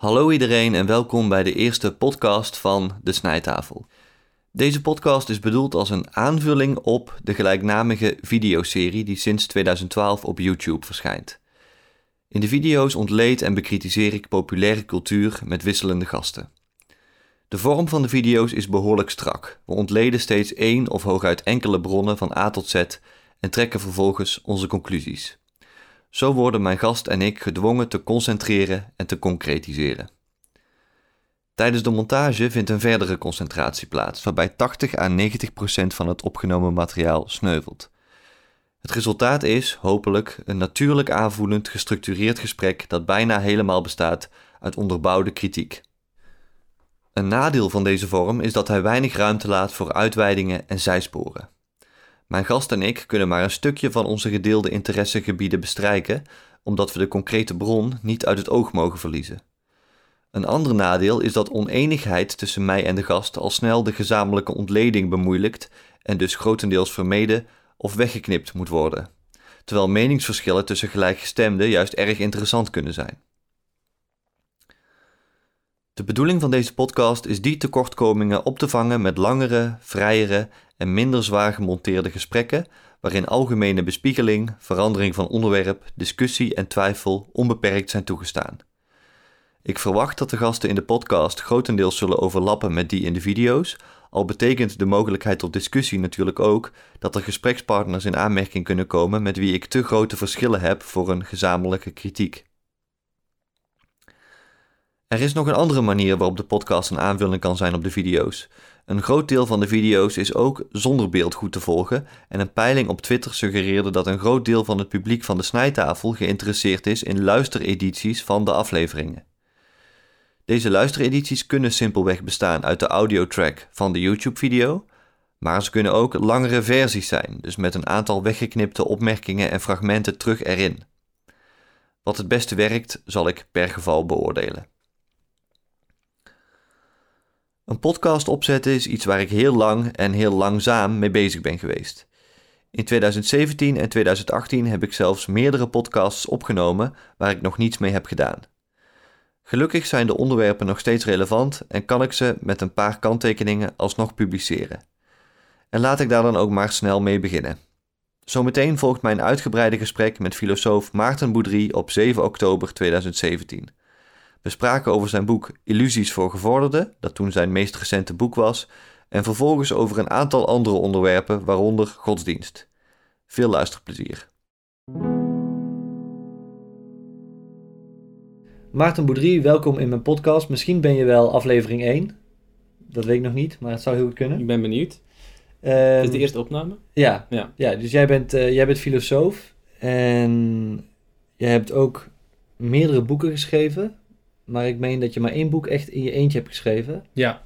Hallo iedereen en welkom bij de eerste podcast van De Snijtafel. Deze podcast is bedoeld als een aanvulling op de gelijknamige videoserie die sinds 2012 op YouTube verschijnt. In de video's ontleed en bekritiseer ik populaire cultuur met wisselende gasten. De vorm van de video's is behoorlijk strak. We ontleden steeds één of hooguit enkele bronnen van A tot Z en trekken vervolgens onze conclusies. Zo worden mijn gast en ik gedwongen te concentreren en te concretiseren. Tijdens de montage vindt een verdere concentratie plaats, waarbij 80 à 90 procent van het opgenomen materiaal sneuvelt. Het resultaat is, hopelijk, een natuurlijk aanvoelend, gestructureerd gesprek dat bijna helemaal bestaat uit onderbouwde kritiek. Een nadeel van deze vorm is dat hij weinig ruimte laat voor uitweidingen en zijsporen. Mijn gast en ik kunnen maar een stukje van onze gedeelde interessegebieden bestrijken, omdat we de concrete bron niet uit het oog mogen verliezen. Een ander nadeel is dat oneenigheid tussen mij en de gast al snel de gezamenlijke ontleding bemoeilijkt en dus grotendeels vermeden of weggeknipt moet worden, terwijl meningsverschillen tussen gelijkgestemden juist erg interessant kunnen zijn. De bedoeling van deze podcast is die tekortkomingen op te vangen met langere, vrijere en minder zwaar gemonteerde gesprekken, waarin algemene bespiegeling, verandering van onderwerp, discussie en twijfel onbeperkt zijn toegestaan. Ik verwacht dat de gasten in de podcast grotendeels zullen overlappen met die in de video's, al betekent de mogelijkheid tot discussie natuurlijk ook dat er gesprekspartners in aanmerking kunnen komen met wie ik te grote verschillen heb voor een gezamenlijke kritiek. Er is nog een andere manier waarop de podcast een aanvulling kan zijn op de video's. Een groot deel van de video's is ook zonder beeld goed te volgen en een peiling op Twitter suggereerde dat een groot deel van het publiek van de snijtafel geïnteresseerd is in luisteredities van de afleveringen. Deze luisteredities kunnen simpelweg bestaan uit de audiotrack van de YouTube-video, maar ze kunnen ook langere versies zijn, dus met een aantal weggeknipte opmerkingen en fragmenten terug erin. Wat het beste werkt, zal ik per geval beoordelen. Een podcast opzetten is iets waar ik heel lang en heel langzaam mee bezig ben geweest. In 2017 en 2018 heb ik zelfs meerdere podcasts opgenomen waar ik nog niets mee heb gedaan. Gelukkig zijn de onderwerpen nog steeds relevant en kan ik ze met een paar kanttekeningen alsnog publiceren. En laat ik daar dan ook maar snel mee beginnen. Zometeen volgt mijn uitgebreide gesprek met filosoof Maarten Boudry op 7 oktober 2017. We spraken over zijn boek Illusies voor Gevorderden, dat toen zijn meest recente boek was, en vervolgens over een aantal andere onderwerpen, waaronder godsdienst. Veel luisterplezier. Maarten Boudry, welkom in mijn podcast. Misschien ben je wel aflevering 1. Dat weet ik nog niet, maar het zou heel goed kunnen. Ik ben benieuwd. Um, Dit is de eerste opname? Ja, Ja. ja dus jij bent, eh, jij bent filosoof en je hebt ook meerdere boeken geschreven. Maar ik meen dat je maar één boek echt in je eentje hebt geschreven. Ja.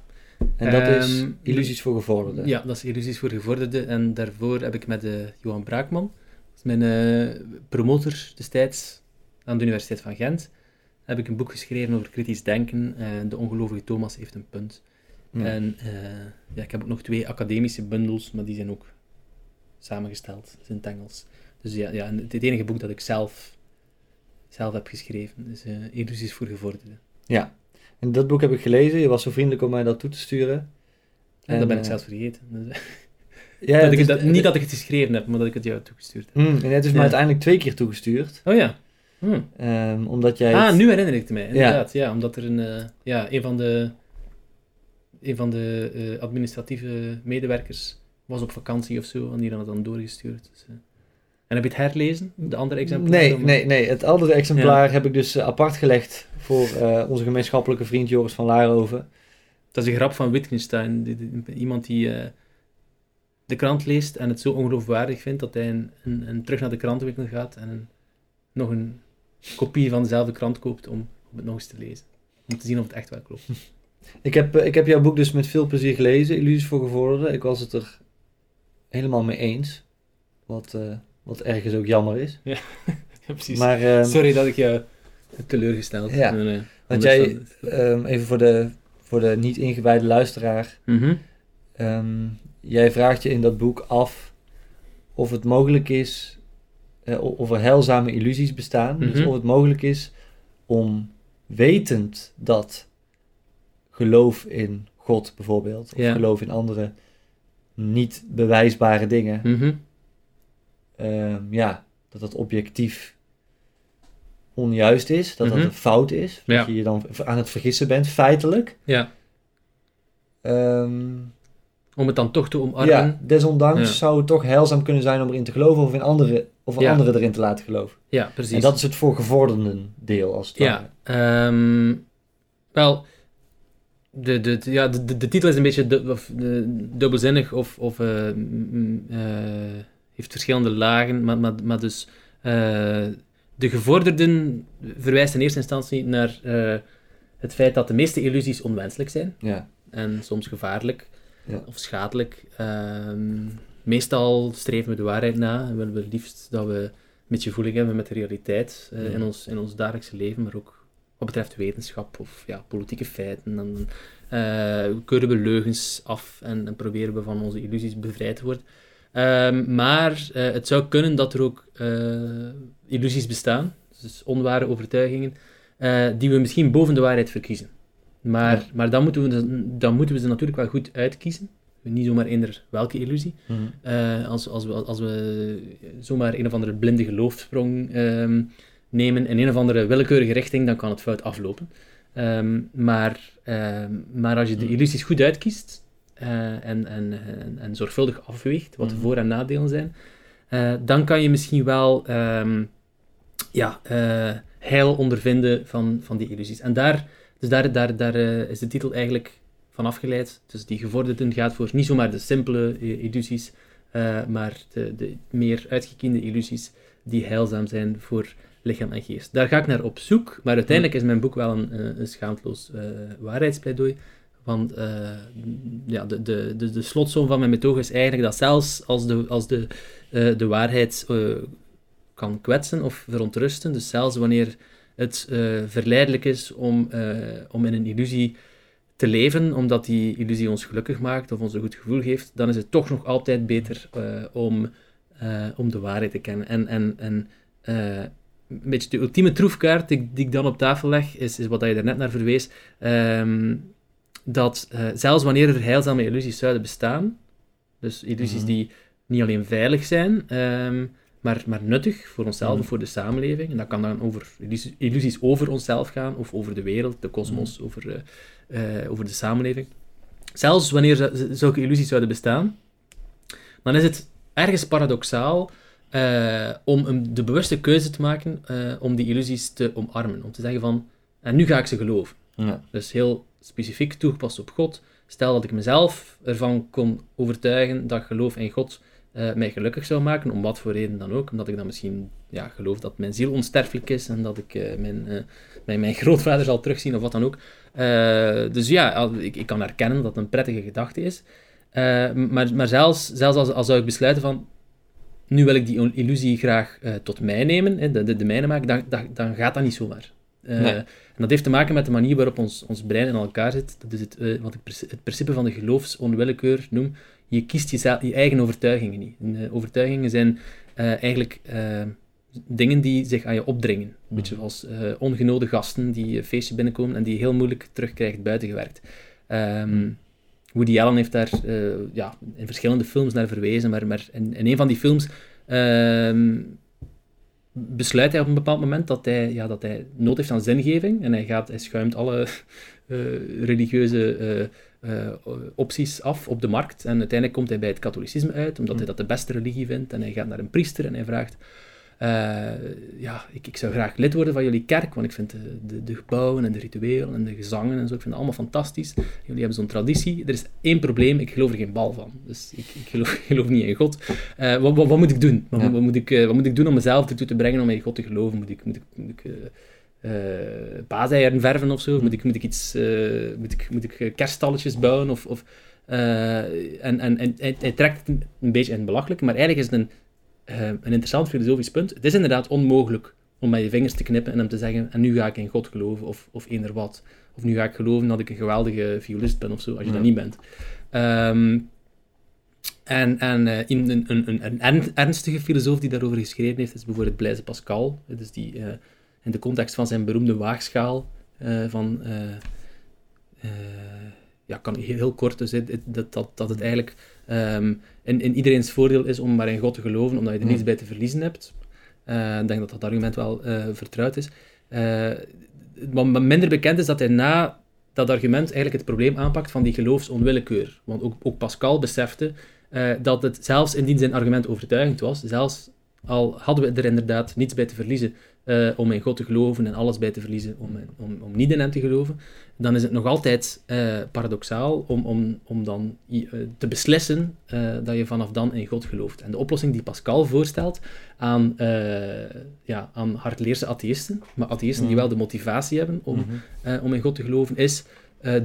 En dat is Ehm, Illusies voor Gevorderden. Ja, dat is Illusies voor Gevorderden. En daarvoor heb ik met eh, Johan Braakman, mijn eh, promotor destijds aan de Universiteit van Gent, heb ik een boek geschreven over kritisch denken. Eh, de ongelovige Thomas heeft een punt. En eh, ja, ik heb ook nog twee academische bundels, maar die zijn ook samengesteld. Dat is in het Engels. Dus ja, ja het enige boek dat ik zelf, zelf heb geschreven is eh, Illusies voor Gevorderden. Ja. En dat boek heb ik gelezen. Je was zo vriendelijk om mij dat toe te sturen. En dat ben ik eh, zelfs vergeten. Dus, Ja, dat is- niet dat ik het geschreven heb, maar dat ik het jou toegestuurd heb. Hmm, en het is me Ja. uiteindelijk twee keer toegestuurd. Oh ja. Hm. ehm, omdat jij... Ah, het- nu herinner ik het mij. Inderdaad, ja. omdat er een, eh, ja, een van de, een van de eh, administratieve medewerkers was op vakantie of zo, en die had het dan doorgestuurd. Dus, eh. En heb je het herlezen, de andere exemplaren? Nee, nee, nee. Het andere exemplaar heb ik dus eh, apart gelegd voor eh, onze gemeenschappelijke vriend Joris van Laarhoven. Dat is een grap van Wittgenstein. Die- die- iemand die eh, de krant leest en het zo ongeloofwaardig vindt dat hij een, een, een terug naar de krantenwinkel gaat en een, nog een kopie van dezelfde krant koopt om, om het nog eens te lezen. Om te zien of het echt wel klopt. Ik heb, ik heb jouw boek dus met veel plezier gelezen, Illusies voor Gevorderden. Ik was het er helemaal mee eens. Wat, wat ergens ook jammer is. Ja, precies. Maar ehm, Sorry dat ik je heb teleurgesteld. Ja, Nee, nee. want jij, ehm, even voor de, voor de niet ingewijde luisteraar. Mhm. Ehm, jij vraagt je in dat boek af of het mogelijk is, eh, of er heilzame illusies bestaan. Dus Mhm. of het mogelijk is om wetend dat geloof in God bijvoorbeeld, of Ja. geloof in andere niet bewijsbare dingen, Mhm. Ehm, ja, dat dat objectief onjuist is, dat Mhm. dat een fout is, Ja. dat je je dan aan het vergissen bent, feitelijk. Ja, Ehm, om het dan toch te omarmen. ja, desondanks Ja. zou het toch heilzaam kunnen zijn om erin te geloven of in andere, of Ja. anderen erin te laten geloven. Ja, precies. En dat is het voor gevorderden deel als het Ja, ware. ehm, wel, de, de, ja, de, de, de titel is een beetje du- of, dubbelzinnig of, of eh, eh, heeft verschillende lagen, maar, maar, maar dus eh, de gevorderden verwijst in eerste instantie naar eh, het feit dat de meeste illusies onwenselijk zijn Ja. en soms gevaarlijk Ja. of schadelijk. Ehm, meestal streven we de waarheid na en willen we liefst dat we een beetje voeling hebben met de realiteit eh, Ja. in, ons, in ons dagelijkse leven, maar ook wat betreft wetenschap of ja, politieke feiten. Dan eh, keuren we leugens af en, en proberen we van onze illusies bevrijd te worden. Ehm, maar eh, het zou kunnen dat er ook eh, illusies bestaan, dus onware overtuigingen, eh, die we misschien boven de waarheid verkiezen. Maar, Ja. maar dan, moeten we, de- dan moeten we ze natuurlijk wel goed uitkiezen. Niet zomaar eender welke illusie. Mhm. Als, als, we, als we zomaar een of andere blinde geloofsprong ehm, nemen in een of andere willekeurige richting, dan kan het fout aflopen. Ehm, maar, maar als je de Mhm. illusies goed uitkiest eh, en, en, en, en zorgvuldig afweegt wat de Mhm. voor- en nadelen zijn, eh, dan kan je misschien wel ehm, ja, eh, heil ondervinden van, van die illusies. En daar, dus daar, daar, daar is de titel eigenlijk van afgeleid. Dus die gevorderden gaat voor niet zomaar de simpele illusies, maar de, de meer uitgekiende illusies die heilzaam zijn voor lichaam en geest. Daar ga ik naar op zoek, maar uiteindelijk is mijn boek wel een, een schaamteloos waarheidspleidooi. Want eh, ja, de, de, de, de slotsom van mijn methode is eigenlijk dat zelfs als de, als de, eh, de waarheid eh, kan kwetsen of verontrusten, dus zelfs wanneer het verleidelijk is om, om in een illusie te leven, omdat die illusie ons gelukkig maakt of ons een goed gevoel geeft, dan is het toch nog altijd beter om, om de waarheid te kennen. En, en, en een beetje de ultieme troefkaart die, die ik dan op tafel leg, is, is wat je daarnet naar verwees, ehm, dat eh, zelfs wanneer er heilzame illusies zouden bestaan, dus illusies Mhm. die niet alleen veilig zijn, ehm, maar, maar nuttig voor onszelf Mhm. of voor de samenleving. En dat kan dan over illusies, illusies over onszelf gaan, of over de wereld, de kosmos, over, eh, eh, over de samenleving. Zelfs wanneer zulke illusies zouden bestaan, dan is het ergens paradoxaal om een, de bewuste keuze te maken om die illusies te omarmen. Om te zeggen van, en nu ga ik ze geloven. Ja. Dus heel specifiek toegepast op God. Stel dat ik mezelf ervan kon overtuigen dat geloof in God eh, mij gelukkig zou maken, om wat voor reden dan ook. Omdat ik dan misschien ja, geloof dat mijn ziel onsterfelijk is en dat ik eh, mijn, eh, mijn, mijn grootvader zal terugzien of wat dan ook. Dus ja, ik, ik kan erkennen dat het een prettige gedachte is. Maar, maar zelfs, zelfs als, als zou ik besluiten van nu wil ik die illusie graag tot mij nemen, de, de, mijne maken, dan, dan, dan gaat dat niet zomaar. Eh, Nee. En dat heeft te maken met de manier waarop ons, ons brein in elkaar zit. Dat is het, eh, wat ik het principe van de geloofsonwillekeur noem. Je kiest jezelf, je eigen overtuigingen niet. En, eh, overtuigingen zijn eigenlijk dingen die zich aan je opdringen. Een beetje zoals eh ongenode gasten die een feestje binnenkomen en die je heel moeilijk terugkrijgt buitengewerkt. Ehm Woody Allen heeft daar ja, in verschillende films naar verwezen, maar, maar in, in een van die films ehm, besluit hij op een bepaald moment dat hij, ja, dat hij nood heeft aan zingeving en hij, gaat, hij schuimt alle eh, religieuze eh, eh, opties af op de markt en uiteindelijk komt hij bij het katholicisme uit, omdat hij dat de beste religie vindt en hij gaat naar een priester en hij vraagt ja, ik, ik zou graag lid worden van jullie kerk, want ik vind de, de, de gebouwen en de rituelen en de gezangen en zo, ik vind het allemaal fantastisch. Jullie hebben zo'n traditie. Er is één probleem, ik geloof er geen bal van. Dus ik, ik, geloof, ik geloof niet in God. Eh, wat, wat, wat moet ik doen? Wat, Ja. wat moet ik, eh, wat moet ik doen om mezelf ertoe te brengen om in God te geloven? Moet ik, moet ik, moet ik eh, eh, paaseieren verven of zo? Moet ik, moet ik iets, eh, moet ik, moet ik eh, kerststalletjes bouwen? Of, of, eh, en, en, en hij, hij trekt het een beetje in het belachelijke, maar eigenlijk is het een, eh, een interessant filosofisch punt. Het is inderdaad onmogelijk om met je vingers te knippen en hem te zeggen, en nu ga ik in God geloven, of, of eender wat. Of nu ga ik geloven dat ik een geweldige violist ben, of zo, als je Ja. dat niet bent. Ehm, en en eh, in- een, een, een, een ern- ernstige filosoof die daarover geschreven heeft, is bijvoorbeeld Blaise Pascal. Dus die eh, in de context van zijn beroemde waagschaal eh, van... eh, eh, ja, kan heel, heel kort, dus dat, dat, dat het eigenlijk ehm, in, in iedereen's voordeel is om maar in God te geloven, omdat je er Mm. niets bij te verliezen hebt. Eh, ik denk dat dat argument wel eh, vertrouwd is. Eh, wat minder bekend is dat hij na dat argument eigenlijk het probleem aanpakt van die geloofsonwillekeur. Want ook, ook Pascal besefte dat het zelfs indien zijn argument overtuigend was, zelfs al hadden we er inderdaad niets bij te verliezen eh, om in God te geloven en alles bij te verliezen om, om, om niet in hem te geloven, dan is het nog altijd eh, paradoxaal om, om, om dan eh, te beslissen dat je vanaf dan in God gelooft. En de oplossing die Pascal voorstelt aan, ja, aan hardleerse atheïsten, maar atheïsten die Mhm. wel de motivatie hebben om, Mhm. om in God te geloven, is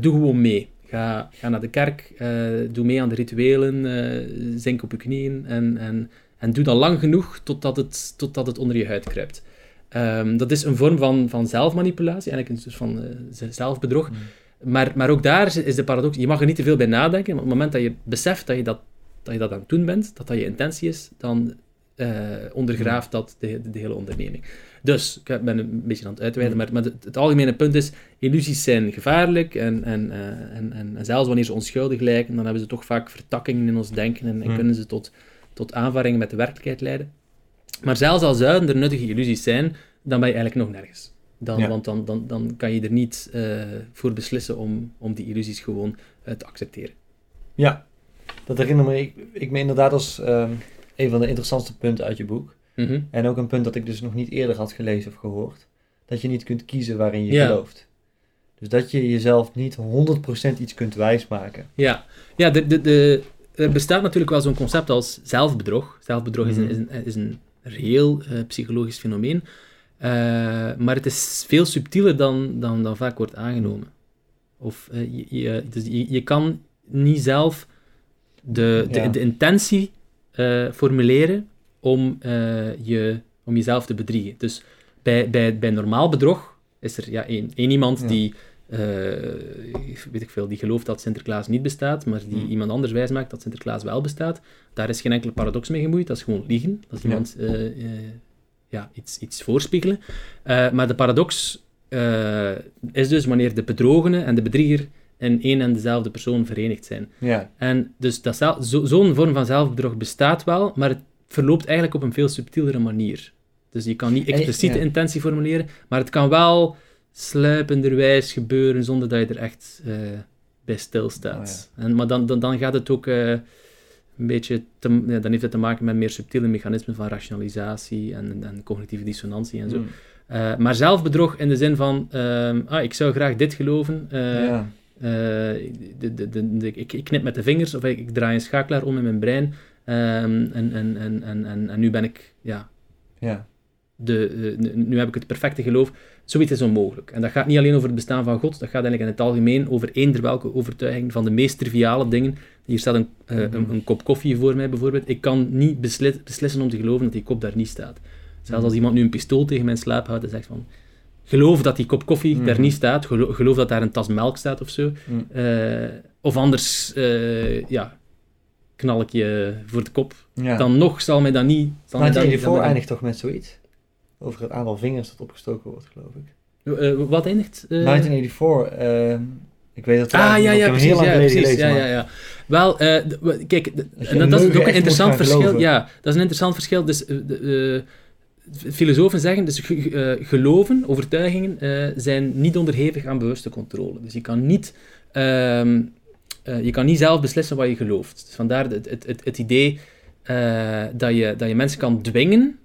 doe gewoon mee. Ga, ga naar de kerk, doe mee aan de rituelen, zink op je knieën en, en, en doe dat lang genoeg totdat het, totdat het onder je huid kruipt. Ehm, dat is een vorm van, van zelfmanipulatie, eigenlijk een soort van eh, zelfbedrog. Maar, maar ook daar is- de paradox, je mag er niet te veel bij nadenken, maar op het moment dat je beseft dat je dat, dat, je dat aan het doen bent, dat dat je intentie is, dan eh, ondergraaft dat de, de, de hele onderneming. Dus, ik ben een beetje aan het uitweiden, maar, maar het, het algemene punt is, illusies zijn gevaarlijk en, en, eh, en, en, en zelfs wanneer ze onschuldig lijken, dan hebben ze toch vaak vertakkingen in ons denken en, en kunnen ze tot, tot aanvaringen met de werkelijkheid leiden. Maar zelfs al zouden er nuttige illusies zijn, dan ben je eigenlijk nog nergens. Dan, Ja. Want dan, dan, dan kan je er niet eh, voor beslissen om, om die illusies gewoon eh, te accepteren. Ja, dat herinner me ik, ik me inderdaad als ehm, een van de interessantste punten uit je boek. Mhm. En ook een punt dat ik dus nog niet eerder had gelezen of gehoord. Dat je niet kunt kiezen waarin je Ja. gelooft. Dus dat je jezelf niet 100% iets kunt wijsmaken. Ja, ja de, de, de, er bestaat natuurlijk wel zo'n concept als zelfbedrog. Zelfbedrog is, een, Mhm. is, een, is een reëel eh, psychologisch fenomeen. Eh, maar het is veel subtieler dan, dan, dan vaak wordt aangenomen. Of eh, je, je, dus je, je kan niet zelf de, de, Ja. de intentie formuleren om, je, om jezelf te bedriegen. Dus bij, bij, bij normaal bedrog is er ja, één, één iemand Ja. die, weet ik veel, die gelooft dat Sinterklaas niet bestaat, maar die Hmm. iemand anders wijsmaakt dat Sinterklaas wel bestaat. Daar is geen enkele paradox mee gemoeid, dat is gewoon liegen. Dat is Ja. iemand eh, eh, ja, iets, iets voorspiegelen. Eh, maar de paradox eh, is dus wanneer de bedrogene en de bedrieger in één en dezelfde persoon verenigd zijn. Ja, En dus zo- zo'n vorm van zelfbedrog bestaat wel, maar het verloopt eigenlijk op een veel subtielere manier. Dus je kan niet expliciete ja. intentie formuleren, maar het kan wel sluipenderwijs gebeuren zonder dat je er echt eh, bij stilstaat. Oh, en, maar dan, dan, dan gaat het ook eh, een beetje, te, ja, dan heeft het te maken met meer subtiele mechanismen van rationalisatie en, en cognitieve dissonantie en zo. Mm. Eh, maar zelfbedrog in de zin van, ehm, ah, ik zou graag dit geloven, ja. de, de, ik, ik knip met de vingers of ik, ik draai een schakelaar om in mijn brein. ehm, en, en, en, en, en, nu ben ik, ja, ja. de, nu heb ik het perfecte geloof. Zoiets is onmogelijk. En dat gaat niet alleen over het bestaan van God, dat gaat eigenlijk in het algemeen over eender welke overtuiging van de meest triviale dingen. Hier staat een, eh, een, een kop koffie voor mij bijvoorbeeld. Ik kan niet besli- beslissen om te geloven dat die kop daar niet staat. Zelfs als iemand nu een pistool tegen mijn slaap houdt en zegt van... Geloof dat die kop koffie daar Mhm. niet staat. Gelo- geloof dat daar een tas melk staat of zo. Mm. Eh, of anders, eh, ja, knal ik je voor de kop. ja. Dan nog zal mij dat niet... Zal mij dat niet- 1984 zal mij dat- eindigt toch met zoiets? Over het aantal vingers dat opgestoken wordt, geloof ik. Eh, wat eindigt? eh? 1984, ehm, ik weet wel. Ah, ja, ja, precies. heel lang Ja, precies. gelezen. Ja, ja, ja. Wel, eh, kijk, dat, dat is ook een interessant verschil. geloven. Ja, dat is een interessant verschil. Dus, eh, de, eh, filosofen zeggen, dus ge- ge- eh, geloven, overtuigingen, eh, zijn niet onderhevig aan bewuste controle. Dus je kan niet, ehm, eh, je kan niet zelf beslissen wat je gelooft. Dus vandaar het, het, het, het idee eh, dat, je, dat je mensen kan dwingen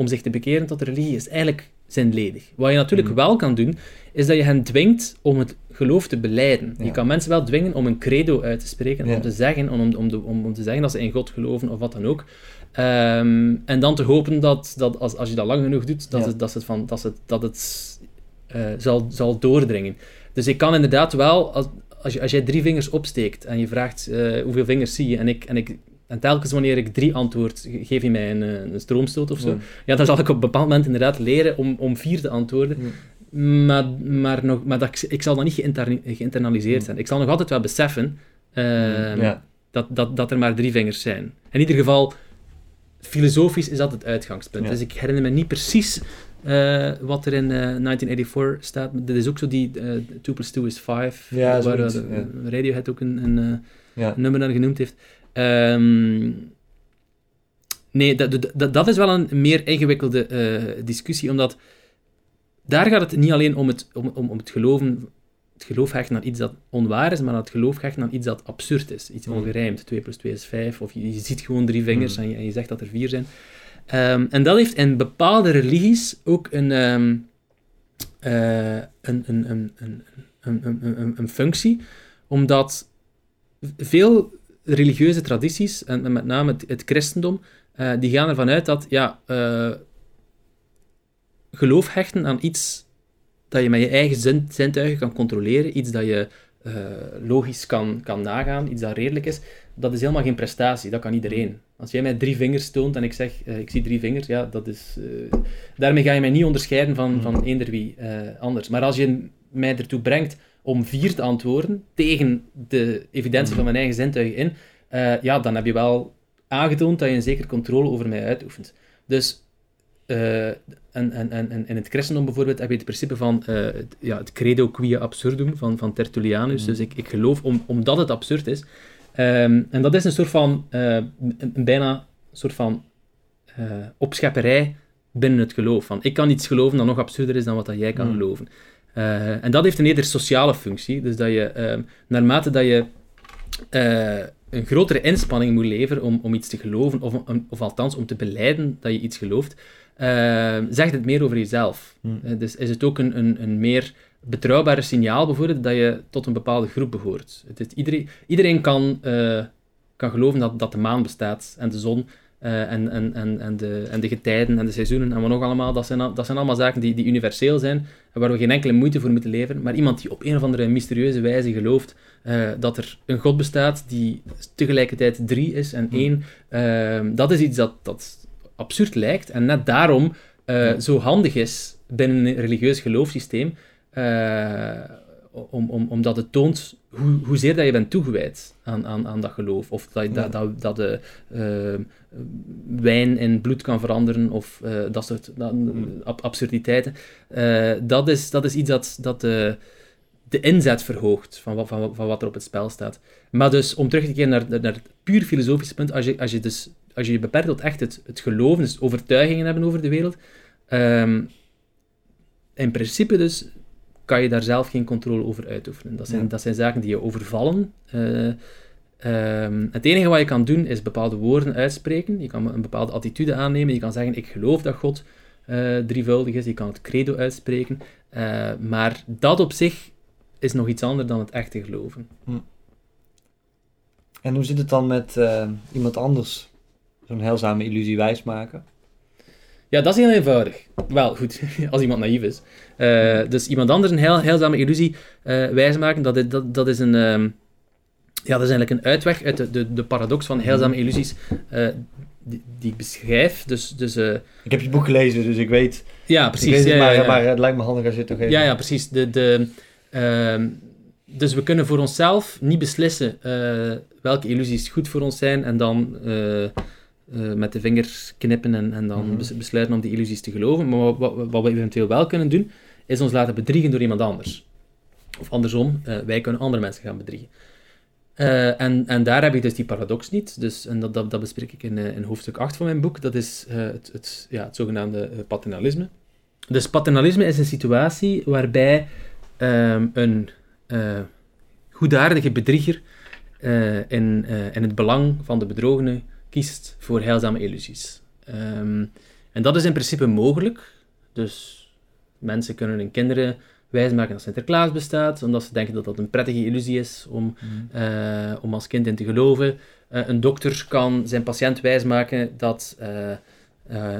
om zich te bekeren tot de religie, is eigenlijk zinledig. Wat je natuurlijk Mhm. wel kan doen, is dat je hen dwingt om het geloof te beleiden. Je kan mensen wel dwingen om een credo uit te spreken, Ja. om, te zeggen, om, om, de- om, om te zeggen dat ze in God geloven of wat dan ook. Ehm, en dan te hopen dat, dat als, als je dat lang genoeg doet, dat Ja. het, dat het, van, dat het, dat het zal, zal doordringen. Dus ik kan inderdaad wel, als, als, je, als jij drie vingers opsteekt en je vraagt eh, hoeveel vingers zie je, en, ik, en, ik, en telkens wanneer ik drie antwoord, ge- geef je mij een, eh, een stroomstoot of zo, Mm. ja, dan zal ik op een bepaald moment inderdaad leren om, om vier te antwoorden. Maar, maar, nog, maar dat, ik- ik zal dan niet geïnter- geïnternaliseerd zijn. Ik zal nog altijd wel beseffen ehm, ja. dat, dat, dat er maar drie vingers zijn. In ieder geval, filosofisch is dat het uitgangspunt. Ja. Dus ik herinner me niet precies eh, wat er in eh, 1984 staat. Dit is ook zo die uh, 2 plus 2 is 5, Ja, waar eh, ja. Radiohead ook een, een, eh, Ja. een nummer naar genoemd heeft. Ehm, nee, dat, dat, dat is wel een meer ingewikkelde eh, discussie, omdat daar gaat het niet alleen om het, om, om, om het geloven het geloof hecht naar iets dat onwaar is, maar het geloof hecht naar iets dat absurd is. Iets mm. ongerijmd. 2 plus 2 is 5, of je, ziet gewoon drie vingers mm. en, je, zegt dat er vier zijn. Ehm, en dat heeft in bepaalde religies ook een, ehm, eh, een, een, een functie, omdat veel religieuze tradities, en met name het, het christendom, eh, die gaan ervan uit dat ja, eh, geloof hechten aan iets dat je met je eigen zin, zintuigen kan controleren, iets dat je eh, logisch kan, kan nagaan, iets dat redelijk is, dat is helemaal geen prestatie, dat kan iedereen. Als jij mij drie vingers toont en ik zeg, ik zie drie vingers, ja, dat is... daarmee ga je mij niet onderscheiden van, Mm. van eender wie anders. Maar als je mij ertoe brengt om vier te antwoorden, tegen de evidentie van mijn eigen zintuigen in, eh, ja, dan heb je wel aangetoond dat je een zekere controle over mij uitoefent. Dus eh, en, en, en, en in het christendom bijvoorbeeld heb je het principe van eh, het, ja, het credo quia absurdum van, van Tertullianus. Mhm. Dus ik, ik geloof om, omdat het absurd is. Ehm, en dat is een soort van, eh, een, een bijna een soort van opschepperij binnen het geloof. Van, ik kan iets geloven dat nog absurder is dan wat dat jij kan Mhm. geloven. Eh, en dat heeft een eerder sociale functie. Dus dat je, ehm, naarmate dat je eh, een grotere inspanning moet leveren om, om iets te geloven, of, om- of althans om te beleiden dat je iets gelooft, eh, zegt het meer over jezelf. Hmm. Eh, dus is het ook een, een, een meer betrouwbare signaal bijvoorbeeld dat je tot een bepaalde groep behoort. Het is, iedereen, iedereen kan, kan geloven dat, dat de maan bestaat en de zon eh, en, en, en, en, de, en de getijden en de seizoenen en wat nog allemaal. Dat zijn, dat zijn allemaal zaken die, die universeel zijn en waar we geen enkele moeite voor moeten leveren. Maar iemand die op een of andere mysterieuze wijze gelooft eh, dat er een God bestaat die tegelijkertijd drie is en Hmm. één, eh, dat is iets dat, dat absurd lijkt en net daarom Ja. zo handig is binnen een religieus geloofssysteem, om, om, omdat het toont hoe, hoezeer dat je bent toegewijd aan, aan, aan dat geloof. Of dat, dat, dat, dat de eh, wijn in bloed kan veranderen, of eh, dat soort dat- ab- absurditeiten. Eh, dat, is, dat is iets dat, dat de, de inzet verhoogt van wat, van, van wat er op het spel staat. Maar dus, om terug te keren naar, naar het puur filosofische punt, als je, als je, dus, als je je beperkt tot echt het, het geloven, dus overtuigingen hebben over de wereld, ehm, in principe dus kan je daar zelf geen controle over uitoefenen. Dat zijn, Ja. dat zijn zaken die je overvallen. Eh, ehm, het enige wat je kan doen is bepaalde woorden uitspreken. Je kan een bepaalde attitude aannemen. Je kan zeggen, ik geloof dat God eh, drievuldig is. Je kan het credo uitspreken. Eh, maar dat op zich is nog iets anders dan het echte geloven. En hoe zit het dan met iemand anders zo'n heilzame illusie wijsmaken? Ja, dat is heel eenvoudig. Wel, goed, als iemand naïef is. Eh, dus iemand anders een heel, heilzame illusie eh wijsmaken, dat is, dat, dat is een... ehm, ja, dat is eigenlijk een uitweg uit de, de, de paradox van heilzame illusies eh, die, die ik beschrijf. Dus, dus Ik heb je boek gelezen, dus ik weet, ja, ik precies. weet het, ja, maar, ja, ja. maar het lijkt me handig als je het toch even... Ja, ja, precies. De, de, ehm, dus we kunnen voor onszelf niet beslissen welke illusies goed voor ons zijn en dan eh, met de vingers knippen en, en dan Mhm. bes- besluiten om die illusies te geloven. Maar wat, wat, wat we eventueel wel kunnen doen, is ons laten bedriegen door iemand anders. Of andersom, eh, wij kunnen andere mensen gaan bedriegen. Eh, en, en daar heb ik dus die paradox niet. Dus, en dat, dat, dat bespreek ik in, in hoofdstuk 8 van mijn boek. Dat is het, het, ja, het zogenaamde paternalisme. Dus paternalisme is een situatie waarbij ehm, een goedaardige bedrieger in, in het belang van de bedrogene kiest voor heilzame illusies. Ehm, en dat is in principe mogelijk. Dus mensen kunnen hun kinderen wijsmaken dat Sinterklaas bestaat, omdat ze denken dat dat een prettige illusie is om Mhm. eh, om als kind in te geloven. Eh, een dokter kan zijn patiënt wijsmaken dat eh,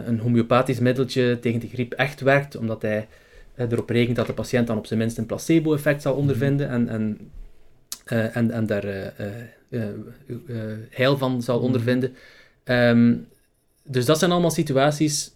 een homeopathisch middeltje tegen de griep echt werkt, omdat hij erop rekent dat de patiënt dan op zijn minst een placebo-effect zal ondervinden en, en, en, en daar heil van zal Mhm. ondervinden. Ehm, dus dat zijn allemaal situaties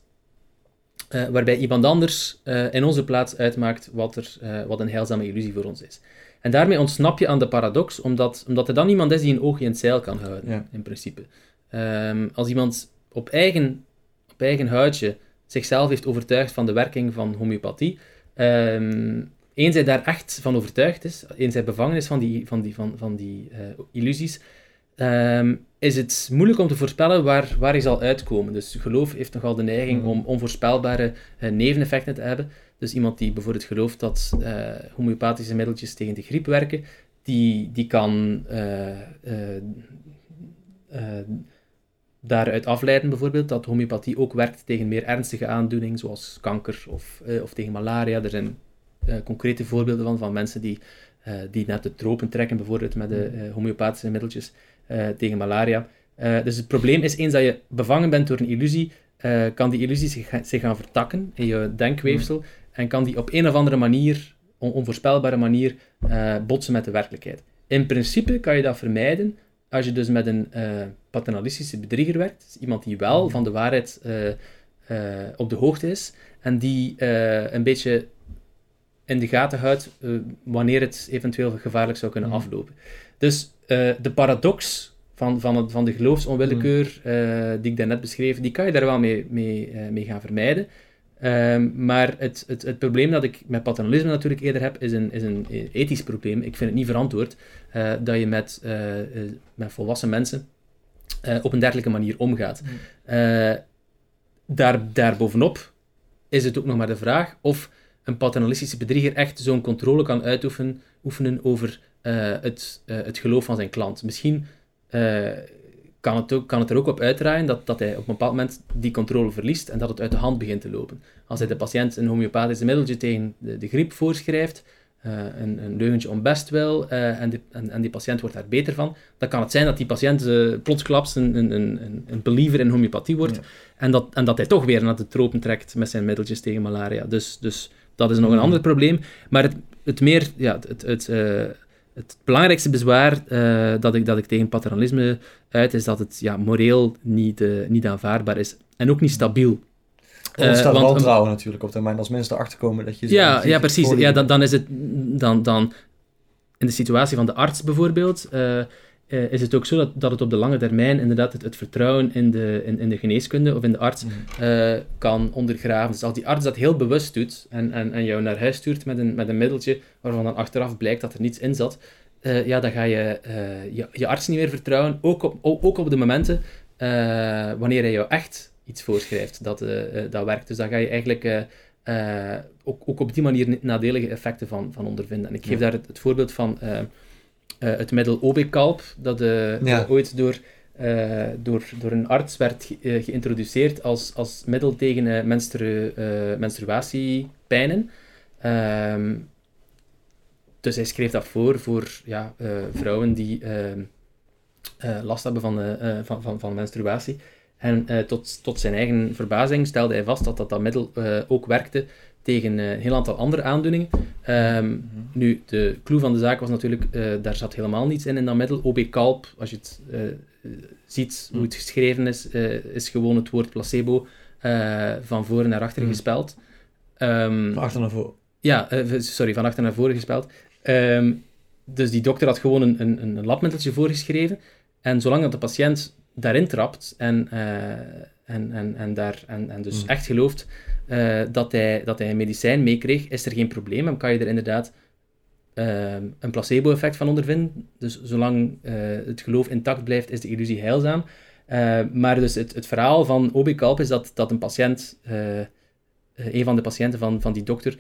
eh, waarbij iemand anders eh, in onze plaats uitmaakt wat, er, eh, wat een heilzame illusie voor ons is. En daarmee ontsnap je aan de paradox, omdat, omdat er dan iemand is die een oogje in het zeil kan houden, Ja. in principe. Ehm, als iemand op eigen, op eigen huidje zichzelf heeft overtuigd van de werking van homeopathie. Ehm, eens hij daar echt van overtuigd is, eens hij bevangen is van die, van die, van, van die eh, illusies, ehm, is het moeilijk om te voorspellen waar, waar hij zal uitkomen. Dus geloof heeft nogal de neiging Mhm. om onvoorspelbare eh, neveneffecten te hebben. Dus iemand die bijvoorbeeld gelooft dat eh, homeopathische middeltjes tegen de griep werken, die, die kan daaruit afleiden bijvoorbeeld dat homeopathie ook werkt tegen meer ernstige aandoeningen, zoals kanker of, of tegen malaria. Er zijn eh, concrete voorbeelden van, van mensen die, eh, die net de tropen trekken, bijvoorbeeld met de eh, homeopathische middeltjes tegen malaria. Dus het probleem is, eens dat je bevangen bent door een illusie, kan die illusie zich, zich gaan vertakken in je denkweefsel en kan die op een of andere manier, on- onvoorspelbare manier, botsen met de werkelijkheid. In principe kan je dat vermijden als je dus met een paternalistische bedrieger werkt, dus iemand die wel van de waarheid op de hoogte is en die een beetje in de gaten houdt eh, wanneer het eventueel gevaarlijk zou kunnen Mhm. aflopen. Dus eh, de paradox van, van, het, van de geloofsonwillekeur eh, die ik daarnet beschreef, die kan je daar wel mee, mee, mee gaan vermijden. Ehm, maar het, het, het probleem dat ik met paternalisme natuurlijk eerder heb, is een, is een ethisch probleem. Ik vind het niet verantwoord dat je met, met volwassen mensen op een dergelijke manier omgaat. Mm. Eh, daar, daarbovenop is het ook nog maar de vraag of een paternalistische bedrieger echt zo'n controle kan uitoefenen oefenen over eh, het, eh, het geloof van zijn klant. Misschien eh, kan, het ook, kan het er ook op uitdraaien dat, dat hij op een bepaald moment die controle verliest en dat het uit de hand begint te lopen. Als hij de patiënt een homeopathische middeltje tegen de, de griep voorschrijft, een, een leugentje om best wil, eh, en, die, en, en die patiënt wordt daar beter van, dan kan het zijn dat die patiënt plotsklaps een, een, een, een believer in homeopathie wordt Ja. en, dat, en dat hij toch weer naar de tropen trekt met zijn middeltjes tegen malaria. Dus, dus dat is nog een Mhm. ander probleem. Maar het, het meer, ja, het, het, eh, het belangrijkste bezwaar eh, dat, ik, dat ik tegen paternalisme uit, is dat het ja, moreel niet, eh, niet aanvaardbaar is. En ook niet stabiel. Er ontstaat Eh, want- wantrouwen natuurlijk op termijn. Als mensen erachter komen dat je... Ja, ja precies. Ja, dan, dan is het dan, dan in de situatie van de arts bijvoorbeeld, eh, eh, is het ook zo dat, dat het op de lange termijn inderdaad het, het vertrouwen in de, in, in de geneeskunde of in de arts Mhm. eh, kan ondergraven. Dus als die arts dat heel bewust doet en, en, en jou naar huis stuurt met een, met een middeltje waarvan dan achteraf blijkt dat er niets in zat, eh, ja, dan ga je, je je arts niet meer vertrouwen, ook op, ook op de momenten wanneer hij jou echt iets voorschrijft dat, dat werkt. Dus dan ga je eigenlijk ook, ook op die manier nadelige effecten van, van ondervinden. En ik geef Ja. daar het, het voorbeeld van het middel Obekalp, dat eh, Ja. ooit door, eh, door, door een arts werd ge- eh, geïntroduceerd als, als middel tegen eh, menstru, eh, menstruatiepijnen. Ehm, dus hij schreef dat voor voor ja, eh, vrouwen die ehm, eh, last hebben van, eh, eh, van, van, van menstruatie. En eh, tot, tot zijn eigen verbazing stelde hij vast dat dat, dat middel eh, ook werkte tegen eh, een heel aantal andere aandoeningen. Ehm, Mhm. nu, de clue van de zaak was natuurlijk, eh, daar zat helemaal niets in in dat middel. OB Kalp, als je het eh, ziet hoe het geschreven is, is gewoon het woord placebo van voren naar achter Hmm. gespeld. Ehm, Van achter naar voren. ja, sorry, van achter naar voren gespeld. Ehm, dus die dokter had gewoon een, een, een labmiddeltje voorgeschreven. En zolang dat de patiënt daarin trapt en, en, en, en, daar, en, en dus Mm. echt gelooft eh, dat, hij, dat hij een medicijn meekreeg, is er geen probleem. Dan kan je er inderdaad ehm, een placebo-effect van ondervinden. Dus zolang eh, het geloof intact blijft, is de illusie heilzaam. Eh, maar dus het, het verhaal van Obikalp is dat, dat een patiënt, een van de patiënten van, van die dokter,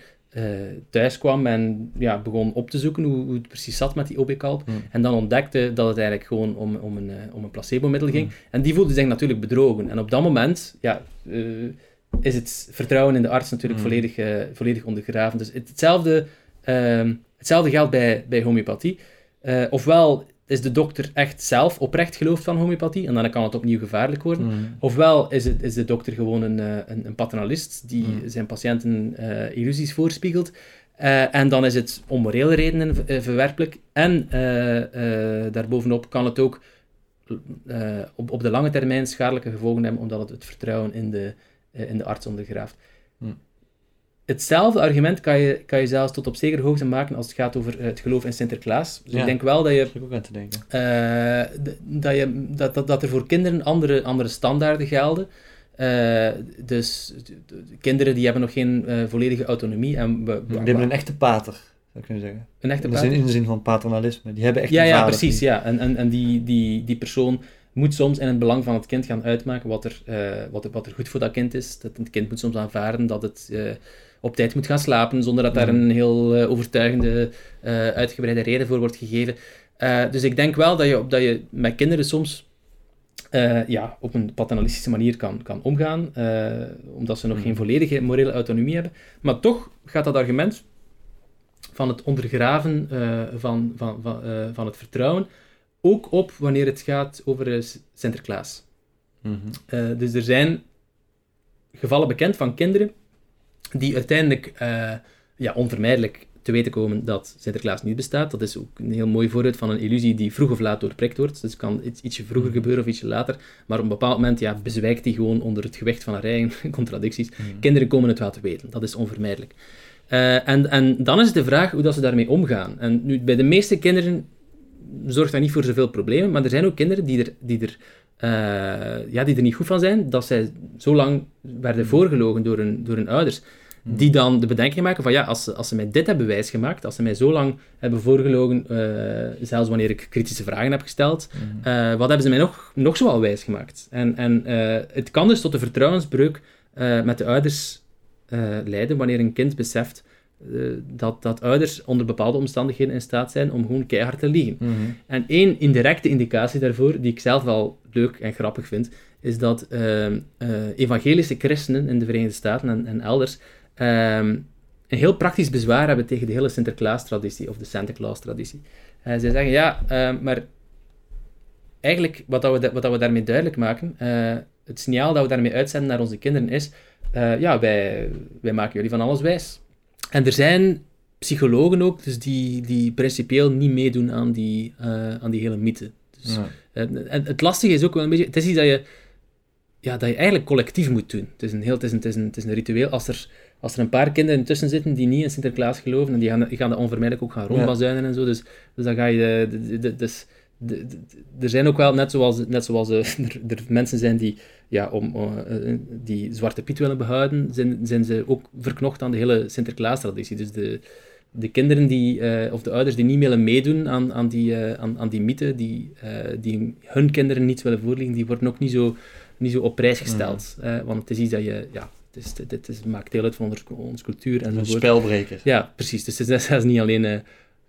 thuis kwam en ja, begon op te zoeken hoe, hoe het precies zat met die Obikalp. Hmm. En dan ontdekte dat het eigenlijk gewoon om, om een, om een placebo-middel ging. Hmm. En die voelde zich natuurlijk bedrogen. En op dat moment ja, is het vertrouwen in de arts natuurlijk Hmm. volledig, eh, volledig ondergraven. Dus het- hetzelfde, ehm, hetzelfde geldt bij, bij homeopathie. Eh, ofwel is de dokter echt zelf oprecht geloofd van homeopathie, en dan kan het opnieuw gevaarlijk worden. Mhm. Ofwel is, het, is de dokter gewoon een, eh, een, een paternalist die Hmm. zijn patiënten illusies voorspiegelt. En dan is het om morele redenen verwerpelijk. En eh, daarbovenop kan het ook op, op de lange termijn schadelijke gevolgen hebben, omdat het het vertrouwen in de, in de arts ondergraaft. Hmm. Hetzelfde argument kan je, kan je zelfs tot op zekere hoogte maken als het gaat over eh, het geloof in Sinterklaas. Dus Ja. ik denk wel dat je ook aan te denken. eh, dat, je, dat, dat, dat er voor kinderen andere, andere standaarden gelden. Eh, dus de, de kinderen die hebben nog geen eh, volledige autonomie. En we, Die hebben een echte pater, zou ik kunnen zeggen. een echte pater. in de zin van paternalisme. Die hebben echt Ja, een ja, vader precies. die- Ja. En, en, en die, die, die persoon moet soms in het belang van het kind gaan uitmaken wat er, eh, wat wat er goed voor dat kind is. Dat het kind moet soms aanvaarden dat het eh, op tijd moet gaan slapen, zonder dat daar Mhm. een heel eh, overtuigende, uitgebreide reden voor wordt gegeven. Dus ik denk wel dat je, dat je met kinderen soms ja, op een paternalistische manier kan, kan omgaan, omdat ze nog Mhm. geen volledige morele autonomie hebben. Maar toch gaat dat argument van het ondergraven van, van, van, van het vertrouwen ook op wanneer het gaat over eh, Sinterklaas. Mhm. Eh, dus er zijn gevallen bekend van kinderen die uiteindelijk eh, ja, onvermijdelijk te weten komen dat Sinterklaas niet bestaat. Dat is ook een heel mooi voorbeeld van een illusie die vroeg of laat doorprikt wordt. Dus het kan iets, ietsje vroeger gebeuren of ietsje later. Maar op een bepaald moment ja, bezwijkt die gewoon onder het gewicht van haar eigen contradicties. Mhm. Kinderen komen het wel te weten. Dat is onvermijdelijk. En, en dan is de vraag hoe dat ze daarmee omgaan. En nu, bij de meeste kinderen zorgt dat niet voor zoveel problemen, maar er zijn ook kinderen die er, die er, eh, ja, die er niet goed van zijn, dat zij zo lang werden voorgelogen door hun, door hun ouders. Die dan de bedenking maken van ja, als ze, als ze mij dit hebben wijsgemaakt, als ze mij zo lang hebben voorgelogen, eh, zelfs wanneer ik kritische vragen heb gesteld, Mhm. eh, wat hebben ze mij nog, nog zoal wijsgemaakt? En, en het kan dus tot een vertrouwensbreuk met de ouders leiden wanneer een kind beseft eh, dat, dat ouders onder bepaalde omstandigheden in staat zijn om gewoon keihard te liegen. Mhm. En één indirecte indicatie daarvoor, die ik zelf wel leuk en grappig vind, is dat ehm, eh, evangelische christenen in de Verenigde Staten en, en elders ehm, een heel praktisch bezwaar hebben tegen de hele Sinterklaas-traditie of de Santa Claus-traditie. Eh, zij zeggen, ja, eh, maar eigenlijk wat, dat we, wat dat we daarmee duidelijk maken, het signaal dat we daarmee uitzenden naar onze kinderen is, ja, wij, wij maken jullie van alles wijs. En er zijn psychologen ook, dus die, die principieel niet meedoen aan die, eh, aan die hele mythe. Dus, Ja. eh, en het lastige is ook wel een beetje, het is iets dat je, ja, dat je eigenlijk collectief moet doen. Het is een, heel, het is een, het is een, het is een ritueel. Als er, als er een paar kinderen tussen zitten die niet in Sinterklaas geloven, en die gaan, die gaan dat onvermijdelijk ook gaan rondbazuinen en zo, dus, dus dan ga je... de- de- de- dus, er zijn ook wel, net zoals, net zoals eh, er, er mensen zijn die, ja, om, eh, die Zwarte Piet willen behouden, zijn, zijn ze ook verknocht aan de hele Sinterklaas-traditie. Dus de, de kinderen die, eh, of de ouders die niet willen meedoen aan, aan, die, eh, aan, aan die mythe, die, die hun kinderen niet willen voorleggen, die worden ook niet zo, niet zo op prijs gesteld. Eh, want het is iets dat je, ja, het, is, dit is, maakt deel uit van onze, onze cultuur Een enzovoort. spelbreker. Ja, precies. Dus het is zelfs niet alleen...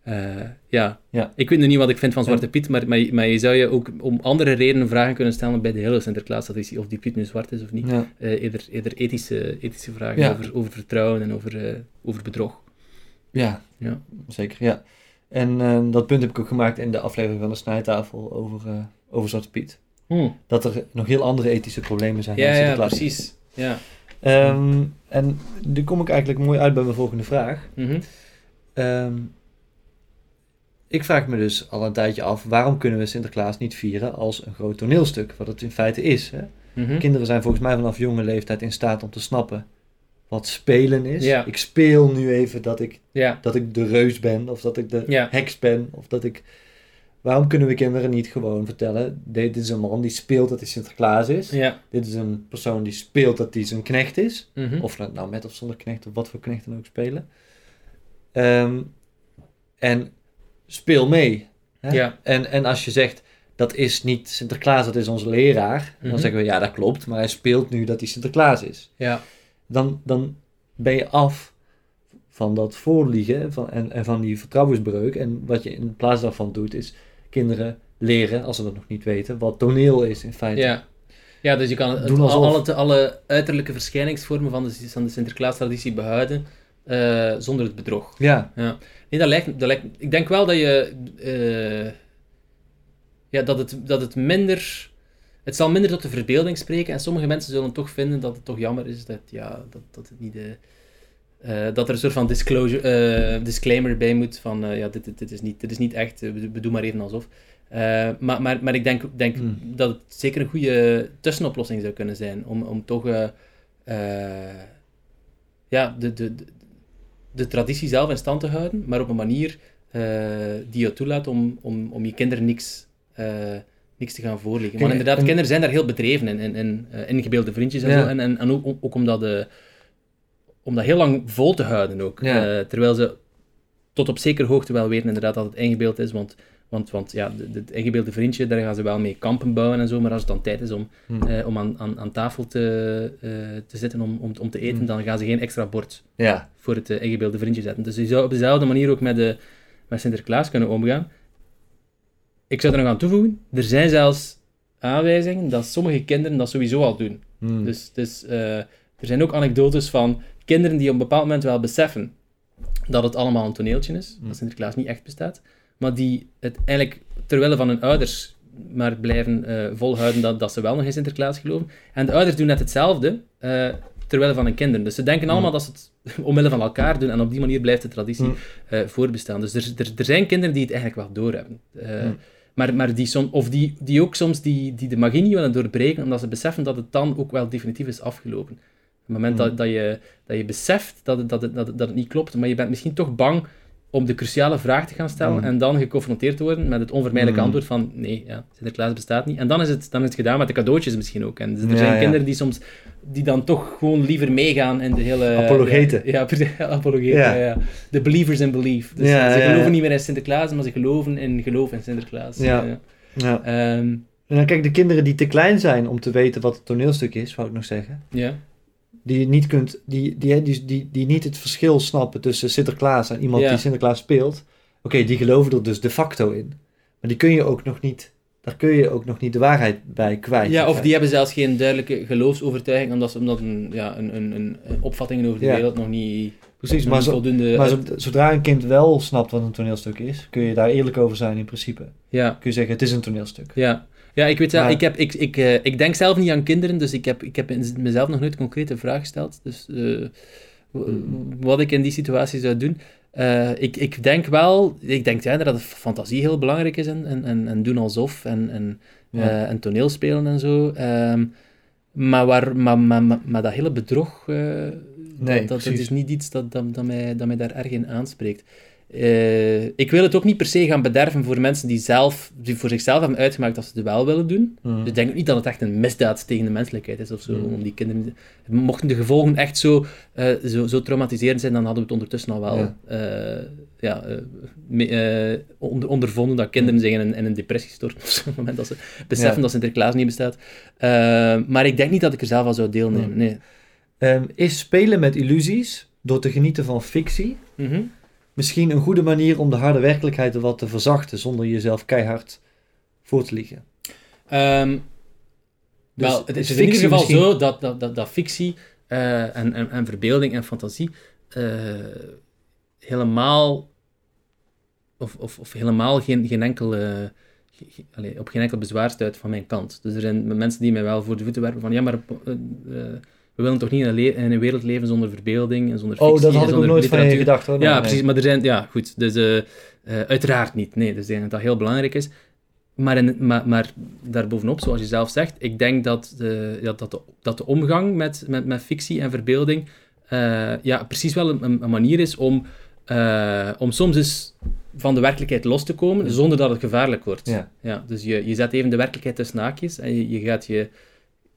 eh, ja. Ja. ik weet nu niet wat ik vind van Zwarte Piet, maar, maar, maar je zou je ook om andere redenen vragen kunnen stellen bij de hele Sinterklaas-traditie, of die Piet nu zwart is of niet. Ja. Eh, eerder, eerder ethische, ethische vragen Ja. over, over vertrouwen en over, eh, over bedrog. Ja, Ja. zeker. Ja. En dat punt heb ik ook gemaakt in de aflevering van de snijtafel over, over Zwarte Piet. Dat er nog heel andere ethische problemen zijn. dan Ja, ja, precies. Ja. Ehm, en nu kom ik eigenlijk mooi uit bij mijn volgende vraag. Ehm, ik vraag me dus al een tijdje af, waarom kunnen we Sinterklaas niet vieren als een groot toneelstuk? Wat het in feite is. Hè? Mhm. Kinderen zijn volgens mij vanaf jonge leeftijd in staat om te snappen wat spelen is. Ja. Ik speel nu even dat ik, Ja. dat ik de reus ben, of dat ik de Ja. heks ben, of dat ik... Waarom kunnen we kinderen niet gewoon vertellen, dit is een man die speelt dat hij Sinterklaas is. Dit is een persoon die speelt dat hij zijn knecht is. Mhm. Of dat nou met of zonder knecht, of wat voor knecht dan ook spelen. Ehm, en speel mee. Hè? Ja. En, en als je zegt, dat is niet Sinterklaas, dat is onze leraar. Mhm. Dan zeggen we, ja, dat klopt. Maar hij speelt nu dat hij Sinterklaas is. Ja. Dan, dan ben je af van dat voorliegen van, en, en van die vertrouwensbreuk. En wat je in plaats daarvan doet, is kinderen leren, als ze dat nog niet weten, wat toneel is in feite. Ja. Ja, dus je kan het, alsof. alle, alle uiterlijke verschijningsvormen van de, van de Sinterklaas-traditie behouden eh, zonder het bedrog. Ja. Nee, dat lijkt, dat lijkt, ik denk wel dat je. eh, ja, dat het, dat het minder. Het zal minder tot de verbeelding spreken. En sommige mensen zullen toch vinden dat het toch jammer is dat, ja, dat, dat het niet de. eh, dat er een soort van disclosure, disclaimer bij moet van ja, dit, dit, dit is niet, dit is niet echt, we, we doen maar even alsof. Maar, maar, maar ik denk, denk Hmm. dat het zeker een goede tussenoplossing zou kunnen zijn om, om toch ja, de, de, de, traditie zelf in stand te houden, maar op een manier eh, die je toelaat om, om, om je kinderen niks eh, niks te gaan voorleggen. Maar inderdaad, en- kinderen zijn daar heel bedreven in, in, in eh, ingebeelde vriendjes en Ja. zo. En, en, en ook, ook om, dat, om dat heel lang vol te houden ook. Ja. Terwijl ze tot op zekere hoogte wel weten inderdaad dat het ingebeeld is, want, want, want ja, het ingebeelde vriendje, daar gaan ze wel mee kampen bouwen en zo, maar als het dan tijd is om, Hm. eh, om aan, aan, aan tafel te, eh, te zitten om, om, om te eten, Hm. dan gaan ze geen extra bord Ja. voor het eh, ingebeelde vriendje zetten. Dus je zou op dezelfde manier ook met, de, met Sinterklaas kunnen omgaan. Ik zou er nog aan toevoegen, er zijn zelfs aanwijzingen dat sommige kinderen dat sowieso al doen. Hm. Dus, dus eh, er zijn ook anekdotes van kinderen die op een bepaald moment wel beseffen dat het allemaal een toneeltje is, dat Sinterklaas niet echt bestaat, maar die het eigenlijk terwille van hun ouders maar blijven eh, volhouden dat, dat ze wel nog in Sinterklaas geloven. En de ouders doen net hetzelfde eh terwille van hun kinderen. Dus ze denken allemaal dat ze het omwille van elkaar doen en op die manier blijft de traditie Mm. eh, voorbestaan. Dus er, er, er zijn kinderen die het eigenlijk wel doorhebben. Eh, Mm. Maar, maar die, som, of die, die ook soms die, die de magie niet willen doorbreken, omdat ze beseffen dat het dan ook wel definitief is afgelopen. Op het moment Mm. dat, dat, je, dat je beseft dat het, dat, het, dat, het, dat het niet klopt, maar je bent misschien toch bang om de cruciale vraag te gaan stellen Mm. en dan geconfronteerd te worden met het onvermijdelijke Mm. antwoord van nee, ja, Sinterklaas bestaat niet. En dan is, het, dan is het gedaan met de cadeautjes misschien ook. En dus er Ja, zijn ja. kinderen die soms die dan toch gewoon liever meegaan in de hele... Apologeten. Ja, apologeten. De believers in belief. Dus ze geloven niet meer in Sinterklaas, maar ze geloven in geloof in Sinterklaas. Ja. Ehm, En dan kijk, de kinderen die te klein zijn om te weten wat het toneelstuk is, wou ik nog zeggen. ja. Die je niet kunt, die, die, die, die, die niet het verschil snappen tussen Sinterklaas en iemand Ja. die Sinterklaas speelt. Oké, die geloven er dus de facto in. Maar die kun je ook nog niet, daar kun je ook nog niet de waarheid bij kwijt. ja, of die hebben zelfs geen duidelijke geloofsovertuiging, omdat, ze, omdat een, ja, een, een, een opvattingen over de Ja. wereld nog niet, Precies, maar, zo, maar zo- zodra een kind wel snapt wat een toneelstuk is, kun je daar eerlijk over zijn in principe. ja, Kun je zeggen, het is een toneelstuk. ja. Ja, ik weet wel, Maar- ik, heb, ik, ik, eh, ik denk zelf niet aan kinderen, dus ik heb, ik heb mezelf nog nooit een concrete vraag gesteld. Dus eh, w- wat ik in die situatie zou doen. Eh, ik, ik denk wel, ik denk ja, dat fantasie heel belangrijk is en, en, en, en doen alsof en, en, Ja. en toneelspelen en zo. Ehm, maar, waar, maar, maar, maar, maar dat hele bedrog, Nee, dat, dat, is niet iets dat, dat, dat, mij, dat mij daar erg in aanspreekt. Eh, ik wil het ook niet per se gaan bederven voor mensen die, zelf, die voor zichzelf hebben uitgemaakt dat ze het wel willen doen. Mm. Dus ik denk ook niet dat het echt een misdaad tegen de menselijkheid is of zo. Mm. Om die kinderen... Mochten de gevolgen echt zo, eh, zo, zo traumatiserend zijn, dan hadden we het ondertussen al wel Ja. ja. ja, eh, me- eh, onder, ondervonden dat kinderen zich in een, in een depressie storten op het moment dat ze beseffen Ja. dat Sinterklaas niet bestaat. Maar ik denk niet dat ik er zelf aan zou deelnemen. Mm. Nee. Ehm, is spelen met illusies, door te genieten van fictie, Mhm. Misschien een goede manier om de harde werkelijkheid wat te verzachten, zonder jezelf keihard voor te liegen? Ehm, Dus wel, het is in ieder geval misschien- zo dat, dat, dat, dat fictie eh, en, en, en verbeelding en fantasie eh, helemaal of, of, of helemaal geen, geen enkele ge- ge- allee, op geen enkel bezwaar stuit van mijn kant. Dus er zijn mensen die mij wel voor de voeten werpen van ja, maar eh, we willen toch niet in een, in een wereld leven zonder verbeelding en zonder fictie Oh, dat had ik ook nooit van je gedacht hoor. Ja, Nee, precies. Maar er zijn, ja, goed. Dus eh, eh, uiteraard niet. Nee, dus ik denk dat dat heel belangrijk is. Maar, in, maar, maar daarbovenop, zoals je zelf zegt, ik denk dat de, ja, dat de, dat de omgang met, met, met fictie en verbeelding eh, ja, precies wel een, een manier is om, eh, om soms eens van de werkelijkheid los te komen, zonder dat het gevaarlijk wordt. Ja. Ja, dus je, je zet even de werkelijkheid tussen haakjes en je, je gaat je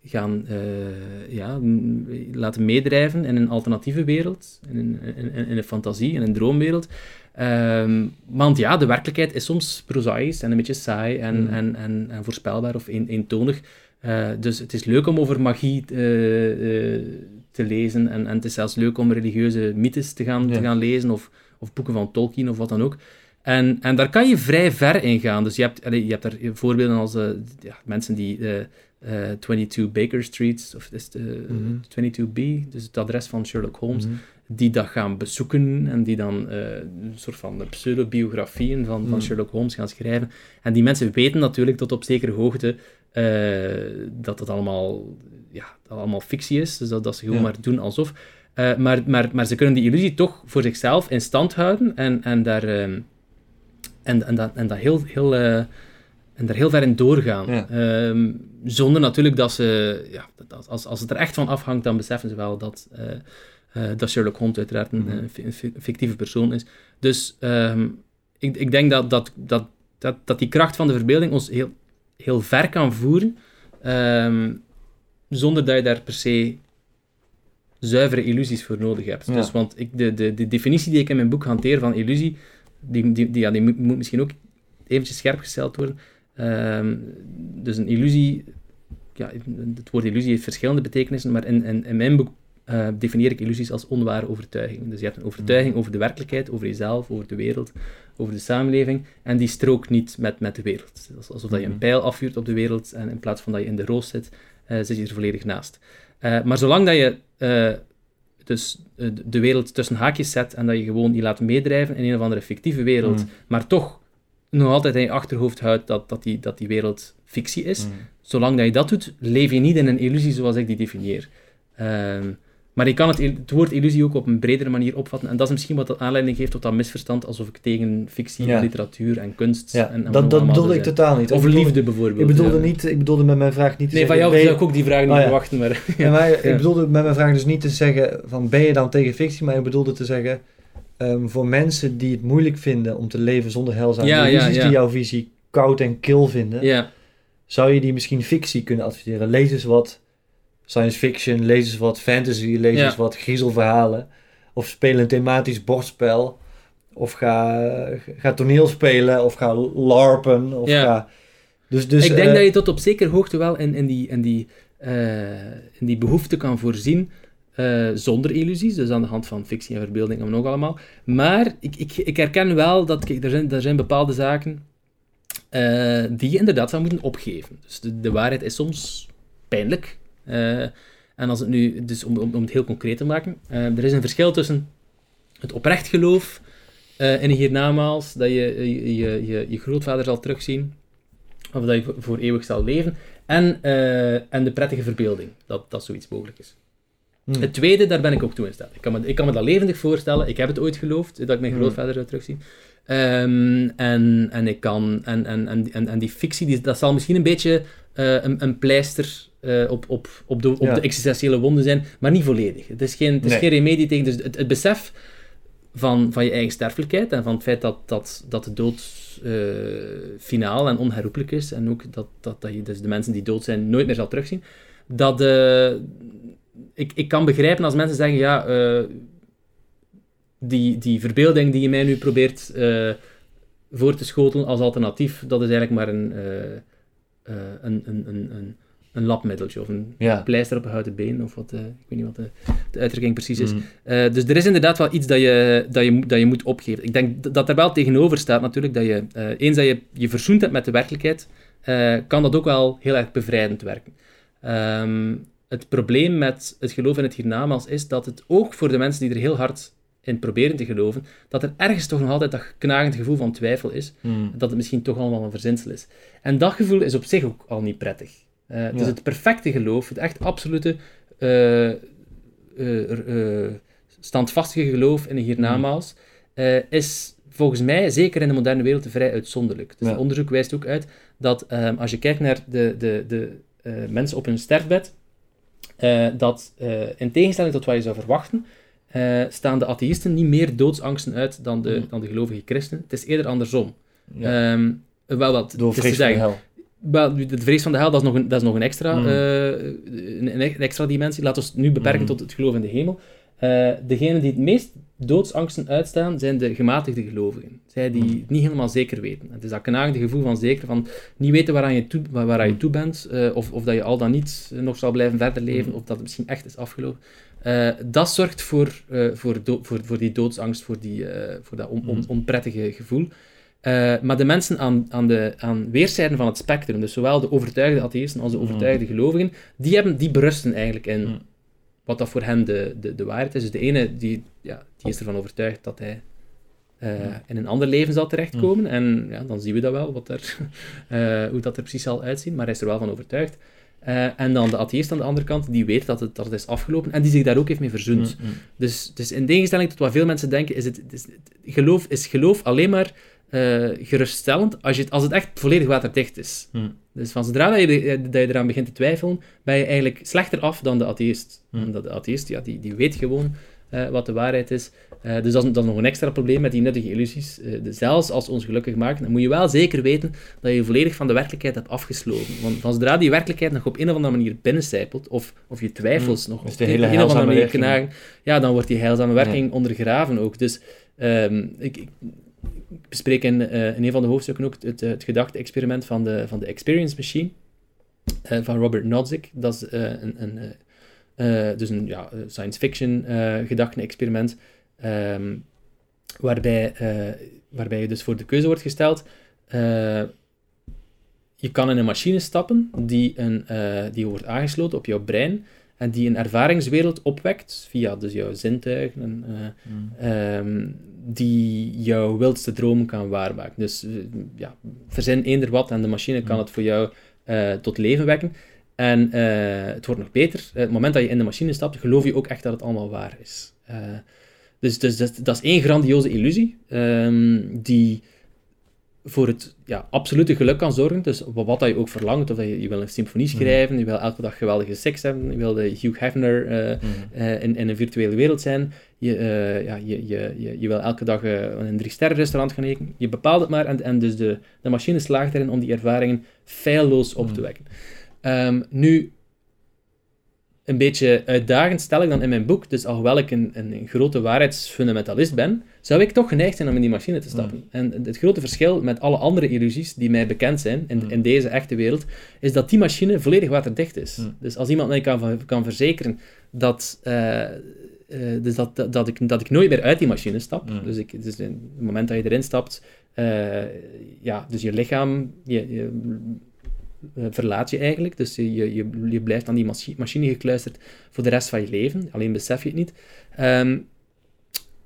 gaan eh, ja, laten meedrijven in een alternatieve wereld, in een, in, in- in een fantasie, in een droomwereld. Ehm, want ja, de werkelijkheid is soms prozaïs en een beetje saai en, Mm. en, en, en voorspelbaar of een, eentonig. Eh, dus het is leuk om over magie eh, te lezen en, en het is zelfs leuk om religieuze mythes te gaan, Ja. te gaan lezen of, of boeken van Tolkien of wat dan ook. En, en daar kan je vrij ver in gaan. Dus je hebt, allee, je hebt daar voorbeelden als ja, mensen die eh, eh, 22 Baker Street, of is het, eh, Mhm. 22B, dus het adres van Sherlock Holmes, Mhm. die dat gaan bezoeken en die dan eh, een soort van pseudobiografieën van, van Mm. Sherlock Holmes gaan schrijven. En die mensen weten natuurlijk tot op zekere hoogte dat het allemaal, ja, dat allemaal fictie is, dus dat, dat ze gewoon Ja. maar doen alsof. Maar, maar, maar ze kunnen die illusie toch voor zichzelf in stand houden en, en, daar, ehm, en, en, dat, en dat heel, heel, en daar heel ver in doorgaan. Ja. Ehm, zonder natuurlijk dat ze, ja, dat, als, als het er echt van afhangt, dan beseffen ze wel dat, eh, eh, dat Sherlock Holmes uiteraard een, Mhm. eh, fictieve persoon is. Dus ehm, ik, ik denk dat, dat, dat, dat, dat die kracht van de verbeelding ons heel, heel ver kan voeren, ehm, zonder dat je daar per se zuivere illusies voor nodig hebt. Ja. Dus, want ik, de, de, de definitie die ik in mijn boek hanteer van illusie, die, die, die, ja, die moet misschien ook eventjes scherp gesteld worden. Ehm, dus een illusie, ja, het woord illusie heeft verschillende betekenissen, maar in, in, in mijn boek eh, definieer ik illusies als onware overtuigingen. Dus je hebt een overtuiging over de werkelijkheid, over jezelf, over de wereld, over de samenleving, en die strookt niet met, met de wereld. Is alsof dat je een Mhm. pijl afvuurt op de wereld, en in plaats van dat je in de roos zit, eh, zit je er volledig naast. Eh, maar zolang dat je dus de wereld tussen haakjes zet en dat je gewoon die laat meedrijven in een of andere fictieve wereld, Mm. maar toch nog altijd in je achterhoofd houdt dat, dat, die, dat die wereld fictie is, Mm. zolang dat je dat doet, leef je niet in een illusie zoals ik die definieer. Ehm, maar je kan het, het woord illusie ook op een bredere manier opvatten. En dat is misschien wat dat aanleiding geeft tot dat misverstand, alsof ik tegen fictie Ja. literatuur en kunst Ja, en, en dat, dat bedoelde ik totaal niet. Of liefde bijvoorbeeld. Ik bedoelde, ja. niet, ik bedoelde met mijn vraag niet te Nee, van zeggen... jou ben je- zou ik ook die vraag niet Oh, ja. verwachten, maar... Maar ik bedoelde met mijn vraag dus niet te zeggen van ben je dan tegen fictie, maar ik bedoelde te zeggen ehm, voor mensen die het moeilijk vinden om te leven zonder heilzame Ja, ja. die jouw visie koud en kil vinden, ja, zou je die misschien fictie kunnen adviseren? Lees eens wat science fiction, lees eens wat fantasy, lees eens wat griezelverhalen, of speel een thematisch bordspel, of ga, ga toneel spelen, of ga larpen, of Ja. ga... Dus, dus, ik denk eh, dat je tot op zekere hoogte wel in, in, die, in, die, eh, in die behoefte kan voorzien eh, zonder illusies, dus aan de hand van fictie en verbeelding en nog allemaal. Maar ik, ik, ik herken wel dat er, zijn, er zijn bepaalde zaken eh, die je inderdaad zou moeten opgeven. Dus de, waarheid is soms pijnlijk. Eh, en als het nu, dus om, om, het heel concreet te maken, er is een verschil tussen het oprecht geloof in een hiernamaals, dat je je, je, je, grootvader zal terugzien, of dat je voor- eeuwig zal leven, en, en de prettige verbeelding, dat, dat zoiets mogelijk is. Hmm. Het tweede, daar ben ik ook toe in staat. Ik kan, me, ik kan me dat levendig voorstellen. Ik heb het ooit geloofd, dat ik mijn Hmm. grootvader zou terugzien. Ehm, en, en ik kan... En, en, en, en, en die fictie, die, dat zal misschien een beetje eh, een, een pleister eh, op, op, op, de, op Ja. de existentiële wonden zijn, maar niet volledig. Het is geen, het is Nee. geen remedie tegen... Dus het, het besef van, van je eigen sterfelijkheid en van het feit dat, dat, dat de dood eh, finaal en onherroepelijk is en ook dat, dat, dat je dus de mensen die dood zijn nooit meer zal terugzien, dat... ik, ik kan begrijpen als mensen zeggen, ja, eh, die, die verbeelding die je mij nu probeert eh, voor te schotelen als alternatief, dat is eigenlijk maar een, eh, een, een, een, een, labmiddeltje of een Ja. pleister op een houten been, of wat, ik weet niet wat de, de uitdrukking precies is. Eh, dus er is inderdaad wel iets dat je, dat je, moet- dat je moet opgeven. Ik denk dat er wel tegenover staat natuurlijk dat je, eens dat je je verzoend hebt met de werkelijkheid, kan dat ook wel heel erg bevrijdend werken. Ehm, het probleem met het geloof in het hiernamaals is dat het ook voor de mensen die er heel hard in proberen te geloven, dat er ergens toch nog altijd dat knagend gevoel van twijfel is, Hmm. dat het misschien toch allemaal een verzinsel is. En dat gevoel is op zich ook al niet prettig. Dus Ja. het perfecte geloof, het echt absolute eh, eh, standvastige geloof in een hiernamaals, is volgens mij, zeker in de moderne wereld, vrij uitzonderlijk. Dus Ja. onderzoek wijst ook uit dat ehm, als je kijkt naar de, de, de mensen op hun sterfbed, eh, dat eh, in tegenstelling tot wat je zou verwachten, eh, staan de atheïsten niet meer doodsangsten uit dan de, Hmm. dan de gelovige christenen. Het is eerder andersom. Ja. Ehm, wel wat, Door vrees van de hel. wel, de vrees van de hel, dat is nog een, dat is nog een, extra, Mm. een, een extra dimensie. Laten we het nu beperken Mm. tot het geloof in de hemel. Eh degenen die het meest doodsangsten uitstaan, zijn de gematigde gelovigen. Zij die het niet helemaal zeker weten. Het is dat knagende gevoel van zeker, van niet weten waaraan je toe, waar, waaraan je Mm. toe bent, eh, of, of dat je al dan niet eh, nog zal blijven verder leven, Mm. of dat het misschien echt is afgelopen. Eh, dat zorgt voor, voor, do- voor, voor die doodsangst, voor, die, voor dat on- on- onprettige gevoel. Maar de mensen aan, aan, de, aan weerszijden van het spectrum, dus zowel de overtuigde atheïsten als de overtuigde gelovigen, die, hebben, die berusten eigenlijk in. Wat dat voor hen de, de, de waarheid is. Dus de ene die, ja, die is ervan overtuigd dat hij eh, Mm. in een ander leven zal terechtkomen. En ja, dan zien we dat wel, wat er, eh, hoe dat er precies zal uitzien. Maar hij is er wel van overtuigd. Eh, en dan de atheïst aan de andere kant, die weet dat het, dat het is afgelopen en die zich daar ook heeft mee verzoend. Mm, mm. Dus, dus in tegenstelling tot wat veel mensen denken, is, het, is, geloof, is geloof alleen maar eh, geruststellend als, je het, als het echt volledig waterdicht is. Hmm. Dus van zodra dat je, be- dat je eraan begint te twijfelen, ben je eigenlijk slechter af dan de atheïst. Hmm. Omdat de atheïst, ja, die, die weet gewoon eh, wat de waarheid is. Eh, dus dat is, dat is nog een extra probleem met die nuttige illusies. Uh, zelfs als ons gelukkig maken, dan moet je wel zeker weten dat je volledig van de werkelijkheid hebt afgesloten. Want van zodra die werkelijkheid nog op een of andere manier binnencijpelt, of, of je twijfels mm, nog op een of andere manier knagen, ja, dan wordt die heilzame werking ondergraven ook. Dus um, ik, ik, bespreek in, in een van de hoofdstukken ook het, het gedachte-experiment van de, van de Experience Machine van Robert Nozick. Dat is een, een dus een ja, science fiction gedachten-experiment, um, waarbij, waarbij je dus voor de keuze wordt gesteld. je kan in een machine stappen die, een, die wordt aangesloten op jouw brein en die een ervaringswereld opwekt via dus jouw zintuigen, mm. um, die jouw wildste dromen kan waarmaken. Dus ja, verzin eender wat en de machine kan mm. het voor jou tot leven wekken. En uh, het wordt nog beter. Uh, het moment dat je in de machine stapt, geloof je ook echt dat het allemaal waar is. Dus, dus dat, dat, is één grandioze illusie um, die voor het ja, absolute geluk kan zorgen. Dus wat dat je ook verlangt, of dat je, je wil een symfonie mhm. schrijven, je wil elke dag geweldige seks hebben, je wil de Hugh Hefner mm. in, in, een virtuele wereld zijn, je, ja, je, je, je, je, wil elke dag in een drie-sterren restaurant gaan eten, je bepaalt het maar en, en dus de, de machine slaagt erin om die ervaringen feilloos op te mhm. wekken. Um, nu, een beetje uitdagend stel ik dan in mijn boek, dus alhoewel ik een, een, grote waarheidsfundamentalist ben, zou ik toch geneigd zijn om in die machine te stappen. Mm. En het grote verschil met alle andere illusies die mij bekend zijn in, mm. in deze echte wereld, is dat die machine volledig waterdicht is. Mm. Dus als iemand mij kan, kan verzekeren dat, uh, uh, dus dat, dat, dat, ik, dat ik nooit meer uit die machine stap, dus, ik, dus het moment dat je erin stapt, uh, ja, dus je lichaam, je, je verlaat je eigenlijk. Dus je, je, je blijft aan die machine gekluisterd voor de rest van je leven. Alleen besef je het niet. Um,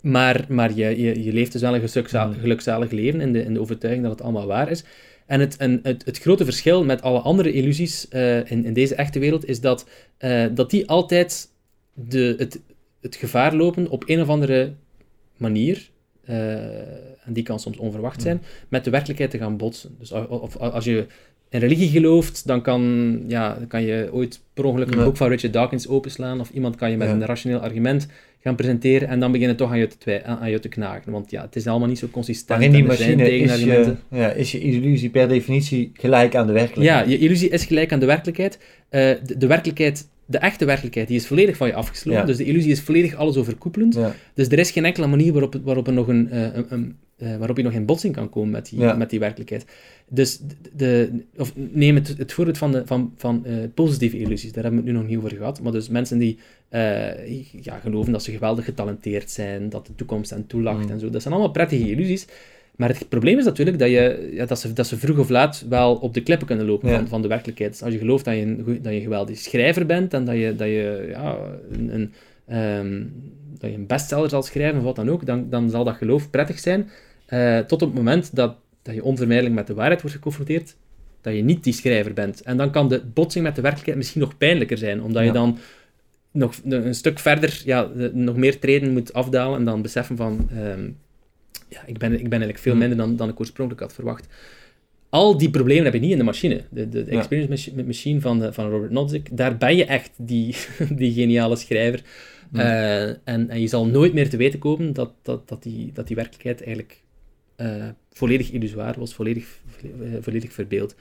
maar maar je, je, je leeft dus wel een gelukzalig, mm. gelukzalig leven in de, in de overtuiging dat het allemaal waar is. En het, en het, het grote verschil met alle andere illusies uh, in, in deze echte wereld is dat, uh, dat die altijd de, het, het gevaar lopen op een of andere manier, uh, en die kan soms onverwacht mm. zijn, met de werkelijkheid te gaan botsen. Dus of, als je in religie gelooft, dan kan, ja, kan je ooit per ongeluk een boek van Richard Dawkins openslaan, of iemand kan je met een rationeel argument gaan presenteren, en dan beginnen toch aan je te, aan je te knagen. Want ja, het is allemaal niet zo consistent. Maar in die machine is je, ja, is je illusie per definitie gelijk aan de werkelijkheid. Ja, je illusie is gelijk aan de werkelijkheid. Uh, de, de, werkelijkheid de echte werkelijkheid die is volledig van je afgesloten. Dus de illusie is volledig alles overkoepelend. Dus er is geen enkele manier waarop, waarop, er nog een, uh, een, een uh, waarop je nog in botsing kan komen met die, met die werkelijkheid. Dus de, of neem het, het voorbeeld van, de, van, van uh, positieve illusies, daar hebben we het nu nog niet over gehad. Maar dus mensen die uh, ja, geloven dat ze geweldig getalenteerd zijn, dat de toekomst hen toelacht mm. en zo. Dat zijn allemaal prettige illusies. Maar het probleem is natuurlijk dat, je, ja, dat, ze, dat ze vroeg of laat wel op de klippen kunnen lopen van, van de werkelijkheid. Dus als je gelooft dat je een, dat je geweldig schrijver bent en dat je, dat je ja, een, een ehm, dat je een bestseller zal schrijven of wat dan ook, dan, dan zal dat geloof prettig zijn. Uh, tot op het moment dat, dat je onvermijdelijk met de waarheid wordt geconfronteerd, dat je niet die schrijver bent. En dan kan de botsing met de werkelijkheid misschien nog pijnlijker zijn, omdat je dan nog een stuk verder, ja, nog meer treden moet afdalen en dan beseffen van, ehm, ja, ik ben, ik ben eigenlijk veel minder dan, dan ik oorspronkelijk had verwacht. Al die problemen heb je niet in de machine. De, de, experience machine van, van Robert Nozick, daar ben je echt die, die geniale schrijver. Uh, en, en je zal nooit meer te weten komen dat, dat, dat, die, dat die werkelijkheid eigenlijk uh, volledig illusoir was, volledig, volledig verbeeld.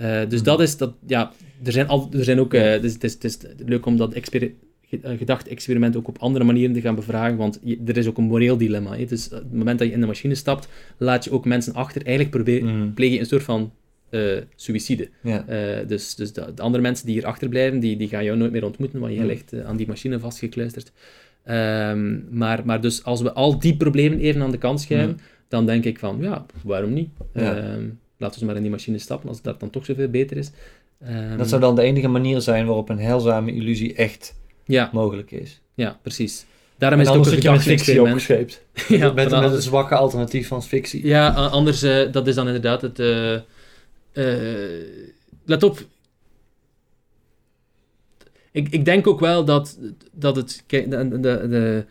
Uh, dus dat is, dat, ja, er zijn, al, er zijn ook, uh, het, is, het, is, leuk om dat gedachte-experiment ook op andere manieren te gaan bevragen, want je, er is ook een moreel dilemma. Hè? Dus op het moment dat je in de machine stapt, laat je ook mensen achter. Eigenlijk probeer, mm. pleeg je een soort van uh, suïcide. Ja. dus dus de, de, andere mensen die hier achterblijven, die, die gaan jou nooit meer ontmoeten, want je mm. ligt aan die machine vastgekluisterd. Um, maar, maar dus als we al die problemen even aan de kant schuiven, mm dan denk ik van, ja, waarom niet? Ehm, laten we maar in die machine stappen, als dat dan toch zoveel beter is. Um, dat zou dan de enige manier zijn waarop een heilzame illusie echt ja. mogelijk is. Ja, precies. Daarom is het ook een gedachte-experiment. ja, met, met een zwakke alternatief van fictie. Ja, anders, uh, dat is dan inderdaad het... Uh, let op, ik, ik denk ook wel dat, dat het... De, de, de,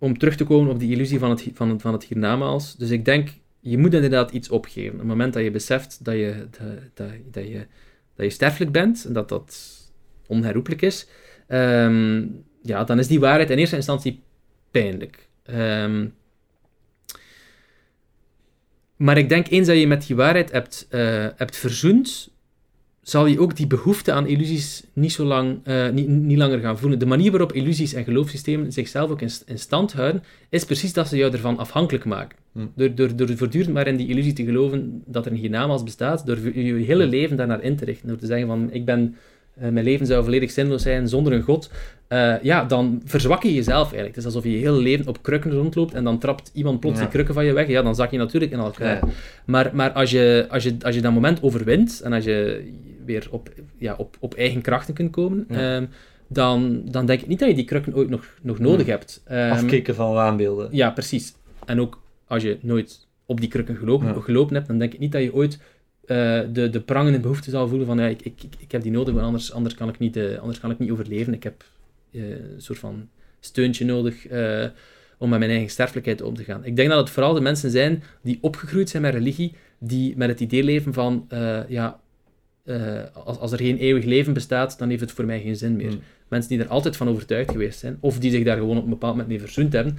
om terug te komen op die illusie van het, van, het, van het hiernamaals. Dus ik denk, je moet inderdaad iets opgeven. Op het moment dat je beseft dat je, dat, dat, dat je, dat je sterfelijk bent en dat dat onherroepelijk is, um, ja, dan is die waarheid in eerste instantie pijnlijk. Ehm, maar ik denk eens dat je met die waarheid hebt, uh, hebt verzoend, zal je ook die behoefte aan illusies niet, zo lang, uh, niet, niet langer gaan voelen. De manier waarop illusies en geloofssystemen zichzelf ook in, in stand houden, is precies dat ze jou ervan afhankelijk maken. Hm. Door, door, door voortdurend maar in die illusie te geloven dat er een hiernamaals bestaat, door je, hele leven daarnaar in te richten. Door te zeggen van, ik ben uh, mijn leven zou volledig zinloos zijn zonder een god, uh, ja, dan verzwak je jezelf eigenlijk. Het is alsof je je hele leven op krukken rondloopt en dan trapt iemand plots die krukken van je weg. Ja, dan zak je natuurlijk in elkaar. Ja. Maar, maar als, je, als, je, als je dat moment overwint en als je weer op, ja, op, op eigen krachten kunt komen, ja. um, dan, dan denk ik niet dat je die krukken ooit nog, nog nodig hebt. Um, Afkicken van waanbeelden. Ja, precies. En ook als je nooit op die krukken gelopen, gelopen hebt, dan denk ik niet dat je ooit uh, de, de prangende behoefte zal voelen van ja, ik, ik, ik heb die nodig, want anders, anders, kan ik niet, uh, anders kan ik niet overleven. Ik heb uh, een soort van steuntje nodig om met mijn eigen sterfelijkheid om te gaan. Ik denk dat het vooral de mensen zijn die opgegroeid zijn met religie, die met het idee leven van ja, als, als er geen eeuwig leven bestaat, dan heeft het voor mij geen zin meer. Mm. Mensen die er altijd van overtuigd geweest zijn, of die zich daar gewoon op een bepaald moment mee verzoend hebben,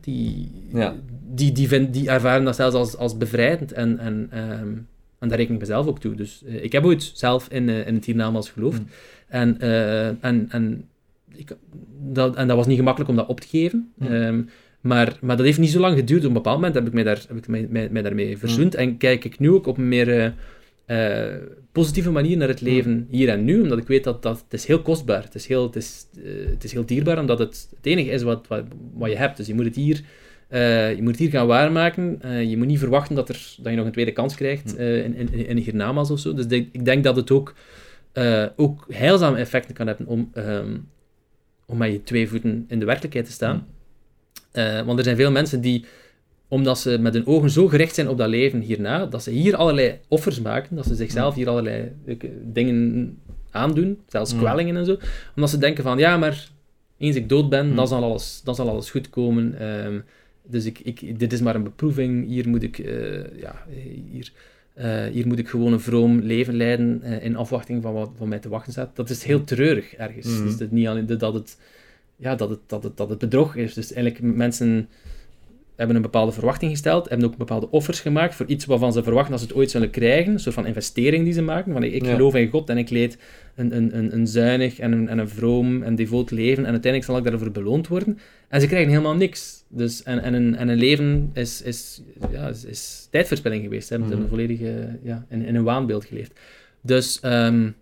die, ja. die, die, die, die, ervaren dat zelfs als, als bevrijdend en, en um, en daar reken ik mezelf ook toe. Dus uh, ik heb ooit zelf in, uh, in het hiernamaals geloofd. Mm. En, en, en, ik, dat, en dat was niet gemakkelijk om dat op te geven. Mm. Um, maar, maar dat heeft niet zo lang geduurd. Op een bepaald moment heb ik mij, daar, heb ik mij, mij, mij daarmee verzoend. En kijk ik nu ook op een meer positieve manier naar het leven hier en nu. Omdat ik weet dat, dat het is heel kostbaar het is heel, het is, het is heel dierbaar. Omdat het het enige is wat, wat, wat je hebt. Dus je moet het hier uh, je moet het hier gaan waarmaken. Uh, je moet niet verwachten dat, er, dat je nog een tweede kans krijgt uh, in, in, in hiernamaals of zo. Dus de, ik denk dat het ook, ook heilzame effecten kan hebben om, um, om met je twee voeten in de werkelijkheid te staan. want er zijn veel mensen die, omdat ze met hun ogen zo gericht zijn op dat leven hierna, dat ze hier allerlei offers maken, dat ze zichzelf hier allerlei dingen aandoen, zelfs kwellingen en zo, omdat ze denken van, ja, maar eens ik dood ben, dan, zal alles, dan zal alles goed komen. Um, dus ik, ik, dit is maar een beproeving. Hier moet ik, uh, ja, hier, uh, hier moet ik gewoon een vroom leven leiden uh, in afwachting van wat van mij te wachten staat. Dat is heel treurig ergens. Mm. Dus dat, niet alleen, dat, het, ja, dat, het, dat, het, dat het bedrog is. Dus eigenlijk mensen hebben een bepaalde verwachting gesteld, hebben ook bepaalde offers gemaakt voor iets waarvan ze verwachten dat ze het ooit zullen krijgen, een soort van investering die ze maken, van ik, ja. geloof in God en ik leed een, een, een, een zuinig en een, en een vroom en devoot leven en uiteindelijk zal ik daarvoor beloond worden. En ze krijgen helemaal niks. Dus, en, en, een, en een leven is, is, ja, is, is tijdverspilling geweest. Ze hebben mm. een volledige, ja, in, in een waanbeeld geleefd. Dus um,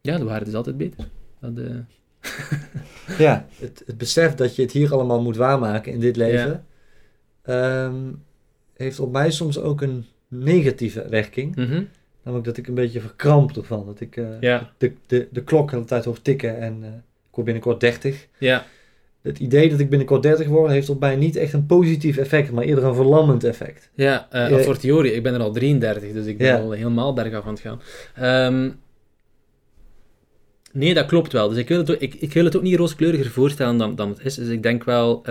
ja, de waarheid is altijd beter. Dat, uh... ja, het, het besef dat je het hier allemaal moet waarmaken in dit leven... Ja. Um, heeft op mij soms ook een negatieve werking. Mm -hmm. Namelijk dat ik een beetje verkramp ervan. Dat ik uh, ja. de, de, de klok de hele tijd hoor tikken en uh, ik word binnenkort 30. Ja het idee dat ik binnenkort 30 word, heeft op mij niet echt een positief effect, maar eerder een verlammend effect. Ja, uh, voor theorie, ik ben er al 33, dus ik ben ja. al helemaal bergaf aan het gaan. Um, nee, dat klopt wel. Dus ik wil het ook, ik, ik wil het ook niet rooskleuriger voorstellen dan, dan het is. Dus ik denk wel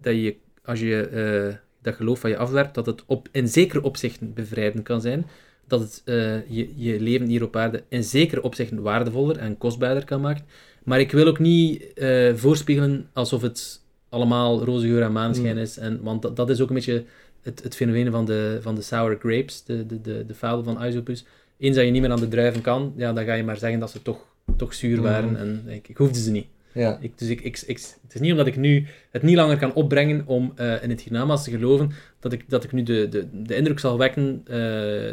dat je, als je dat geloof van je afwerpt, dat het op, in zekere opzichten bevrijdend kan zijn. Dat het je, je leven hier op aarde in zekere opzichten waardevoller en kostbaarder kan maken. Maar ik wil ook niet uh, voorspiegelen alsof het allemaal roze geur en maneschijn mm. is. En, want dat, dat, is ook een beetje het, het fenomeen van de, van de sour grapes, de, de, de, de fabel van Aesopus. Eens dat je niet meer aan de druiven kan, ja, dan ga je maar zeggen dat ze toch, toch zuur waren. Mm. En ik, ik hoefde ze niet. Ja. Ik, dus ik, ik, ik, het is niet omdat ik nu het niet langer kan opbrengen om uh, in het hiernamaals te geloven, dat ik, dat ik nu de, de, de indruk zal wekken uh,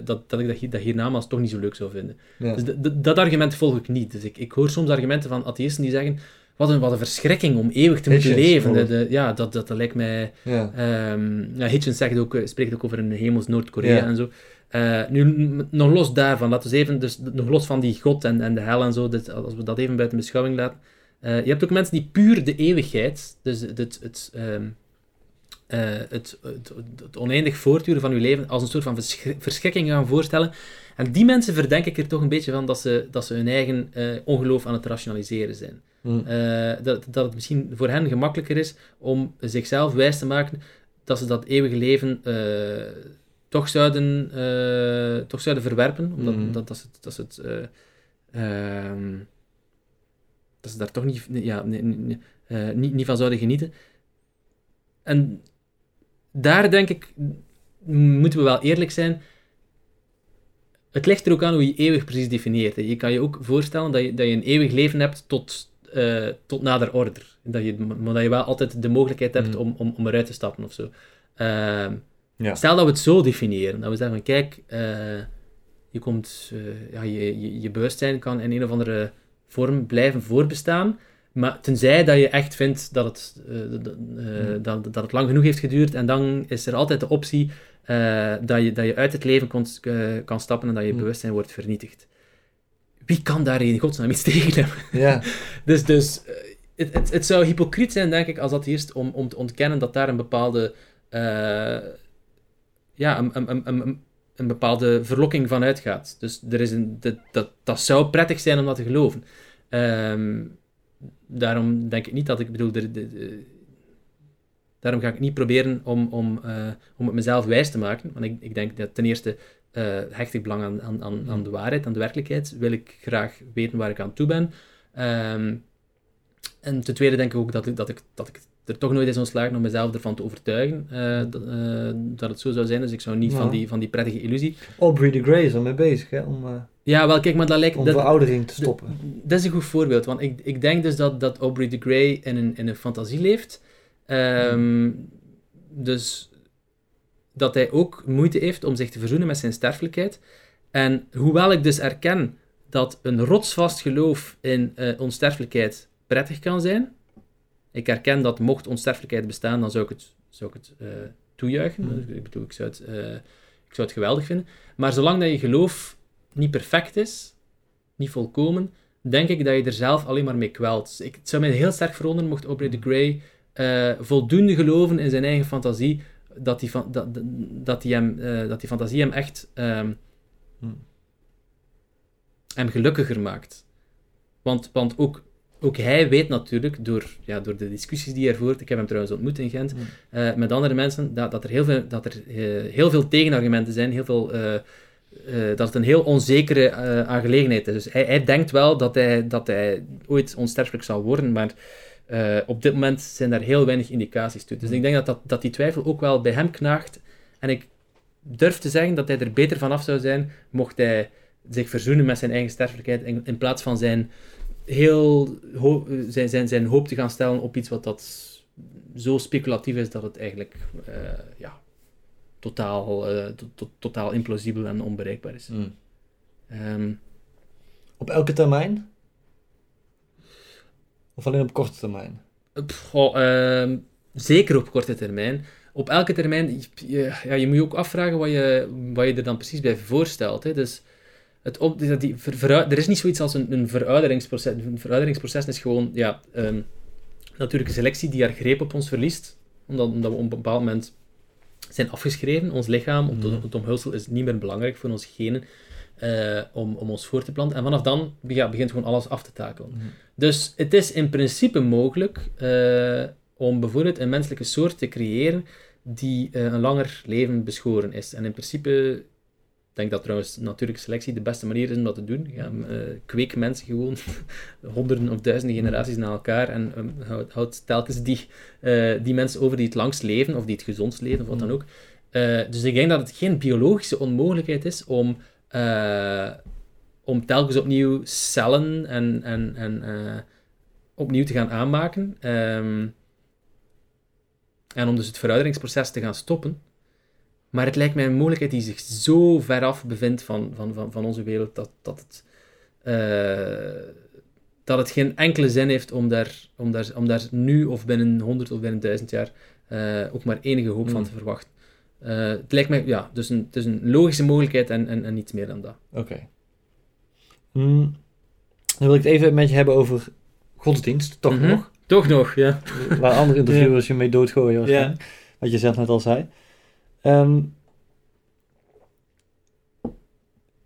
dat, dat ik dat, dat hiernamaals toch niet zo leuk zou vinden. Ja. Dus de, de, dat argument volg ik niet. Dus ik, ik hoor soms argumenten van atheïsten die zeggen, wat een, wat een verschrikking om eeuwig te moeten leven. De, de, ja, dat, dat, dat lijkt mij... Ja. Um, ja, Hitchens zegt ook, spreekt ook over een hemels Noord-Korea ja. en zo. Uh, nu, nog los daarvan, laten we even, dus nog los van die God en, en de hel en zo, als we dat even buiten beschouwing laten, uh, je hebt ook mensen die puur de eeuwigheid, dus het, het, het, um, uh, het, het, oneindig voortduren van je leven, als een soort van verschrikking gaan voorstellen. En die mensen verdenk ik er toch een beetje van dat ze, dat ze hun eigen uh, ongeloof aan het rationaliseren zijn. Mm. dat, dat het misschien voor hen gemakkelijker is om zichzelf wijs te maken dat ze dat eeuwige leven toch, zouden, toch zouden verwerpen, omdat mm. dat, dat, ze, dat ze het... Um, dat ze daar toch niet, ja, uh, niet, niet van zouden genieten. En daar denk ik, moeten we wel eerlijk zijn. Het ligt er ook aan hoe je eeuwig precies definieert. Je kan je ook voorstellen dat je, dat je een eeuwig leven hebt tot, uh, tot nader order. Dat je, maar dat je wel altijd de mogelijkheid hebt mm. om, om, om eruit te stappen of zo. Uh, ja. Stel dat we het zo definiëren. Dat we zeggen van kijk, uh, je, komt, ja, je, je, je bewustzijn kan in een of andere vorm blijven voorbestaan. Maar tenzij dat je echt vindt dat het, uh, dat, dat het lang genoeg heeft geduurd, en dan is er altijd de optie uh, dat, je, dat je uit het leven kon, kan stappen en dat je hmm. bewustzijn wordt vernietigd. Wie kan daar in godsnaam iets tegen hebben? Ja. dus dus het, het, het, zou hypocriet zijn, denk ik, als dat eerst om, om te ontkennen dat daar een bepaalde, ja, een, een, een, een, bepaalde verlokking van uitgaat. Dus er is een, dat, dat, dat zou prettig zijn om dat te geloven. Um, daarom denk ik niet dat ik bedoel. De, daarom ga ik niet proberen om, om, uh, om het mezelf wijs te maken. Want ik, ik denk dat ten eerste uh, hecht ik belang aan, aan, aan de waarheid, aan de werkelijkheid. Wil ik graag weten waar ik aan toe ben. Um, en ten tweede denk ik ook dat ik, dat ik, dat ik er toch nooit is ontslagen om mezelf ervan te overtuigen dat, uh, dat, het zo zou zijn. Dus ik zou niet van, die, van die prettige illusie... Aubrey de Grey is mee bezig, hè? Om, ja, wel, kijk, maar dat lijkt... Om veroudering te stoppen. Dat, is een goed voorbeeld, want ik, ik denk dus dat, dat Aubrey de Grey in een, in een fantasie leeft. Um, Dus dat hij ook moeite heeft om zich te verzoenen met zijn sterfelijkheid. En hoewel ik dus erken dat een rotsvast geloof in uh, onsterfelijkheid prettig kan zijn, ik erken dat mocht onsterfelijkheid bestaan, dan zou ik het, zou ik het uh, toejuichen. Mm. Ik bedoel, ik zou, het, uh, ik zou het geweldig vinden. Maar zolang dat je geloof niet perfect is, niet volkomen, denk ik dat je er zelf alleen maar mee kwelt. Dus ik, het zou mij heel sterk verwonderen mocht Aubrey de Grey uh, voldoende geloven in zijn eigen fantasie, dat die, van, dat, dat die, hem, dat die fantasie hem echt um, hem gelukkiger maakt. Want, want ook, ook hij weet natuurlijk, door, ja, door de discussies die hij voert, ik heb hem trouwens ontmoet in Gent, uh, met andere mensen, dat, dat er, heel veel, dat er heel veel tegenargumenten zijn, heel veel uh, dat het een heel onzekere aangelegenheid is. Dus hij, hij, denkt wel dat hij, dat hij ooit onsterfelijk zal worden, maar op dit moment zijn daar heel weinig indicaties toe. Dus ik denk dat, dat, dat die twijfel ook wel bij hem knaagt. En ik durf te zeggen dat hij er beter vanaf zou zijn mocht hij zich verzoenen met zijn eigen sterfelijkheid in, in plaats van zijn, heel zijn, zijn, zijn hoop te gaan stellen op iets wat dat zo speculatief is dat het eigenlijk ja, totaal, uh, to totaal implausibel en onbereikbaar is. Mm. Um, op elke termijn? Of alleen op korte termijn? Uh, zeker op korte termijn. Op elke termijn, je, ja, je moet je ook afvragen wat je, wat je er dan precies bij voorstelt. Hè. Dus het op, die, er is niet zoiets als een, een verouderingsproces. Een verouderingsproces is gewoon ja, um, natuurlijke selectie die haar greep op ons verliest. Omdat, omdat we op een bepaald moment zijn afgeschreven. Ons lichaam, mm. het omhulsel, is niet meer belangrijk voor onze genen uh, om, om ons voor te planten. En vanaf dan ja, begint gewoon alles af te takelen. Mhm. Dus het is in principe mogelijk uh, om bijvoorbeeld een menselijke soort te creëren die uh, een langer leven beschoren is. En in principe denk dat trouwens natuurlijke selectie de beste manier is om dat te doen. Ja, uh, kweek mensen gewoon honderden of duizenden generaties na elkaar en um, houd, telkens die, uh, die mensen over die het langst leven of die het gezondst leven of wat dan ook. Uh, dus ik denk dat het geen biologische onmogelijkheid is om, om telkens opnieuw cellen en, en, en opnieuw te gaan aanmaken. Um, en om dus het verouderingsproces te gaan stoppen. Maar het lijkt mij een mogelijkheid die zich zo ver af bevindt van, van, van, van onze wereld, dat, dat, het, uh, dat het geen enkele zin heeft om daar, om daar, om daar nu of binnen 100 of binnen 1000 jaar uh, ook maar enige hoop van hmm. te verwachten. Uh, het lijkt mij, ja, dus een, het is een logische mogelijkheid en, en, en niets meer dan dat. Oké. Okay. Hmm. Dan wil ik het even met je hebben over godsdienst, toch mm -hmm. nog? Toch nog, ja. Waar andere interviewers je mee doodgooien, ja. wat je zelf net al zei. Um,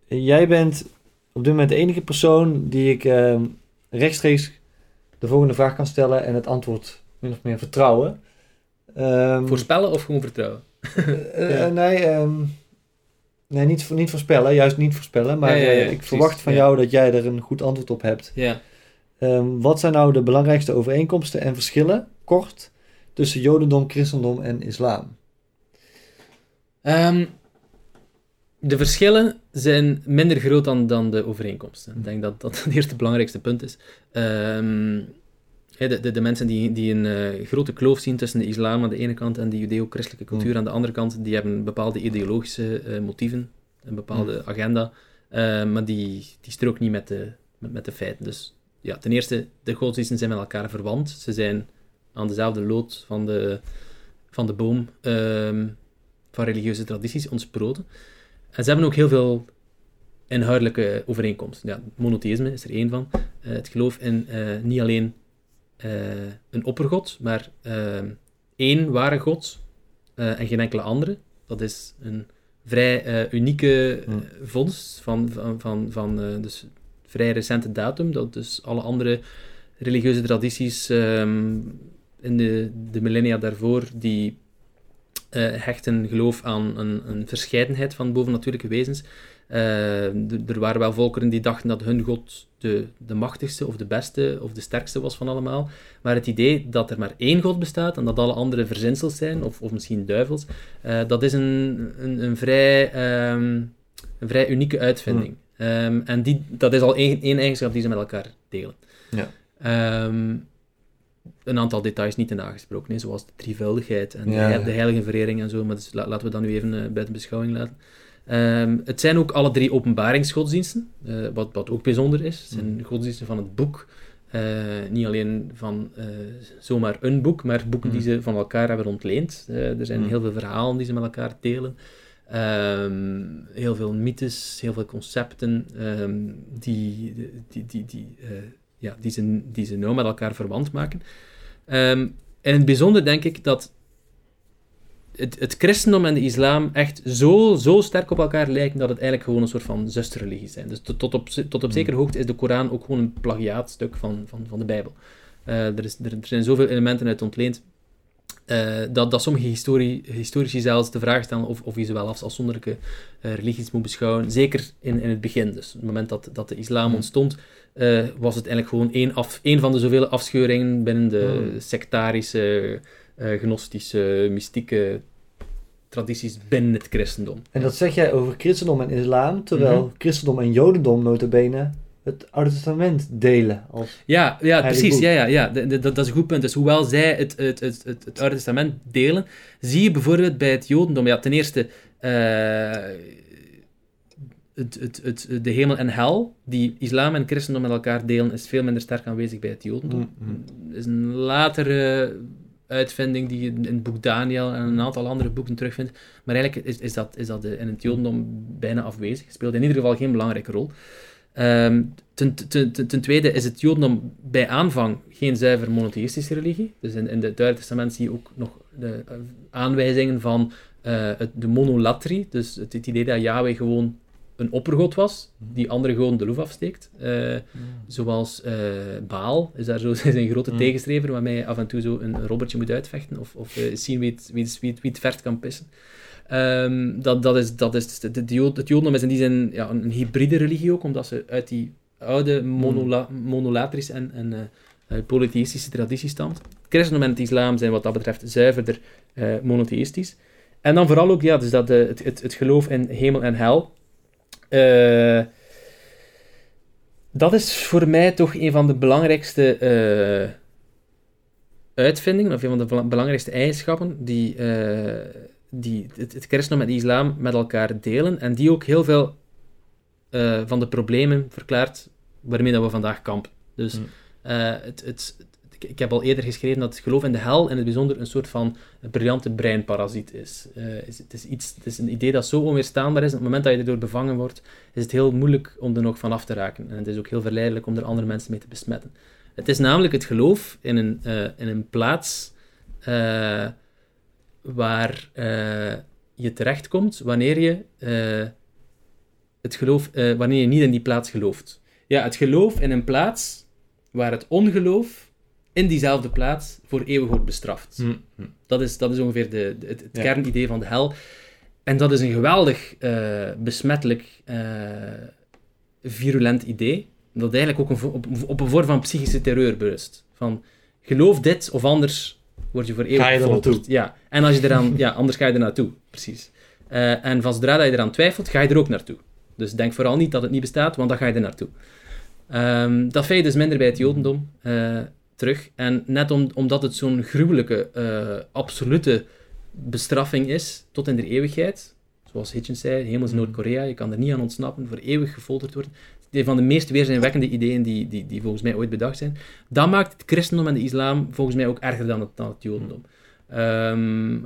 jij bent op dit moment de enige persoon die ik um, rechtstreeks de volgende vraag kan stellen en het antwoord min of meer vertrouwen. Um, Voorspellen of gewoon vertrouwen? uh, uh, nee, nee niet, niet voorspellen, juist niet voorspellen. Maar ja, ja, uh, ik verwacht van jou dat jij er een goed antwoord op hebt. Ja. Ehm, wat zijn nou de belangrijkste overeenkomsten en verschillen, kort, tussen Jodendom, Christendom en Islam? Um, de verschillen zijn minder groot dan, dan de overeenkomsten. Ik denk dat dat het eerste belangrijkste punt is. Um, de, de, de, mensen die, die een uh, grote kloof zien tussen de islam aan de ene kant en de judeo-christelijke cultuur mm. aan de andere kant, die hebben bepaalde ideologische uh, motieven, een bepaalde mm. agenda, uh, maar die, die strookt niet met de, met, met, de feiten. Dus ja, ten eerste, de godsdiensten zijn met elkaar verwant. Ze zijn aan dezelfde lood van de, van de boom um, van religieuze tradities ontsproten. En ze hebben ook heel veel inhoudelijke overeenkomsten. Ja, monotheïsme is er één van. Uh, het geloof in uh, niet alleen uh, een oppergod, maar één ware god en geen enkele andere. Dat is een vrij unieke hmm. vondst van, van, van, van dus vrij recente datum. Dat dus alle andere religieuze tradities um, in de, de millennia daarvoor, die uh, hechten geloof aan een, een, verscheidenheid van bovennatuurlijke wezens. Uh, er waren wel volkeren die dachten dat hun god de, de machtigste of de beste of de sterkste was van allemaal. Maar het idee dat er maar één god bestaat en dat alle andere verzinsels zijn, of, of misschien duivels, uh, dat is een, een, een vrij, um, een vrij unieke uitvinding. Um, en die, dat is al één, één eigenschap die ze met elkaar delen. Ja. Um, een aantal details niet in aangesproken, hè, zoals de drievuldigheid en de, de heilige verering en zo, maar dus laten we dat nu even uh, buiten beschouwing laten. Um, het zijn ook alle drie openbaringsgodsdiensten, uh, wat, wat ook bijzonder is. Het zijn mm. godsdiensten van het boek. Uh, niet alleen van zomaar een boek, maar boeken die mm. ze van elkaar hebben ontleend. er zijn mm. heel veel verhalen die ze met elkaar delen. Um, heel veel mythes, heel veel concepten um, die, die, die, die ja, die, ze, die ze nou met elkaar verwant maken. Um, in het bijzonder denk ik dat het, het christendom en de islam echt zo, zo sterk op elkaar lijken dat het eigenlijk gewoon een soort van zusterreligie zijn. Dus tot, tot op, tot op hmm. zekere hoogte is de Koran ook gewoon een plagiaatstuk van, van, van de Bijbel. Uh, er, is, er, er, zijn zoveel elementen uit ontleend uh, dat, dat sommige historie, historici zelfs de vraag stellen of, of je ze wel als afzonderlijke uh, religies moet beschouwen. Zeker in, in het begin. Dus het moment dat, dat de islam hmm. ontstond, uh, was het eigenlijk gewoon één, af, één van de zoveel afscheuringen binnen de hmm. sectarische, gnostische, mystieke tradities binnen het christendom. En dat zeg jij over christendom en islam, terwijl mm christendom en jodendom notabene het Oude Testament delen. Als ja, ja precies. Ja, ja, ja. dat, dat, is een goed punt. Dus hoewel zij het, het, het, het, het Oude Testament delen, zie je bijvoorbeeld bij het Jodendom, ja, ten eerste uh, het, het, het, de hemel en hel, die islam en christendom met elkaar delen, is veel minder sterk aanwezig bij het Jodendom. Mm is een latere uitvinding die je in het boek Daniel en een aantal andere boeken terugvindt. Maar eigenlijk is, is dat, is dat in het Jodendom bijna afwezig. Speelt in ieder geval geen belangrijke rol. Um, ten, ten, ten, tweede is het Jodendom bij aanvang geen zuiver monotheïstische religie. Dus in, in het Oude Testament zie je ook nog de uh, aanwijzingen van uh, het, de monolatrie. Dus het, het, idee dat Yahweh gewoon een oppergod was, die andere gewoon de loef afsteekt. Uh, mm. Zoals Baal is daar zo zijn grote mm. tegenstrever, waarmee je af en toe zo een robbertje moet uitvechten of, of zien wie het, wie, wie, wie het vert kan pissen. Um, dat, dat is, dat is, de, de, het Jodendom is in die zin ja, een, hybride religie ook, omdat ze uit die oude monola, monolatrische en, en uh, polytheïstische traditie stamt. Christendom en het islam zijn wat dat betreft zuiverder uh, monotheïstisch. En dan vooral ook ja, dus dat, uh, het, het, het geloof in hemel en hel. dat is voor mij toch een van de belangrijkste uitvindingen, of een van de belangrijkste eigenschappen die die het, het christendom en de islam met elkaar delen en die ook heel veel uh, van de problemen verklaart waarmee dat we vandaag kampen. Dus mm. uh, het, het, ik heb al eerder geschreven dat het geloof in de hel in het bijzonder een soort van briljante breinparasiet is. Uh, is, het, is iets, het is een idee dat zo onweerstaanbaar is. Op het moment dat je erdoor bevangen wordt, is het heel moeilijk om er nog van af te raken. En het is ook heel verleidelijk om er andere mensen mee te besmetten. Het is namelijk het geloof in een, in een plaats waar uh, je terechtkomt wanneer je uh, het geloof, uh, wanneer je niet in die plaats gelooft. Ja, het geloof in een plaats waar het ongeloof in diezelfde plaats voor eeuwig wordt bestraft. Mm Dat, is, dat is ongeveer de, het, het kernidee van de hel. En dat is een geweldig besmettelijk, virulent idee. dat eigenlijk ook een, op, op een vorm van psychische terreur berust. Van, geloof dit of anders word je voor eeuwig Ga je er naartoe. Ja, en als je eraan, ja, anders ga je er naartoe, precies. Uh, en van zodra dat je eraan twijfelt, ga je er ook naartoe. Dus denk vooral niet dat het niet bestaat, want dan ga je er naartoe. Um, dat vind je dus minder bij het Jodendom uh, terug. En net om, omdat het zo'n gruwelijke, uh, absolute bestraffing is, tot in de eeuwigheid, zoals Hitchens zei, hemels Noord-Korea, je kan er niet aan ontsnappen, voor eeuwig gefolterd worden. Van de meest weerzinwekkende ideeën die, die, die volgens mij ooit bedacht zijn. Dat maakt het christendom en de islam volgens mij ook erger dan het, dan het jodendom. Um,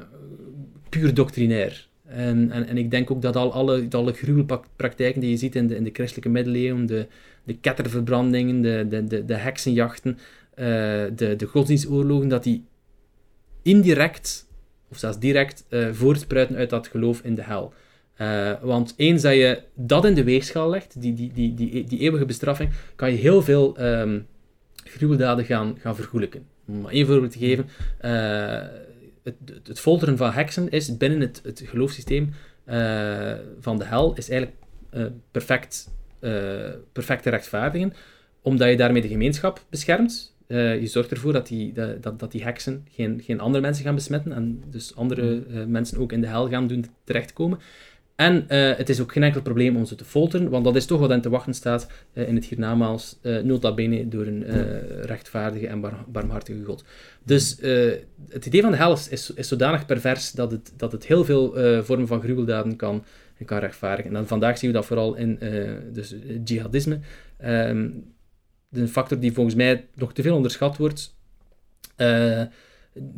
puur doctrinair. En, en, en ik denk ook dat al alle, alle gruwelpraktijken die je ziet in de, in de christelijke middeleeuwen, de, de ketterverbrandingen, de, de, de, de heksenjachten, uh, de, de godsdienstoorlogen, dat die indirect, of zelfs direct, uh, voortspruiten uit dat geloof in de hel. Uh, want eens dat je dat in de weegschaal legt, die, die, die, die, die eeuwige bestraffing, kan je heel veel um, gruweldaden gaan, gaan vergoelijken. Om één voorbeeld te geven, het, het, het, folteren van heksen is binnen het, het geloofssysteem uh, van de hel is eigenlijk perfect, perfect te rechtvaardigen, omdat je daarmee de gemeenschap beschermt. je zorgt ervoor dat die, dat, dat die heksen geen, geen andere mensen gaan besmetten en dus andere mensen ook in de hel gaan doen terechtkomen. En uh, het is ook geen enkel probleem om ze te folteren, want dat is toch wat aan te wachten staat uh, in het hiernamaals, uh, nota bene door een rechtvaardige en bar barmhartige God. Dus het idee van de hel is, is, zodanig pervers dat het, dat het heel veel vormen van gruweldaden kan, kan rechtvaardigen. En vandaag zien we dat vooral in dus, jihadisme. Een factor die volgens mij nog te veel onderschat wordt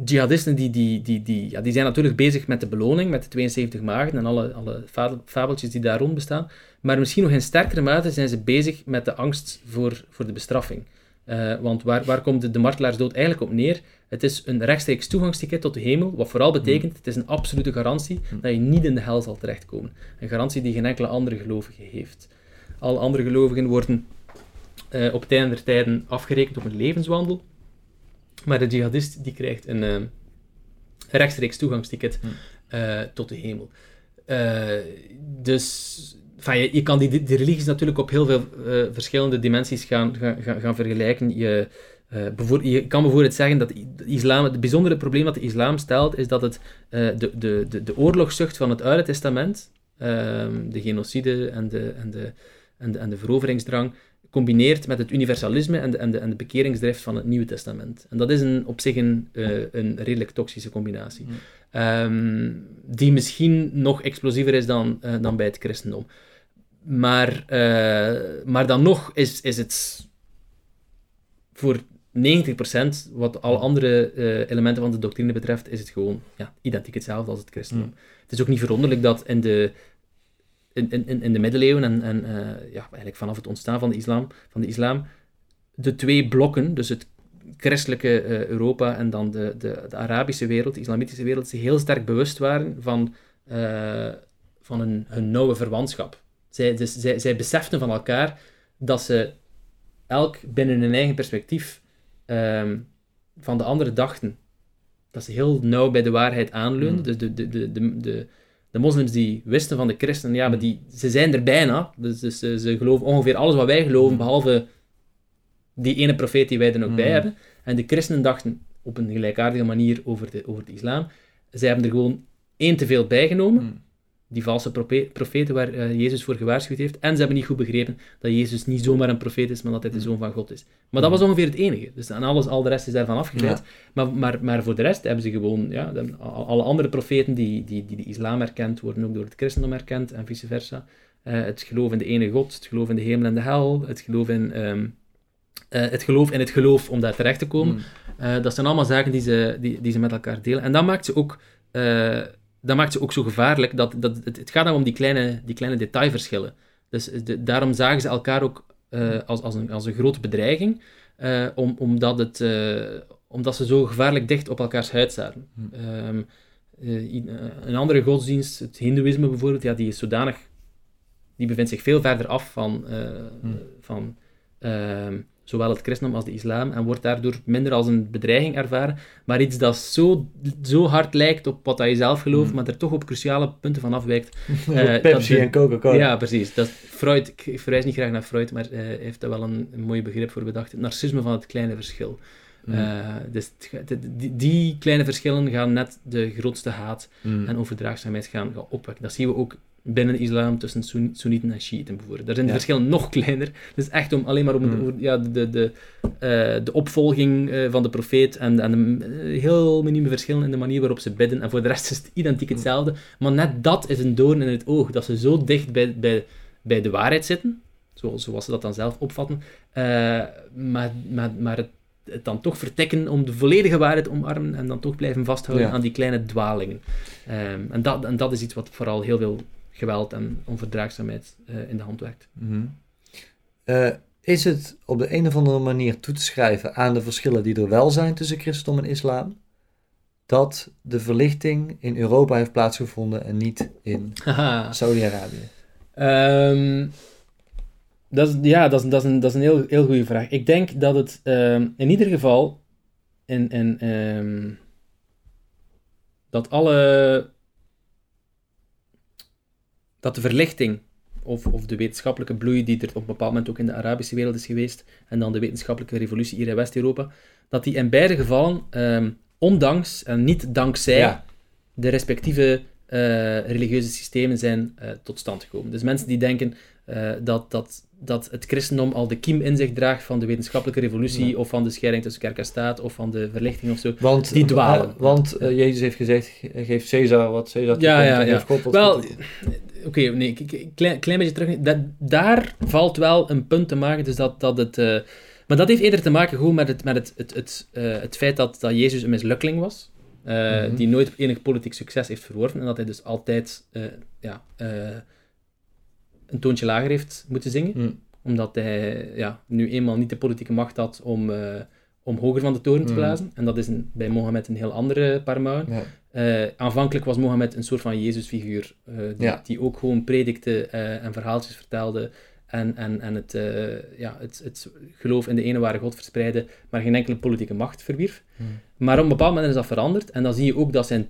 jihadisten die, die, die, die, ja, die zijn natuurlijk bezig met de beloning, met de 72 maagden en alle, alle fabeltjes die daar rond bestaan. Maar misschien nog in sterkere mate zijn ze bezig met de angst voor, voor de bestraffing. Uh, want waar, waar komt de, de martelaarsdood eigenlijk op neer? Het is een rechtstreeks toegangsticket tot de hemel, wat vooral betekent, het is een absolute garantie dat je niet in de hel zal terechtkomen. Een garantie die geen enkele andere gelovige heeft. Alle andere gelovigen worden uh, op het einde der tijden afgerekend op een levenswandel, maar de jihadist die krijgt een uh, rechtstreeks toegangsticket uh, tot de hemel. Uh, dus van, je, je kan die, die religies natuurlijk op heel veel verschillende dimensies gaan, gaan, gaan vergelijken. Je, je kan bijvoorbeeld zeggen dat de islam, het bijzondere probleem dat de islam stelt, is dat het de, de, de, de oorlogszucht van het Oude Testament, ehm, de genocide en de, en de, en de, en de veroveringsdrang, combineert met het universalisme en de, en de, en de bekeringsdrift van het Nieuwe Testament. En dat is een, op zich een, uh, een redelijk toxische combinatie. Um, die misschien nog explosiever is dan, uh, dan bij het christendom. Maar, uh, maar dan nog is, is het voor 90%, wat alle andere elementen van de doctrine betreft, is het gewoon ja, identiek hetzelfde als het christendom. Mm. Het is ook niet verwonderlijk dat in de in, in, in de middeleeuwen en, en uh, ja, eigenlijk vanaf het ontstaan van de islam, van de islam, de twee blokken, dus het christelijke uh, Europa en dan de, de, de, Arabische wereld, de islamitische wereld, zich heel sterk bewust waren van, uh, van hun, hun nauwe verwantschap. Zij, dus, zij, zij beseften van elkaar dat ze elk binnen hun eigen perspectief um, van de andere dachten. Dat ze heel nauw bij de waarheid aanleunden. Mm. Dus de, de, de, de, de de moslims die wisten van de christenen, ja, maar die, ze zijn er bijna. Dus, dus ze, ze, geloven ongeveer alles wat wij geloven, behalve die ene profeet die wij er nog bij hmm. hebben. En de christenen dachten op een gelijkaardige manier over de, over de islam. Zij hebben er gewoon één te veel bijgenomen. Hmm die valse profeten waar uh, Jezus voor gewaarschuwd heeft. En ze hebben niet goed begrepen dat Jezus niet zomaar een profeet is, maar dat hij de zoon van God is. Maar dat was ongeveer het enige. Dus aan alles, al de rest is daarvan afgeleid. Maar, maar, maar voor de rest hebben ze gewoon, ja, alle andere profeten die, die, die de islam erkend, worden ook door het christendom erkend en vice versa. Uh, het geloof in de ene God, het geloof in de hemel en de hel, het geloof in, um, uh, het, geloof in het geloof om daar terecht te komen. Mm. dat zijn allemaal zaken die ze, die, die ze met elkaar delen. En dat maakt ze ook dat maakt ze ook zo gevaarlijk. Dat, dat, het, het gaat dan om die kleine, die kleine detailverschillen. Dus de, daarom zagen ze elkaar ook uh, als, als, een, als een grote bedreiging, uh, om, omdat, het, uh, omdat ze zo gevaarlijk dicht op elkaars huid zaten. Um, een andere godsdienst, het Hindoeïsme bijvoorbeeld, ja, die is zodanig. die bevindt zich veel verder af van, hmm. van, ehm, zowel het christendom als de islam, en wordt daardoor minder als een bedreiging ervaren, maar iets dat zo, zo hard lijkt op wat je zelf gelooft, mm. maar er toch op cruciale punten van afwijkt. Uh, Pepsi en Coca-Cola. Ja, precies. Dat Freud, ik verwijs niet graag naar Freud, maar hij heeft daar wel een, een mooi begrip voor bedacht. Het narcisme van het kleine verschil. Mm. Uh, dus die, die, kleine verschillen gaan net de grootste haat mm. en overdraagzaamheid gaan, gaan opwekken. Dat zien we ook binnen islam tussen Soenieten en Shiiten bijvoorbeeld. Daar zijn de verschillen nog kleiner. Dus echt om, alleen maar om mm. ja, de, de, uh, de opvolging uh, van de profeet en, en de heel minieme verschillen in de manier waarop ze bidden. En voor de rest is het identiek hetzelfde. Maar net dat is een doorn in het oog, dat ze zo dicht bij, bij, bij de waarheid zitten, zoals, zoals ze dat dan zelf opvatten, maar, maar, maar het het dan toch vertekken om de volledige waarheid omarmen en dan toch blijven vasthouden aan die kleine dwalingen. Ehm, en, dat, en dat is iets wat vooral heel veel geweld en onverdraagzaamheid uh, in de hand werkt. Mhm. Eh, is het op de een of andere manier toe te schrijven aan de verschillen die er wel zijn tussen christendom en islam, dat de verlichting in Europa heeft plaatsgevonden en niet in Saudi-Arabië? Um, dat is, ja, dat is, dat is een, dat is een heel, heel goede vraag. Ik denk dat het ehm, in ieder geval in, in, ehm, dat alle dat de verlichting of, of de wetenschappelijke bloei die er op een bepaald moment ook in de Arabische wereld is geweest en dan de wetenschappelijke revolutie hier in West-Europa, dat die in beide gevallen, ehm, ondanks en niet dankzij de respectieve uh, religieuze systemen zijn uh, tot stand gekomen. Dus mensen die denken uh, dat, dat dat het christendom al de kiem in zich draagt van de wetenschappelijke revolutie, of van de scheiding tussen kerk en staat, of van de verlichting of zo. Want, die dwalen. Uh, want uh, Jezus heeft gezegd, geef Caesar wat Caesar ja, ja, ja. God wat Wel, oké, okay, nee, klein, klein beetje terug. Dat, daar valt wel een punt te maken, dus dat, dat het... Uh, maar dat heeft eerder te maken gewoon met het, met het, het, het, het feit dat, dat Jezus een mislukkeling was. Mm -hmm. Die nooit enig politiek succes heeft verworven. En dat hij dus altijd ja, een toontje lager heeft moeten zingen. Mm. Omdat hij ja, nu eenmaal niet de politieke macht had om, uh, om hoger van de toren te mm. blazen. En dat is een, bij Mohammed een heel andere parmouwen. Ja. Uh, aanvankelijk was Mohammed een soort van Jezusfiguur, uh, die, ja. die, ook gewoon predikte en verhaaltjes vertelde en, en, en het, ja, het, het geloof in de ene ware God verspreidde, maar geen enkele politieke macht verwierf. Mm. Maar op een bepaald moment is dat veranderd en dan zie je ook dat zijn,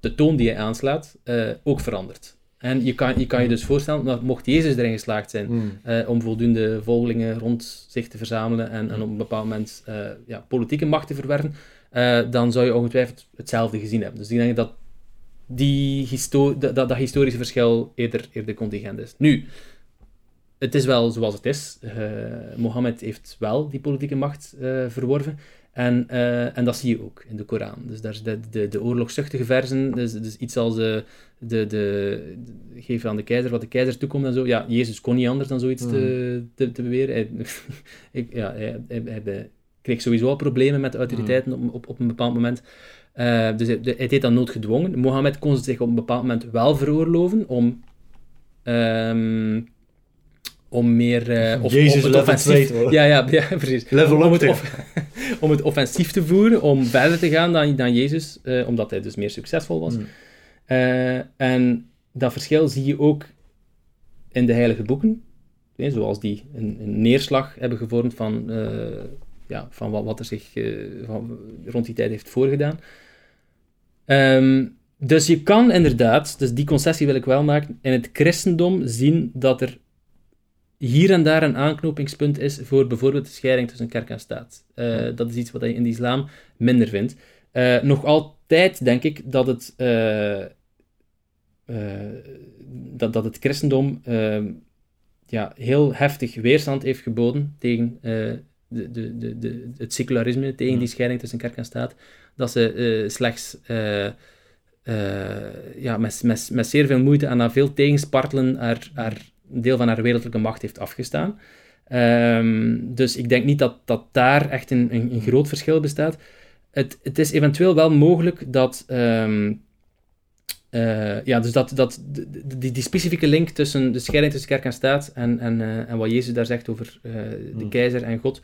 de toon die hij aanslaat ook verandert. En je kan, je kan je dus voorstellen, dat mocht Jezus erin geslaagd zijn mm. uh, om voldoende volgelingen rond zich te verzamelen en, en op een bepaald moment uh, ja, politieke macht te verwerven, uh, dan zou je ongetwijfeld hetzelfde gezien hebben. Dus ik denk dat die histo dat, dat, historische verschil eerder, eerder contingent is. Nu, het is wel zoals het is. Mohammed heeft wel die politieke macht verworven. En, uh, en dat zie je ook in de Koran. Dus daar de, de, de oorlogszuchtige versen, dus, dus iets als de, de, de, geef aan de keizer wat de keizer toekomt en zo. Ja, Jezus kon niet anders dan zoiets te, hmm. te, te beweren. Hij, ik, ja, hij, hij, hij, kreeg sowieso al problemen met de autoriteiten hmm. op, op, op een bepaald moment. Uh, dus hij, hij deed dat noodgedwongen. Mohammed kon zich op een bepaald moment wel veroorloven om... Um, om meer... Uh, of, Jezus om het offensief, ja, ja, ja, precies. Level om, het om het offensief te voeren, om verder te gaan dan, dan Jezus, uh, omdat hij dus meer succesvol was. Mm. Uh, en dat verschil zie je ook in de heilige boeken, zoals die een, een, neerslag hebben gevormd van, ja, van wat, wat er zich van, rond die tijd heeft voorgedaan. Um, dus je kan inderdaad, dus die concessie wil ik wel maken, in het christendom zien dat er hier en daar een aanknopingspunt is voor bijvoorbeeld de scheiding tussen kerk en staat. Uh, dat is iets wat je in de islam minder vindt. Uh, nog altijd denk ik dat het, uh, dat, dat het christendom ehm, ja, heel heftig weerstand heeft geboden tegen de, de, de, de, het secularisme, tegen die scheiding tussen kerk en staat. Dat ze slechts ja, met, met, met zeer veel moeite en na veel tegenspartelen er, er een deel van haar wereldlijke macht heeft afgestaan. Um, dus ik denk niet dat, dat daar echt een, een, een groot verschil bestaat. Het, het, is eventueel wel mogelijk dat. Um, uh, ja, dus dat, dat die, die, specifieke link tussen de scheiding tussen kerk en staat en, en, uh, en wat Jezus daar zegt over uh, de hmm. keizer en God,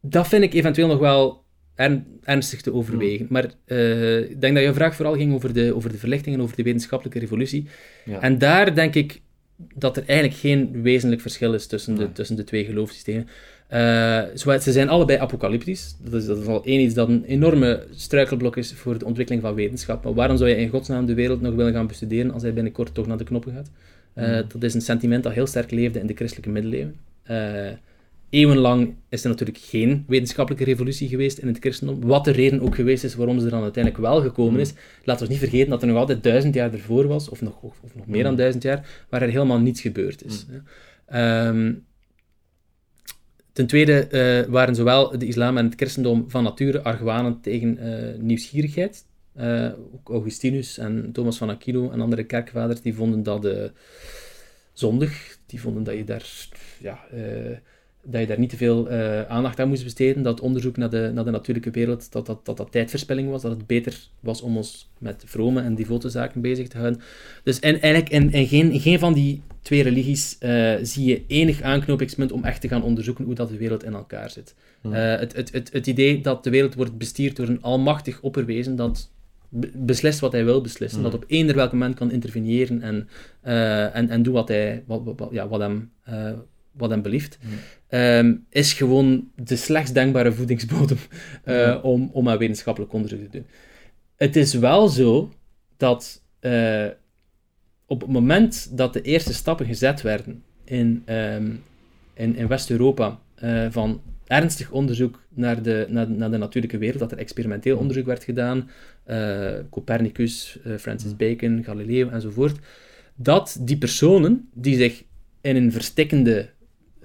dat vind ik eventueel nog wel ernstig te overwegen. Hmm. Maar ik denk dat je vraag vooral ging over de, over de verlichting en over de wetenschappelijke revolutie. Ja. En daar denk ik dat er eigenlijk geen wezenlijk verschil is tussen de, tussen de twee geloofssystemen. Uh, ze zijn allebei apocalyptisch. Dat is, dat is al één iets dat een enorme struikelblok is voor de ontwikkeling van wetenschap. Maar waarom zou je in godsnaam de wereld nog willen gaan bestuderen als hij binnenkort toch naar de knoppen gaat? Uh, Dat is een sentiment dat heel sterk leefde in de christelijke middeleeuwen. Uh, eeuwenlang is er natuurlijk geen wetenschappelijke revolutie geweest in het christendom. Wat de reden ook geweest is waarom ze er dan uiteindelijk wel gekomen is. Laten we niet vergeten dat er nog altijd duizend jaar ervoor was, of nog, of, nog meer dan duizend jaar, waar er helemaal niets gebeurd is. Um, Ten tweede uh, waren zowel de islam en het christendom van nature argwanend tegen uh, nieuwsgierigheid. Uh, ook Augustinus en Thomas van Aquino en andere kerkvaders die vonden dat zondig. Die vonden dat je daar ja, dat je daar niet te veel uh, aandacht aan moest besteden, dat onderzoek naar de, naar de natuurlijke wereld, dat dat, dat dat tijdverspilling was, dat het beter was om ons met vrome en devote zaken bezig te houden. Dus en, eigenlijk in, in geen, geen van die twee religies uh, zie je enig aanknopingspunt om echt te gaan onderzoeken hoe dat de wereld in elkaar zit. Uh, het, het, het, het idee dat de wereld wordt bestuurd door een almachtig opperwezen dat beslist wat hij wil beslissen, dat op eender welk moment kan interveneren en, en, en doet wat, hij, wat, wat, ja, wat hem wat hem belieft, ehm, is gewoon de slechtst denkbare voedingsbodem uh, om, om aan wetenschappelijk onderzoek te doen. Het is wel zo dat uh, op het moment dat de eerste stappen gezet werden in, um, in, in West-Europa uh, van ernstig onderzoek naar de, naar, naar, de natuurlijke wereld, dat er experimenteel onderzoek werd gedaan, Copernicus, Francis Bacon, Galileo enzovoort, dat die personen die zich in een verstikkende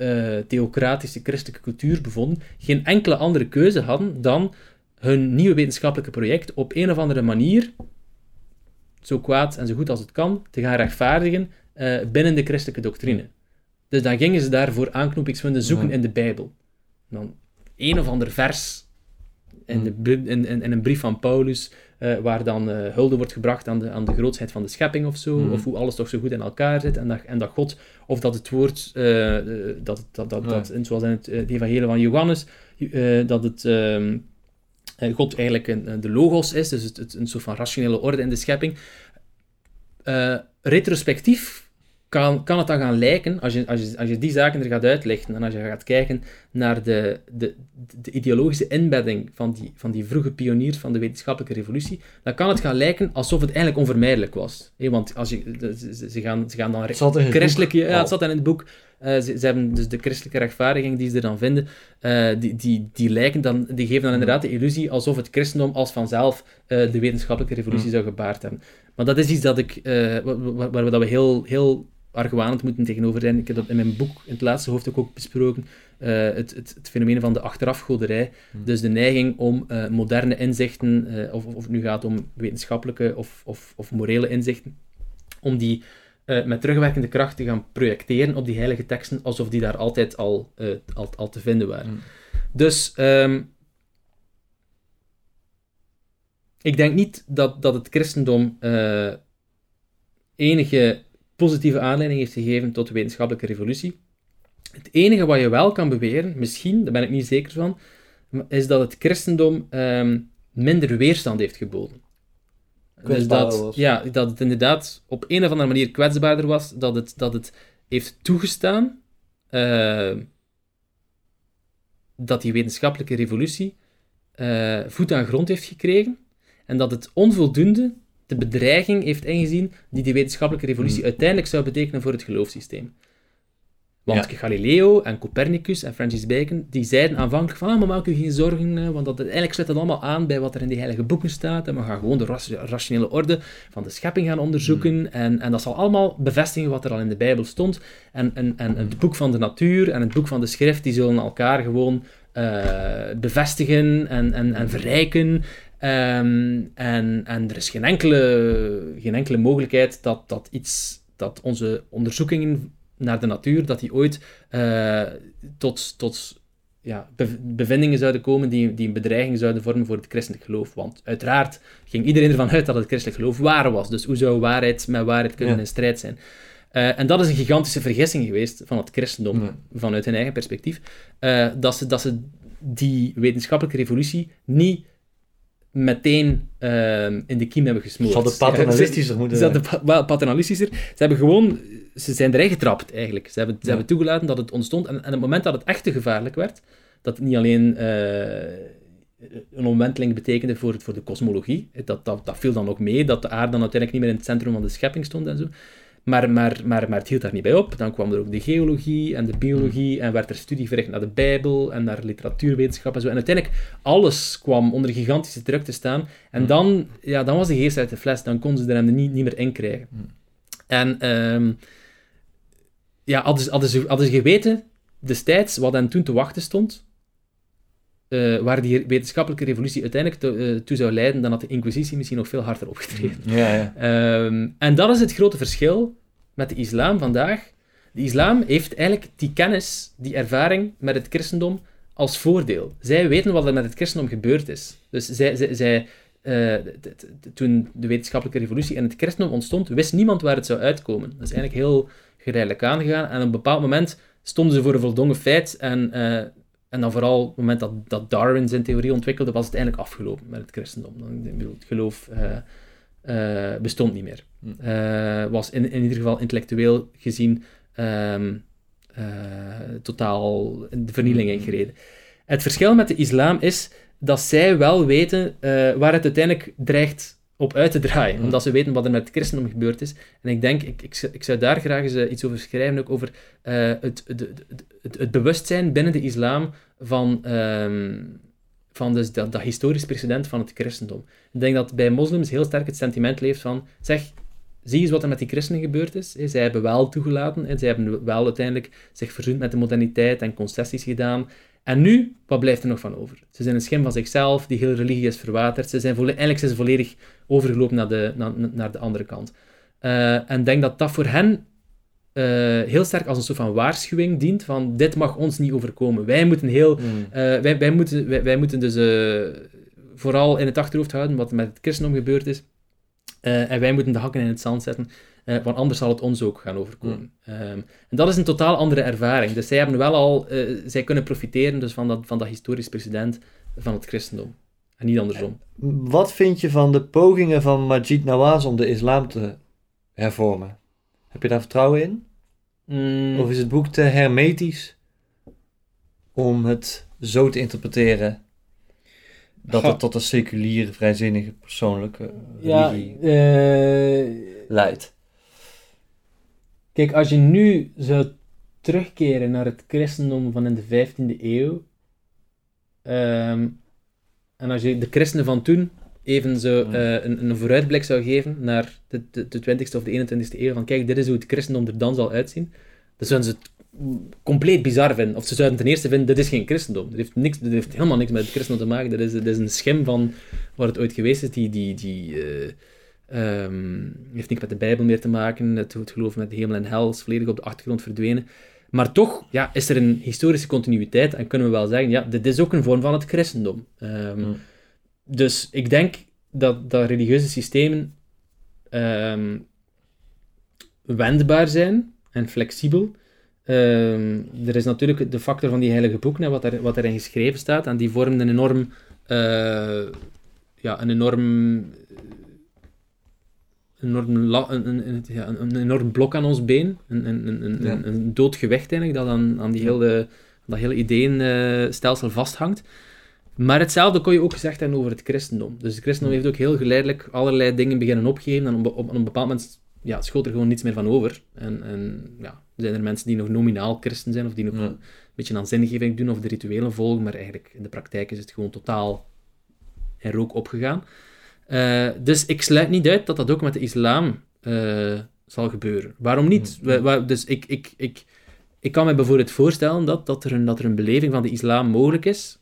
uh, theocratische christelijke cultuur bevonden, geen enkele andere keuze hadden dan hun nieuwe wetenschappelijke project op een of andere manier, zo kwaad en zo goed als het kan, te gaan rechtvaardigen uh, binnen de christelijke doctrine. Dus dan gingen ze daarvoor aanknopingspunten zoeken in de Bijbel. Dan een of ander vers in, de, in, in, in een brief van Paulus uh, waar dan uh, hulde wordt gebracht aan de, aan de grootsheid van de schepping of zo, mhm. of hoe alles toch zo goed in elkaar zit, en dat, en dat God, of dat het woord, uh, dat, dat, dat, dat, zoals in het, evangelie van Johannes, dat het... Ehm, God eigenlijk een, de logos is, dus het, het, een soort van rationele orde in de schepping. retrospectief kan, kan het dan gaan lijken, als je, als, je, als je die zaken er gaat uitleggen en als je gaat kijken naar de, de, de ideologische inbedding van die, van die vroege pioniers van de wetenschappelijke revolutie, dan kan het gaan lijken alsof het eigenlijk onvermijdelijk was. want als je, ze, ze, gaan, ze gaan dan... Het zat in het christelijke, Ja, het zat in het boek. Uh, ze, ze, hebben dus de christelijke rechtvaardiging die ze er dan vinden, uh, die, die, die, lijken dan, die geven dan inderdaad de illusie alsof het christendom als vanzelf uh, de wetenschappelijke revolutie zou gebaard hebben. Maar dat is iets dat ik, waar, waar, we, dat we heel, heel argwanend moeten tegenover zijn. Ik heb dat in mijn boek, in het laatste hoofdstuk ook besproken, uh, het, het, het, fenomeen van de achterafgoderij. Hmm. Dus de neiging om uh, moderne inzichten, uh, of, of het nu gaat om wetenschappelijke of, of, of morele inzichten, om die met terugwerkende kracht te gaan projecteren op die heilige teksten, alsof die daar altijd al, al, al, te vinden waren. Hmm. Dus um, ik denk niet dat, dat het christendom enige positieve aanleiding heeft gegeven tot de wetenschappelijke revolutie. Het enige wat je wel kan beweren, misschien, daar ben ik niet zeker van, is dat het christendom ehm, minder weerstand heeft geboden. Dus dat, ja, dat het inderdaad op een of andere manier kwetsbaarder was, dat het, dat het heeft toegestaan uh, dat die wetenschappelijke revolutie uh, voet aan grond heeft gekregen en dat het onvoldoende de bedreiging heeft ingezien die die wetenschappelijke revolutie hmm. uiteindelijk zou betekenen voor het geloofssysteem. Want Galileo en Copernicus en Francis Bacon, die zeiden aanvankelijk van, ah, maar maak u geen zorgen, eh, want dat, eigenlijk sluit dat allemaal aan bij wat er in die heilige boeken staat, en we gaan gewoon de rationele orde van de schepping gaan onderzoeken, hmm. en, en dat zal allemaal bevestigen wat er al in de Bijbel stond, en, en, en het boek van de natuur en het boek van de schrift, die zullen elkaar gewoon uh, bevestigen en, en, en verrijken, Um, en, en er is geen enkele, geen enkele mogelijkheid dat, dat iets, dat onze onderzoekingen naar de natuur, dat die ooit uh, tot, tot ja, bevindingen zouden komen die, die een bedreiging zouden vormen voor het christelijk geloof. Want uiteraard ging iedereen ervan uit dat het christelijk geloof waar was. Dus hoe zou waarheid met waarheid kunnen in strijd zijn? Uh, en dat is een gigantische vergissing geweest van het christendom, vanuit hun eigen perspectief, uh, dat, ze, dat ze die wetenschappelijke revolutie niet meteen ehm, in de kiem hebben gesmoord. Ze hadden paternalistischer moeten zijn. Ze hadden wel paternalistischer. Ze hebben gewoon... Ze zijn erin getrapt, eigenlijk. Ze hebben, ze hebben toegelaten dat het ontstond. En, en het moment dat het echt te gevaarlijk werd, dat het niet alleen uh, een omwenteling betekende voor, voor de kosmologie, dat, dat, dat viel dan ook mee, dat de aarde dan uiteindelijk niet meer in het centrum van de schepping stond en zo. Maar, maar, maar, maar het hield daar niet bij op. Dan kwam er ook de geologie en de biologie en werd er studie verricht naar de Bijbel en naar literatuurwetenschap en zo. En uiteindelijk, alles kwam onder gigantische druk te staan. En hmm. dan, ja, dan was de geest uit de fles. Dan konden ze er hem niet, niet meer in krijgen. Hmm. En um, ja, hadden ze, hadden, ze, hadden ze geweten destijds wat hen toen te wachten stond, uh, waar die wetenschappelijke revolutie uiteindelijk uh, toe zou leiden, dan had de Inquisitie misschien nog veel harder opgetreden. Ja, ja. Um, en dat is het grote verschil met de islam vandaag. De islam heeft eigenlijk die kennis, die ervaring met het christendom als voordeel. Zij weten wat er met het christendom gebeurd is. Dus zij, zij, zij uh, toen de wetenschappelijke revolutie en het christendom ontstond, wist niemand waar het zou uitkomen. Dat is eigenlijk heel geleidelijk aangegaan. En op een bepaald moment stonden ze voor een voldongen feit en en dan vooral op het moment dat, dat Darwin zijn theorie ontwikkelde, was het eigenlijk afgelopen met het christendom. Dan, het geloof uh, bestond niet meer. Uh, was in, in ieder geval intellectueel gezien um, totaal de vernieling hmm. ingereden. Het verschil met de islam is dat zij wel weten waar het uiteindelijk dreigt op uit te draaien, mm. omdat ze weten wat er met het christendom gebeurd is. En ik denk, ik, ik, ik zou daar graag eens eh, iets over schrijven, ook over uh, het, het, het, het, bewustzijn binnen de islam van, um, van dus dat, dat historisch precedent van het christendom. Ik denk dat bij moslims heel sterk het sentiment leeft van, zeg, zie eens wat er met die christenen gebeurd is. Zij hebben wel toegelaten, en zij hebben wel uiteindelijk zich verzoend met de moderniteit en concessies gedaan. En nu, wat blijft er nog van over? Ze zijn een schim van zichzelf, die hele religie is verwaterd. Ze zijn eigenlijk zijn ze volledig overgelopen naar de, naar, naar de andere kant. Uh, en denk dat dat voor hen uh, heel sterk als een soort van waarschuwing dient van dit mag ons niet overkomen. Wij moeten heel... Mm. Uh, wij, wij, moeten, wij, wij moeten dus vooral in het achterhoofd houden wat er met het christendom gebeurd is. en wij moeten de hakken in het zand zetten. Uh, want anders zal het ons ook gaan overkomen. Um, en dat is een totaal andere ervaring. Dus zij hebben wel al, uh, zij kunnen profiteren dus van, dat, van dat historisch precedent van het christendom. En niet andersom. Wat vind je van de pogingen van Majid Nawaz om de islam te hervormen? Heb je daar vertrouwen in? Mm. Of is het boek te hermetisch om het zo te interpreteren dat het tot een seculiere, vrijzinnige, persoonlijke religie ja, uh, leidt? Kijk, als je nu zou terugkeren naar het christendom van in de 15e eeuw, ehm, en als je de christenen van toen even zo uh, een, een, vooruitblik zou geven naar de, de, de 20e of de 21e eeuw, van kijk, dit is hoe het christendom er dan zal uitzien, dan zouden ze het compleet bizar vinden. Of ze zouden ten eerste vinden, dit is geen christendom. Dat heeft, niks, heeft helemaal niks met het christendom te maken. Dat is, is een schim van waar het ooit geweest is, die... die, die uh, Um, heeft niks met de Bijbel meer te maken. Het, het geloof met de hemel en hel is volledig op de achtergrond verdwenen. Maar toch ja, is er een historische continuïteit en kunnen we wel zeggen, ja, dit is ook een vorm van het christendom. Um, Dus ik denk dat, dat religieuze systemen um, wendbaar zijn en flexibel. er is natuurlijk de factor van die heilige boeken, wat, er, wat erin geschreven staat, en die vormen een enorm, uh, ja, een enorm enorm een, een, ja, een, enorm blok aan ons been. Een, een, een, een, dood gewicht eigenlijk, dat aan, aan die hele, dat hele ideeënstelsel vasthangt. Maar hetzelfde kon je ook gezegd hebben over het christendom. Dus het christendom heeft ook heel geleidelijk allerlei dingen beginnen opgeven en op, op, een bepaald moment ja, schoot er gewoon niets meer van over. En, en ja, zijn er mensen die nog nominaal christen zijn of die nog een beetje aan zingeving doen of de rituelen volgen, maar eigenlijk in de praktijk is het gewoon totaal in rook opgegaan. Uh, dus ik sluit niet uit dat dat ook met de islam uh, zal gebeuren. Waarom niet? Mm. dus ik, ik, ik, ik kan me bijvoorbeeld voorstellen dat, dat, er een, dat er een beleving van de islam mogelijk is,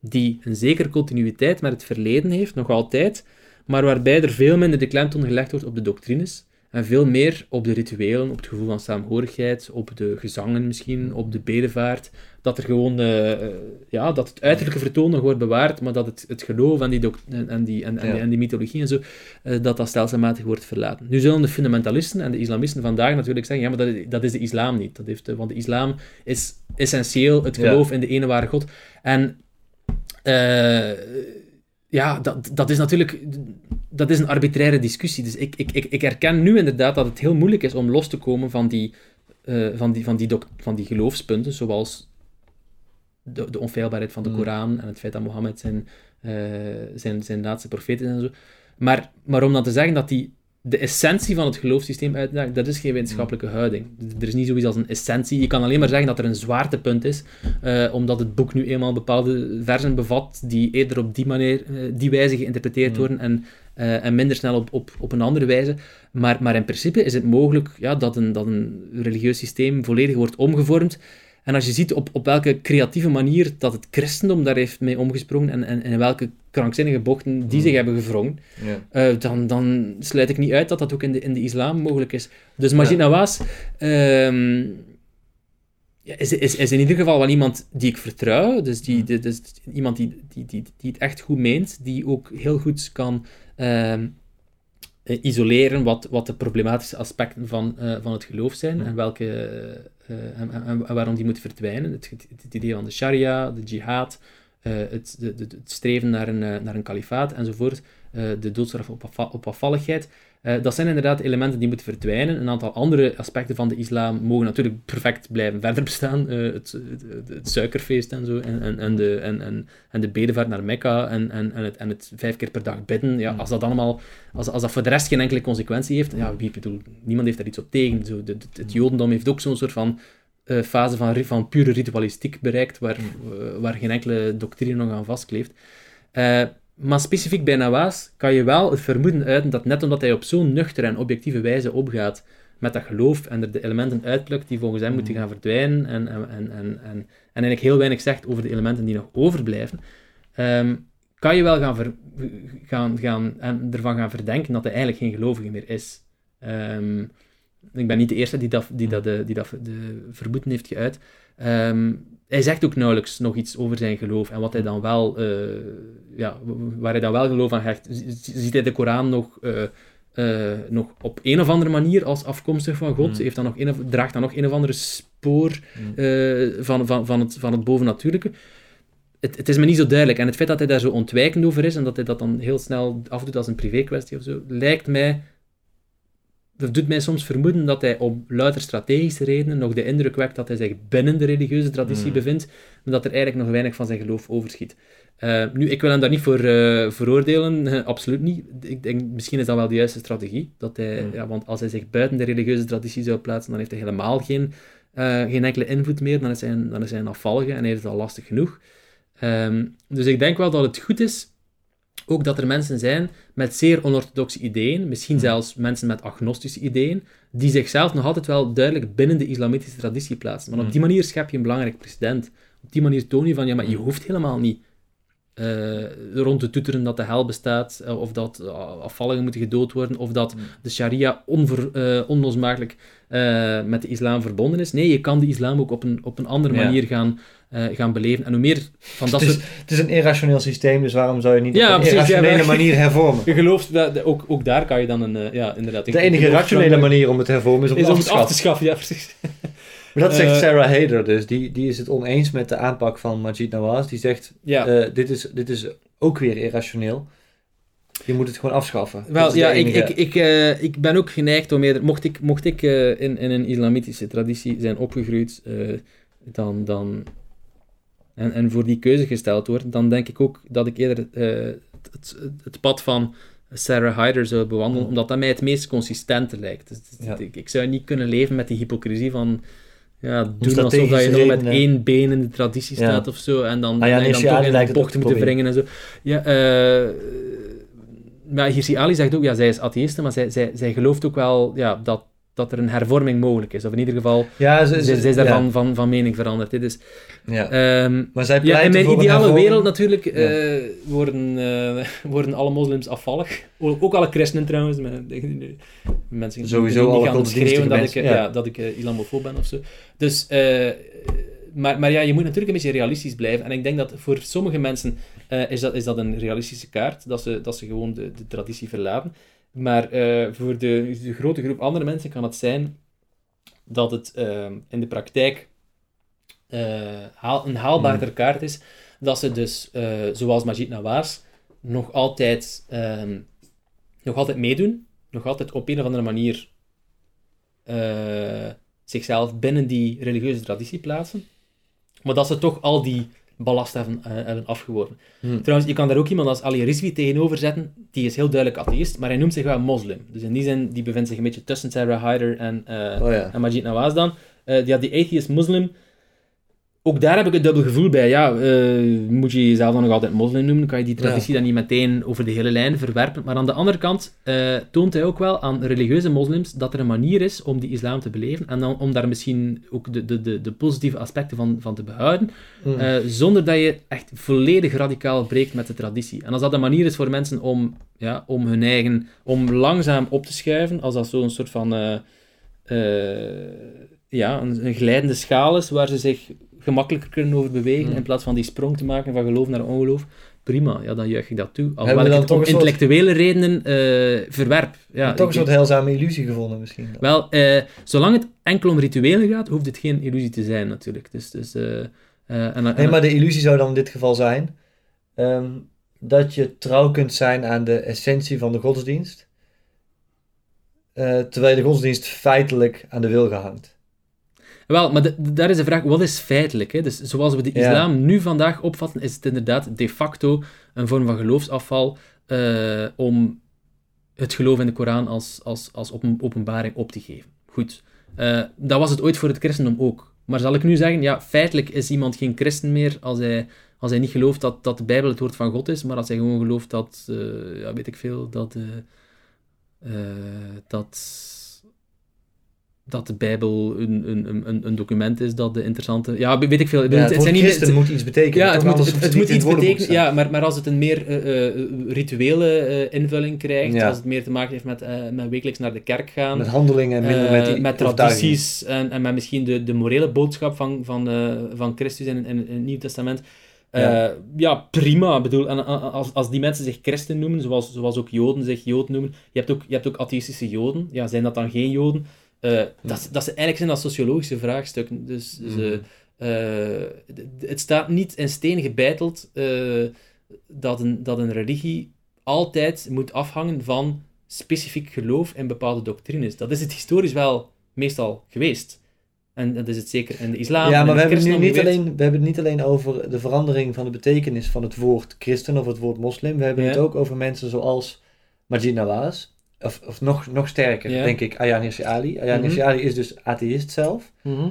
die een zekere continuïteit met het verleden heeft, nog altijd, maar waarbij er veel minder de klemtoon gelegd wordt op de doctrines en veel meer op de rituelen, op het gevoel van saamhorigheid, op de gezangen misschien, op de bedevaart. Dat er gewoon, uh, ja, dat het uiterlijke vertoon nog wordt bewaard, maar dat het, het geloof en die, en, die, en, en, die mythologie en zo, uh, dat dat stelselmatig wordt verlaten. Nu zullen de fundamentalisten en de islamisten vandaag natuurlijk zeggen, ja, maar dat, dat is de islam niet. Dat heeft, want de islam is essentieel het geloof in de ene ware God. En ja, dat, dat is natuurlijk dat is een arbitraire discussie. Dus ik, ik, ik, ik herken nu inderdaad dat het heel moeilijk is om los te komen van die, uh, van die, van die, van die geloofspunten, zoals de, de onfeilbaarheid van de mm. Koran en het feit dat Mohammed zijn, uh, zijn, zijn laatste profeet is en zo. Maar, maar om dan te zeggen dat die de essentie van het geloofssysteem uitdaagt, dat is geen wetenschappelijke houding. Er is niet zoiets als een essentie. Je kan alleen maar zeggen dat er een zwaartepunt is, uh, omdat het boek nu eenmaal bepaalde versen bevat die eerder op die, manier, uh, die wijze geïnterpreteerd mm. worden en, uh, en minder snel op, op, op een andere wijze. Maar, maar in principe is het mogelijk ja, dat, een, dat een religieus systeem volledig wordt omgevormd en als je ziet op, op welke creatieve manier dat het christendom daar heeft mee omgesprongen en, en, en in welke krankzinnige bochten die hmm. zich hebben gevrongen, ja. uh, dan, dan sluit ik niet uit dat dat ook in de, in de islam mogelijk is. Dus Majid ja. Um, ja, is, is, is in ieder geval wel iemand die ik vertrouw. Dus, die, hmm. dus iemand die, die, die, die het echt goed meent, die ook heel goed kan uh, isoleren wat, wat de problematische aspecten van, uh, van het geloof zijn hmm. en welke uh, en, waarom die moet verdwijnen. Het, het, idee van de sharia, de jihad, uh, het, de, het, streven naar een, uh, naar een kalifaat enzovoort, de doodstraf op, op afvalligheid. Dat zijn inderdaad elementen die moeten verdwijnen. Een aantal andere aspecten van de islam mogen natuurlijk perfect blijven verder bestaan. Het, het, suikerfeest en zo, en, en, en, de, en, en, en de bedevaart naar Mekka en, en, en, het, en het vijf keer per dag bidden. Ja, hmm. als dat allemaal, als, als dat voor de rest geen enkele consequentie heeft, ja, wie bedoel, niemand heeft daar iets op tegen. Zo, de, het jodendom heeft ook zo'n soort van uh, fase van, van pure ritualistiek bereikt, waar, uh, waar geen enkele doctrine nog aan vastkleeft. Maar specifiek bij Nawaz kan je wel het vermoeden uiten dat net omdat hij op zo'n nuchtere en objectieve wijze opgaat met dat geloof en er de elementen uitplukt die volgens hem mm. moeten gaan verdwijnen en, en, en, en, en, eigenlijk heel weinig zegt over de elementen die nog overblijven, um, kan je wel gaan, ver, gaan, gaan en ervan gaan verdenken dat hij eigenlijk geen gelovige meer is. Um, ik ben niet de eerste die dat, die dat, de, die dat de vermoeden heeft geuit. Um, hij zegt ook nauwelijks nog iets over zijn geloof en wat hij dan wel, uh, ja, waar hij dan wel geloof aan hecht. Ziet hij de Koran nog, uh, uh, nog op een of andere manier als afkomstig van God? Mm. Heeft dan nog een, draagt dan nog een of andere spoor mm. van, van, van, het, van het bovennatuurlijke? Het, het, is me niet zo duidelijk. En het feit dat hij daar zo ontwijkend over is en dat hij dat dan heel snel afdoet als een privé-kwestie of zo, lijkt mij dat doet mij soms vermoeden dat hij om louter strategische redenen nog de indruk wekt dat hij zich binnen de religieuze traditie mm. bevindt, maar dat er eigenlijk nog weinig van zijn geloof overschiet. Uh, nu, ik wil hem daar niet voor uh, veroordelen, absoluut niet. Ik denk, misschien is dat wel de juiste strategie. Dat hij, mm. ja, want als hij zich buiten de religieuze traditie zou plaatsen, dan heeft hij helemaal geen, uh, geen enkele invloed meer. Dan is hij, dan is hij een afvallige en hij heeft het al lastig genoeg. Um, dus ik denk wel dat het goed is ook dat er mensen zijn met zeer onorthodoxe ideeën, misschien zelfs mensen met agnostische ideeën, die zichzelf nog altijd wel duidelijk binnen de islamitische traditie plaatsen. Maar op die manier schep je een belangrijk president. Op die manier toon je van, ja, maar je hoeft helemaal niet uh, rond te toeteren dat de hel bestaat, uh, of dat uh, afvalligen moeten gedood worden, of dat de sharia onver, onlosmakelijk met de islam verbonden is. Nee, je kan de islam ook op een, op een andere manier gaan uh, gaan beleven. En hoe meer van dat het is, soort... Het is een irrationeel systeem, dus waarom zou je niet ja, op een irrationele ja, manier hervormen? Je gelooft, dat, ook, ook daar kan je dan een... Uh, ja, inderdaad, de enige rationele manier om het te hervormen is om, is het, af het af te schaffen. Ja, precies. Maar dat zegt Sarah Hader dus. Die, die is het oneens met de aanpak van Majid Nawaz. Die zegt, dit, is, dit is ook weer irrationeel. Je moet het gewoon afschaffen. Wel, ja, ik, ik, ik, uh, ik ben ook geneigd om eerder... Mocht ik, mocht ik uh, in, in een islamitische traditie zijn opgegroeid, uh, dan, dan en, en voor die keuze gesteld wordt, dan denk ik ook dat ik eerder het, het, pad van Sarah Hyder zou bewandelen, omdat dat mij het meest consistente lijkt. Dus, ja. ik, ik, zou niet kunnen leven met die hypocrisie van ja, doen alsof dat je nog met één been in de traditie staat ja. of zo, en dan, ah, ja, dan toch in de bocht moeten brengen en zo. Ja, uh, maar Hirsi Ali zegt ook, ja, zij is atheïste, maar zij, zij, zij gelooft ook wel ja, dat dat er een hervorming mogelijk is. Of in ieder geval, ja, ze, ze, is daarvan van, van mening veranderd. Dit is, ja. Um, maar zij ja, in mijn ideale wereld natuurlijk uh, worden, uh, worden alle moslims afvallig. Ook alle christenen trouwens. Mensen Sowieso die, die gaan schreeuwen dat ik, ja. dat ik uh, islamofoob ben of zo. Dus, maar, maar ja, je moet natuurlijk een beetje realistisch blijven. En ik denk dat voor sommige mensen is, dat, is dat een realistische kaart. Dat ze, dat ze gewoon de, de traditie verlaten. Maar uh, voor de, de, grote groep andere mensen kan het zijn dat het uh, in de praktijk haal, een haalbaarder hmm. kaart is. Dat ze dus, zoals Majid Nawaz, nog altijd, ehm, nog altijd meedoen, nog altijd op een of andere manier zichzelf binnen die religieuze traditie plaatsen, maar dat ze toch al die ballast hebben, uh, hebben afgeworpen. Hmm. Trouwens, je kan daar ook iemand als Ali Rizvi tegenover zetten, die is heel duidelijk atheïst, maar hij noemt zich wel moslim. Dus in die zin, die bevindt zich een beetje tussen Sarah Hyder en, uh, oh, ja. en Majid Nawaz dan. Uh, die, die atheist muslim, ook daar heb ik een dubbel gevoel bij. Ja, uh, moet je jezelf dan nog altijd moslim noemen, kan je die traditie dan niet meteen over de hele lijn verwerpen. Maar aan de andere kant uh, toont hij ook wel aan religieuze moslims dat er een manier is om die islam te beleven en dan, om daar misschien ook de, de, de, de positieve aspecten van, van te behouden, mm. uh, zonder dat je echt volledig radicaal breekt met de traditie. En als dat een manier is voor mensen om, ja, om hun eigen, om langzaam op te schuiven, als dat zo'n soort van ja, een, een, glijdende schaal is waar ze zich gemakkelijker kunnen over bewegen hmm. in plaats van die sprong te maken van geloof naar ongeloof. Prima, ja, dan juich ik dat toe. Alhoewel ik het om intellectuele redenen uh, verwerp. Ja, toch een soort heilzame illusie gevonden misschien. Dan. Wel, uh, zolang het enkel om rituelen gaat, hoeft het geen illusie te zijn natuurlijk. Dus, dus, uh, en, nee, maar de illusie zou dan in dit geval zijn um, dat je trouw kunt zijn aan de essentie van de godsdienst, terwijl de godsdienst feitelijk aan de wil gehangt. Wel, maar daar is de vraag, wat is feitelijk? Hè? Dus zoals we de islam nu vandaag opvatten, is het inderdaad de facto een vorm van geloofsafval uh, om het geloof in de Koran als, als, als openbaring op te geven. Goed, uh, dat was het ooit voor het christendom ook. Maar zal ik nu zeggen, ja, feitelijk is iemand geen christen meer als hij, als hij niet gelooft dat, dat de Bijbel het woord van God is, maar als hij gewoon gelooft dat, uh, ja, weet ik veel, dat, dat dat de Bijbel een, een, een, een document is dat de interessante... Ja, weet ik veel. Ja, het, het zijn niet, het moet iets betekenen. Ja, het moet, het, moet iets betekenen. Ja, maar, maar als het een meer uh, rituele uh, invulling krijgt, als het meer te maken heeft met, met wekelijks naar de kerk gaan... Met handelingen en minder met die Met tradities en, en met misschien de, de morele boodschap van, van, van Christus in, in, in het Nieuw Testament... Ja. ja. prima. Ik bedoel, en als, als die mensen zich christen noemen, zoals, zoals ook Joden zich Jood noemen, je hebt ook, je hebt ook atheïstische Joden. Ja, zijn dat dan geen Joden? Uh, dat, dat, eigenlijk zijn dat sociologische vraagstukken. Dus, dus uh, het staat niet in steen gebeiteld dat, een, dat een religie altijd moet afhangen van specifiek geloof in bepaalde doctrines. Dat is het historisch wel meestal geweest. En dat is het zeker in de islam. Ja, maar we hebben, nu niet alleen, we hebben het niet alleen over de verandering van de betekenis van het woord christen of het woord moslim. We hebben het ook over mensen zoals Majid Nawaz of, of nog, nog sterker, denk ik, Ayaan Hirsi Ali. Ayaan mhm. Ali is dus atheïst zelf. Mhm.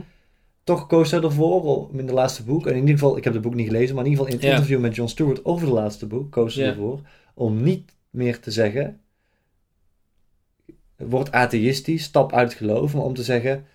Toch koos hij ervoor, om in de laatste boek, en in ieder geval, ik heb het boek niet gelezen, maar in ieder geval in het interview met John Stewart over het laatste boek, koos hij ervoor om niet meer te zeggen, word atheïstisch, stap uit het geloof, maar om te zeggen,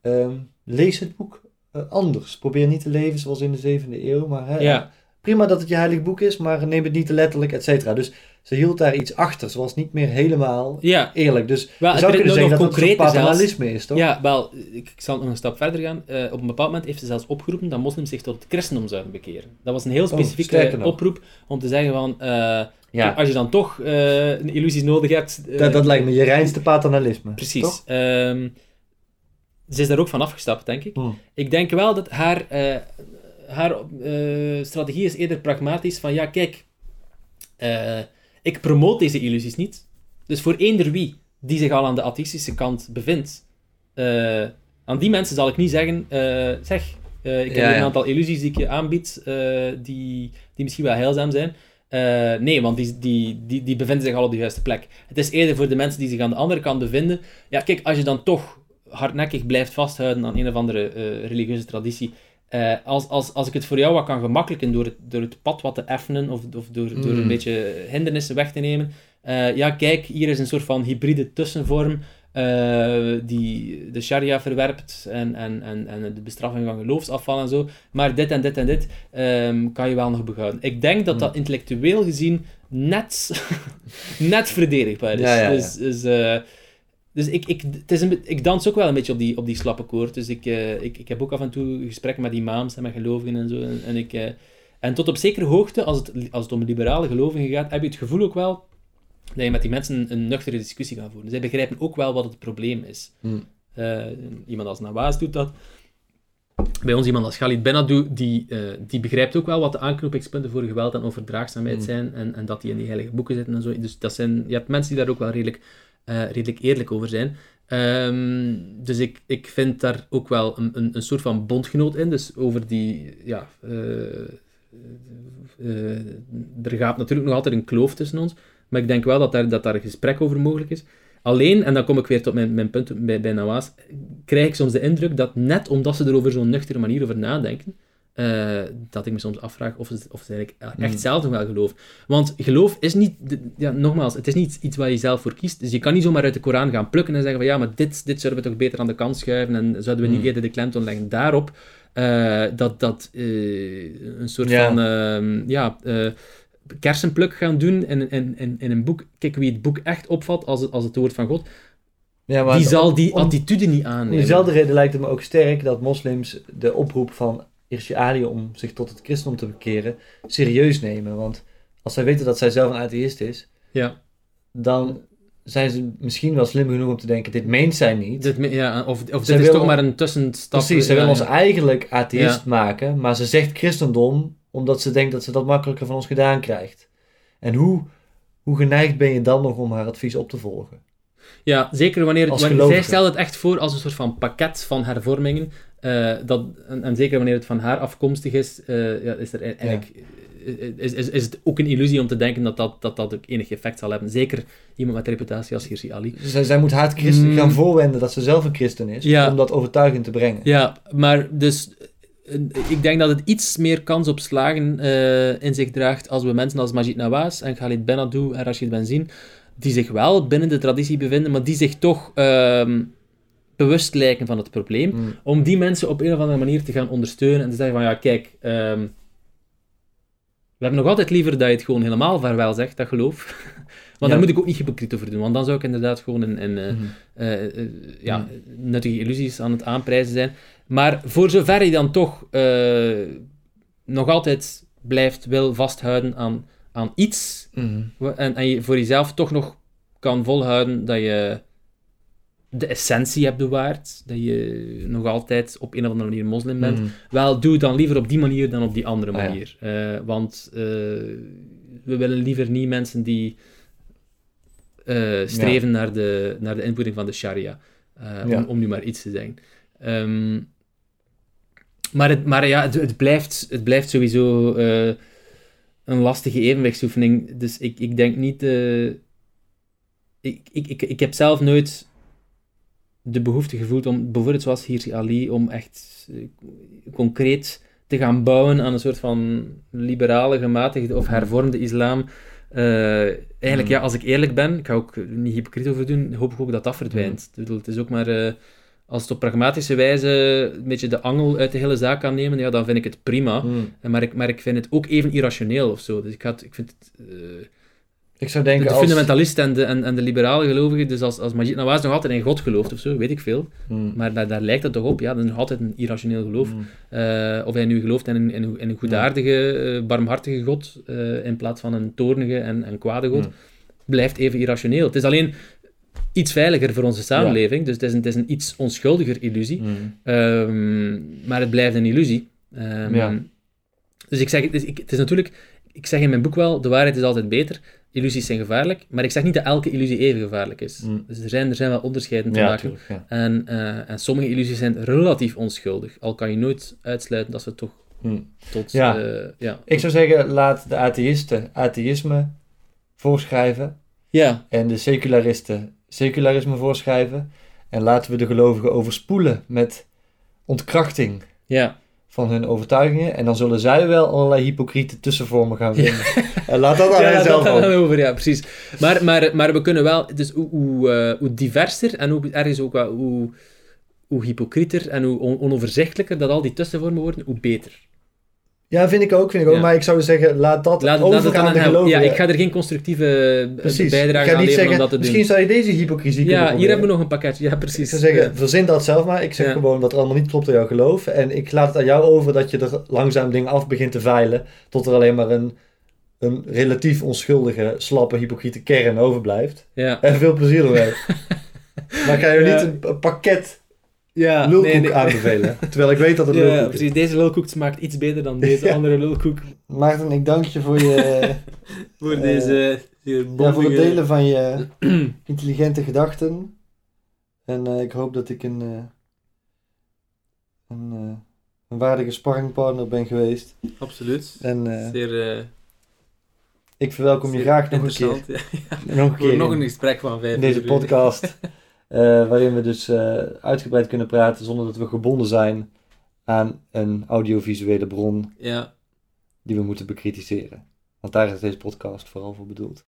ehm, lees het boek eh, anders. Probeer niet te leven zoals in de zevende eeuw, maar hè, prima dat het je heilig boek is, maar neem het niet te letterlijk, et cetera. Dus ze hield daar iets achter. Ze was niet meer helemaal ja. eerlijk. Dus wel, zou kunnen zeggen dat het paternalisme is, toch? Ja, wel, ik, zal nog een stap verder gaan. Uh, op een bepaald moment heeft ze zelfs opgeroepen dat moslims zich tot het christendom zouden bekeren. Dat was een heel oh, specifieke oproep om te zeggen van... Uh, ja. Als je dan toch uh, illusies nodig hebt... dat, dat lijkt me je reinste paternalisme. Precies. Um, ze is daar ook van afgestapt, denk ik. Hmm. Ik denk wel dat haar, haar strategie is eerder pragmatisch van... Ja, kijk ik promoot deze illusies niet. Dus voor eender wie die zich al aan de atheïstische kant bevindt, uh, aan die mensen zal ik niet zeggen, uh, zeg, uh, ik heb een aantal illusies die ik je aanbied, die, die misschien wel heilzaam zijn. nee, want die, die, die, die bevinden zich al op de juiste plek. Het is eerder voor de mensen die zich aan de andere kant bevinden. Ja, kijk, als je dan toch hardnekkig blijft vasthouden aan een of andere religieuze traditie, uh, als, als, als ik het voor jou wat kan gemakkelijken door het, door het pad wat te effenen of, of door, door een mm. beetje hindernissen weg te nemen. Uh, ja, kijk, hier is een soort van hybride tussenvorm uh, die de sharia verwerpt en, en, en, en de bestraffing van geloofsafval en zo. Maar dit en dit en dit um, kan je wel nog behouden. Ik denk dat dat mm. intellectueel gezien net, net verdedigbaar is. Ja, ja, ja. Dus, dus dus ik, ik, het is een, ik dans ook wel een beetje op die, op die slappe koord. Dus ik, uh, ik, ik heb ook af en toe gesprekken met imams en met gelovigen en zo. En, en ik, uh, en tot op zekere hoogte, als het, als het om liberale gelovigen gaat, heb je het gevoel ook wel dat je met die mensen een, een nuchtere discussie gaat voeren. Zij begrijpen ook wel wat het probleem is. Hmm. Uh, iemand als Nawaz doet dat. bij ons iemand als Khalid Benadou, die, uh, die begrijpt ook wel wat de aanknopingspunten voor geweld en overdraagzaamheid mm. zijn en, en dat die in die heilige boeken zitten en zo. Dus dat zijn, je hebt mensen die daar ook wel redelijk, uh, redelijk eerlijk over zijn. Um, dus ik, ik vind daar ook wel een, een, een soort van bondgenoot in. Dus over die, ja, uh, er gaat natuurlijk nog altijd een kloof tussen ons, maar ik denk wel dat daar, dat daar een gesprek over mogelijk is. Alleen, en dan kom ik weer tot mijn, mijn punt bij, bij Nawaas, krijg ik soms de indruk dat net omdat ze er over zo'n nuchtere manier over nadenken, uh, dat ik me soms afvraag of, ze, of ze eigenlijk echt hmm. zelf nog wel geloven. Want geloof is niet, ja, nogmaals, het is niet iets waar je zelf voor kiest. Dus je kan niet zomaar uit de Koran gaan plukken en zeggen van ja, maar dit, dit zouden we toch beter aan de kant schuiven en zouden we niet hmm. eerder de klemtoon leggen daarop. Uh, dat dat uh, een soort van, ehm, ja kersenpluk gaan doen in, in, in, in een boek. Kijk, wie het boek echt opvat als, als het woord van God, ja, die zal die attitude niet aannemen. Om diezelfde reden lijkt het me ook sterk dat moslims de oproep van Irsi Ali om zich tot het christendom te bekeren serieus nemen. Want als zij weten dat zij zelf een atheïst is, ja. dan zijn ze misschien wel slim genoeg om te denken, dit meent zij niet. Dit, ja, of of dit is toch maar een tussenstap. Precies, ze ja, wil ons eigenlijk atheïst maken, maar ze zegt christendom omdat ze denkt dat ze dat makkelijker van ons gedaan krijgt. En hoe, hoe geneigd ben je dan nog om haar advies op te volgen? Ja, zeker wanneer, wanneer zij stelt het echt voor als een soort van pakket van hervormingen. Uh, dat, en, en, zeker wanneer het van haar afkomstig is, uh, ja, is er e- eigenlijk is, is, is het ook een illusie om te denken dat dat, dat, dat ook enig effect zal hebben. Zeker iemand met reputatie als Hirsi Ali. Zij, zij moet haar christen mm. gaan voorwenden dat ze zelf een christen is, om dat overtuigend te brengen. Ja, maar dus ik denk dat het iets meer kans op slagen uh, in zich draagt als we mensen als Majid Nawaz en Khalid Benadou en Rashid Benzine, die zich wel binnen de traditie bevinden, maar die zich toch uh, bewust lijken van het probleem, mm. om die mensen op een of andere manier te gaan ondersteunen en te zeggen van ja, kijk, um, we hebben nog altijd liever dat je het gewoon helemaal vaarwel zegt, dat geloof. Want daar moet ik ook niet hypocriet over doen, want dan zou ik inderdaad gewoon een, een mm uh, uh, ja, mm. nuttige illusies aan het aanprijzen zijn. Maar voor zover je dan toch nog altijd blijft wil vasthouden aan, aan iets, mm en, en je voor jezelf toch nog kan volhouden dat je de essentie hebt bewaard, dat je nog altijd op een of andere manier moslim bent, mm wel, doe dan liever op die manier dan op die andere ah, manier. Uh, want uh, we willen liever niet mensen die uh, streven ja. naar, de, naar de invoering van de sharia. Ja. Om, om, nu maar iets te zeggen. Um, maar het, maar ja, het, het, blijft, het blijft sowieso een lastige evenwichtsoefening. Dus ik, ik denk niet... Ik, ik, ik, ik heb zelf nooit de behoefte gevoeld om, bijvoorbeeld zoals hier Ali, om echt uh, concreet te gaan bouwen aan een soort van liberale, gematigde of hervormde islam. eigenlijk, hmm. ja, als ik eerlijk ben, ik ga ook niet hypocriet over doen, hoop ik ook dat dat verdwijnt. Hmm. het is ook maar als het op pragmatische wijze een beetje de angel uit de hele zaak kan nemen, ja, dan vind ik het prima. Hmm. Maar, ik, maar ik vind het ook even irrationeel of zo. Dus ik, had, ik vind het... Uh, ik zou denken de, de fundamentalist en, de, en, en de liberale gelovigen, dus als, als Majid Nawaz nog altijd in God gelooft of zo, weet ik veel. Hmm. Maar daar, daar lijkt het toch op, ja, dat is nog altijd een irrationeel geloof. Hmm. Uh, of hij nu gelooft in een, in in een goedaardige, uh, barmhartige God, in plaats van een toornige en, en kwade God, blijft even irrationeel. Het is alleen iets veiliger voor onze samenleving. Dus het is, een, het is een iets onschuldiger illusie. Mm. Um, maar het blijft een illusie. Um, ja. Dus ik zeg, het is, ik, het is natuurlijk, ik zeg in mijn boek wel, de waarheid is altijd beter. Illusies zijn gevaarlijk, maar ik zeg niet dat elke illusie even gevaarlijk is. Mm. Dus er zijn, er zijn wel onderscheiden te ja, maken. Tuurlijk, ja. en, uh, en sommige illusies zijn relatief onschuldig. Al kan je nooit uitsluiten dat ze toch mm. tot... Ja. Uh, ja. Ik zou zeggen, laat de atheïsten atheïsme voorschrijven. Ja. En de secularisten secularisme voorschrijven. En laten we de gelovigen overspoelen met ontkrachting ja. Van hun overtuigingen. En dan zullen zij wel allerlei hypocriete tussenvormen gaan vinden. En laat dat aan ja, zelf dat over. Ja, precies. Maar, maar, maar we kunnen wel... Dus hoe, hoe, uh, hoe diverser en hoe, ergens ook wel... Hoe, hoe hypocrieter en hoe onoverzichtelijker dat al die tussenvormen worden, hoe beter. Ja, vind ik ook. Vind ik ook. Maar ik zou zeggen, laat dat laat, over aan de gelovigen. Ja, ik ga er geen constructieve eh, precies. bijdrage aan leveren om dat te doen. Misschien zou je deze hypocrisie Ja, hier hebben we nog een pakketje. Ja, precies. Ik zou zeggen, verzin dat zelf maar. Ik zeg gewoon dat er allemaal niet klopt aan jouw geloof. En ik laat het aan jou over dat je er langzaam dingen af begint te veilen. Tot er alleen maar een, een relatief onschuldige, slappe, hypocriete kern overblijft. Ja. En veel plezier ermee. maar ga je niet een pakket ja, lulkoek nee, nee. aanbevelen. Terwijl ik weet dat het ja, lulkoek precies. Deze lulkoek smaakt iets beter dan deze andere lulkoek. Maarten, ik dank je voor je... voor uh, deze... Ja, voor het delen van je intelligente gedachten. En uh, ik hoop dat ik een... Uh, een, een waardige sparringpartner ben geweest. Absoluut. En, Zeer... ik verwelkom je graag nog een keer. Ja. Nog een keer. Nog een gesprek van vijf In deze podcast. Uh, waarin we dus uh, uitgebreid kunnen praten zonder dat we gebonden zijn aan een audiovisuele bron ja. die we moeten bekritiseren. Want daar is deze podcast vooral voor bedoeld.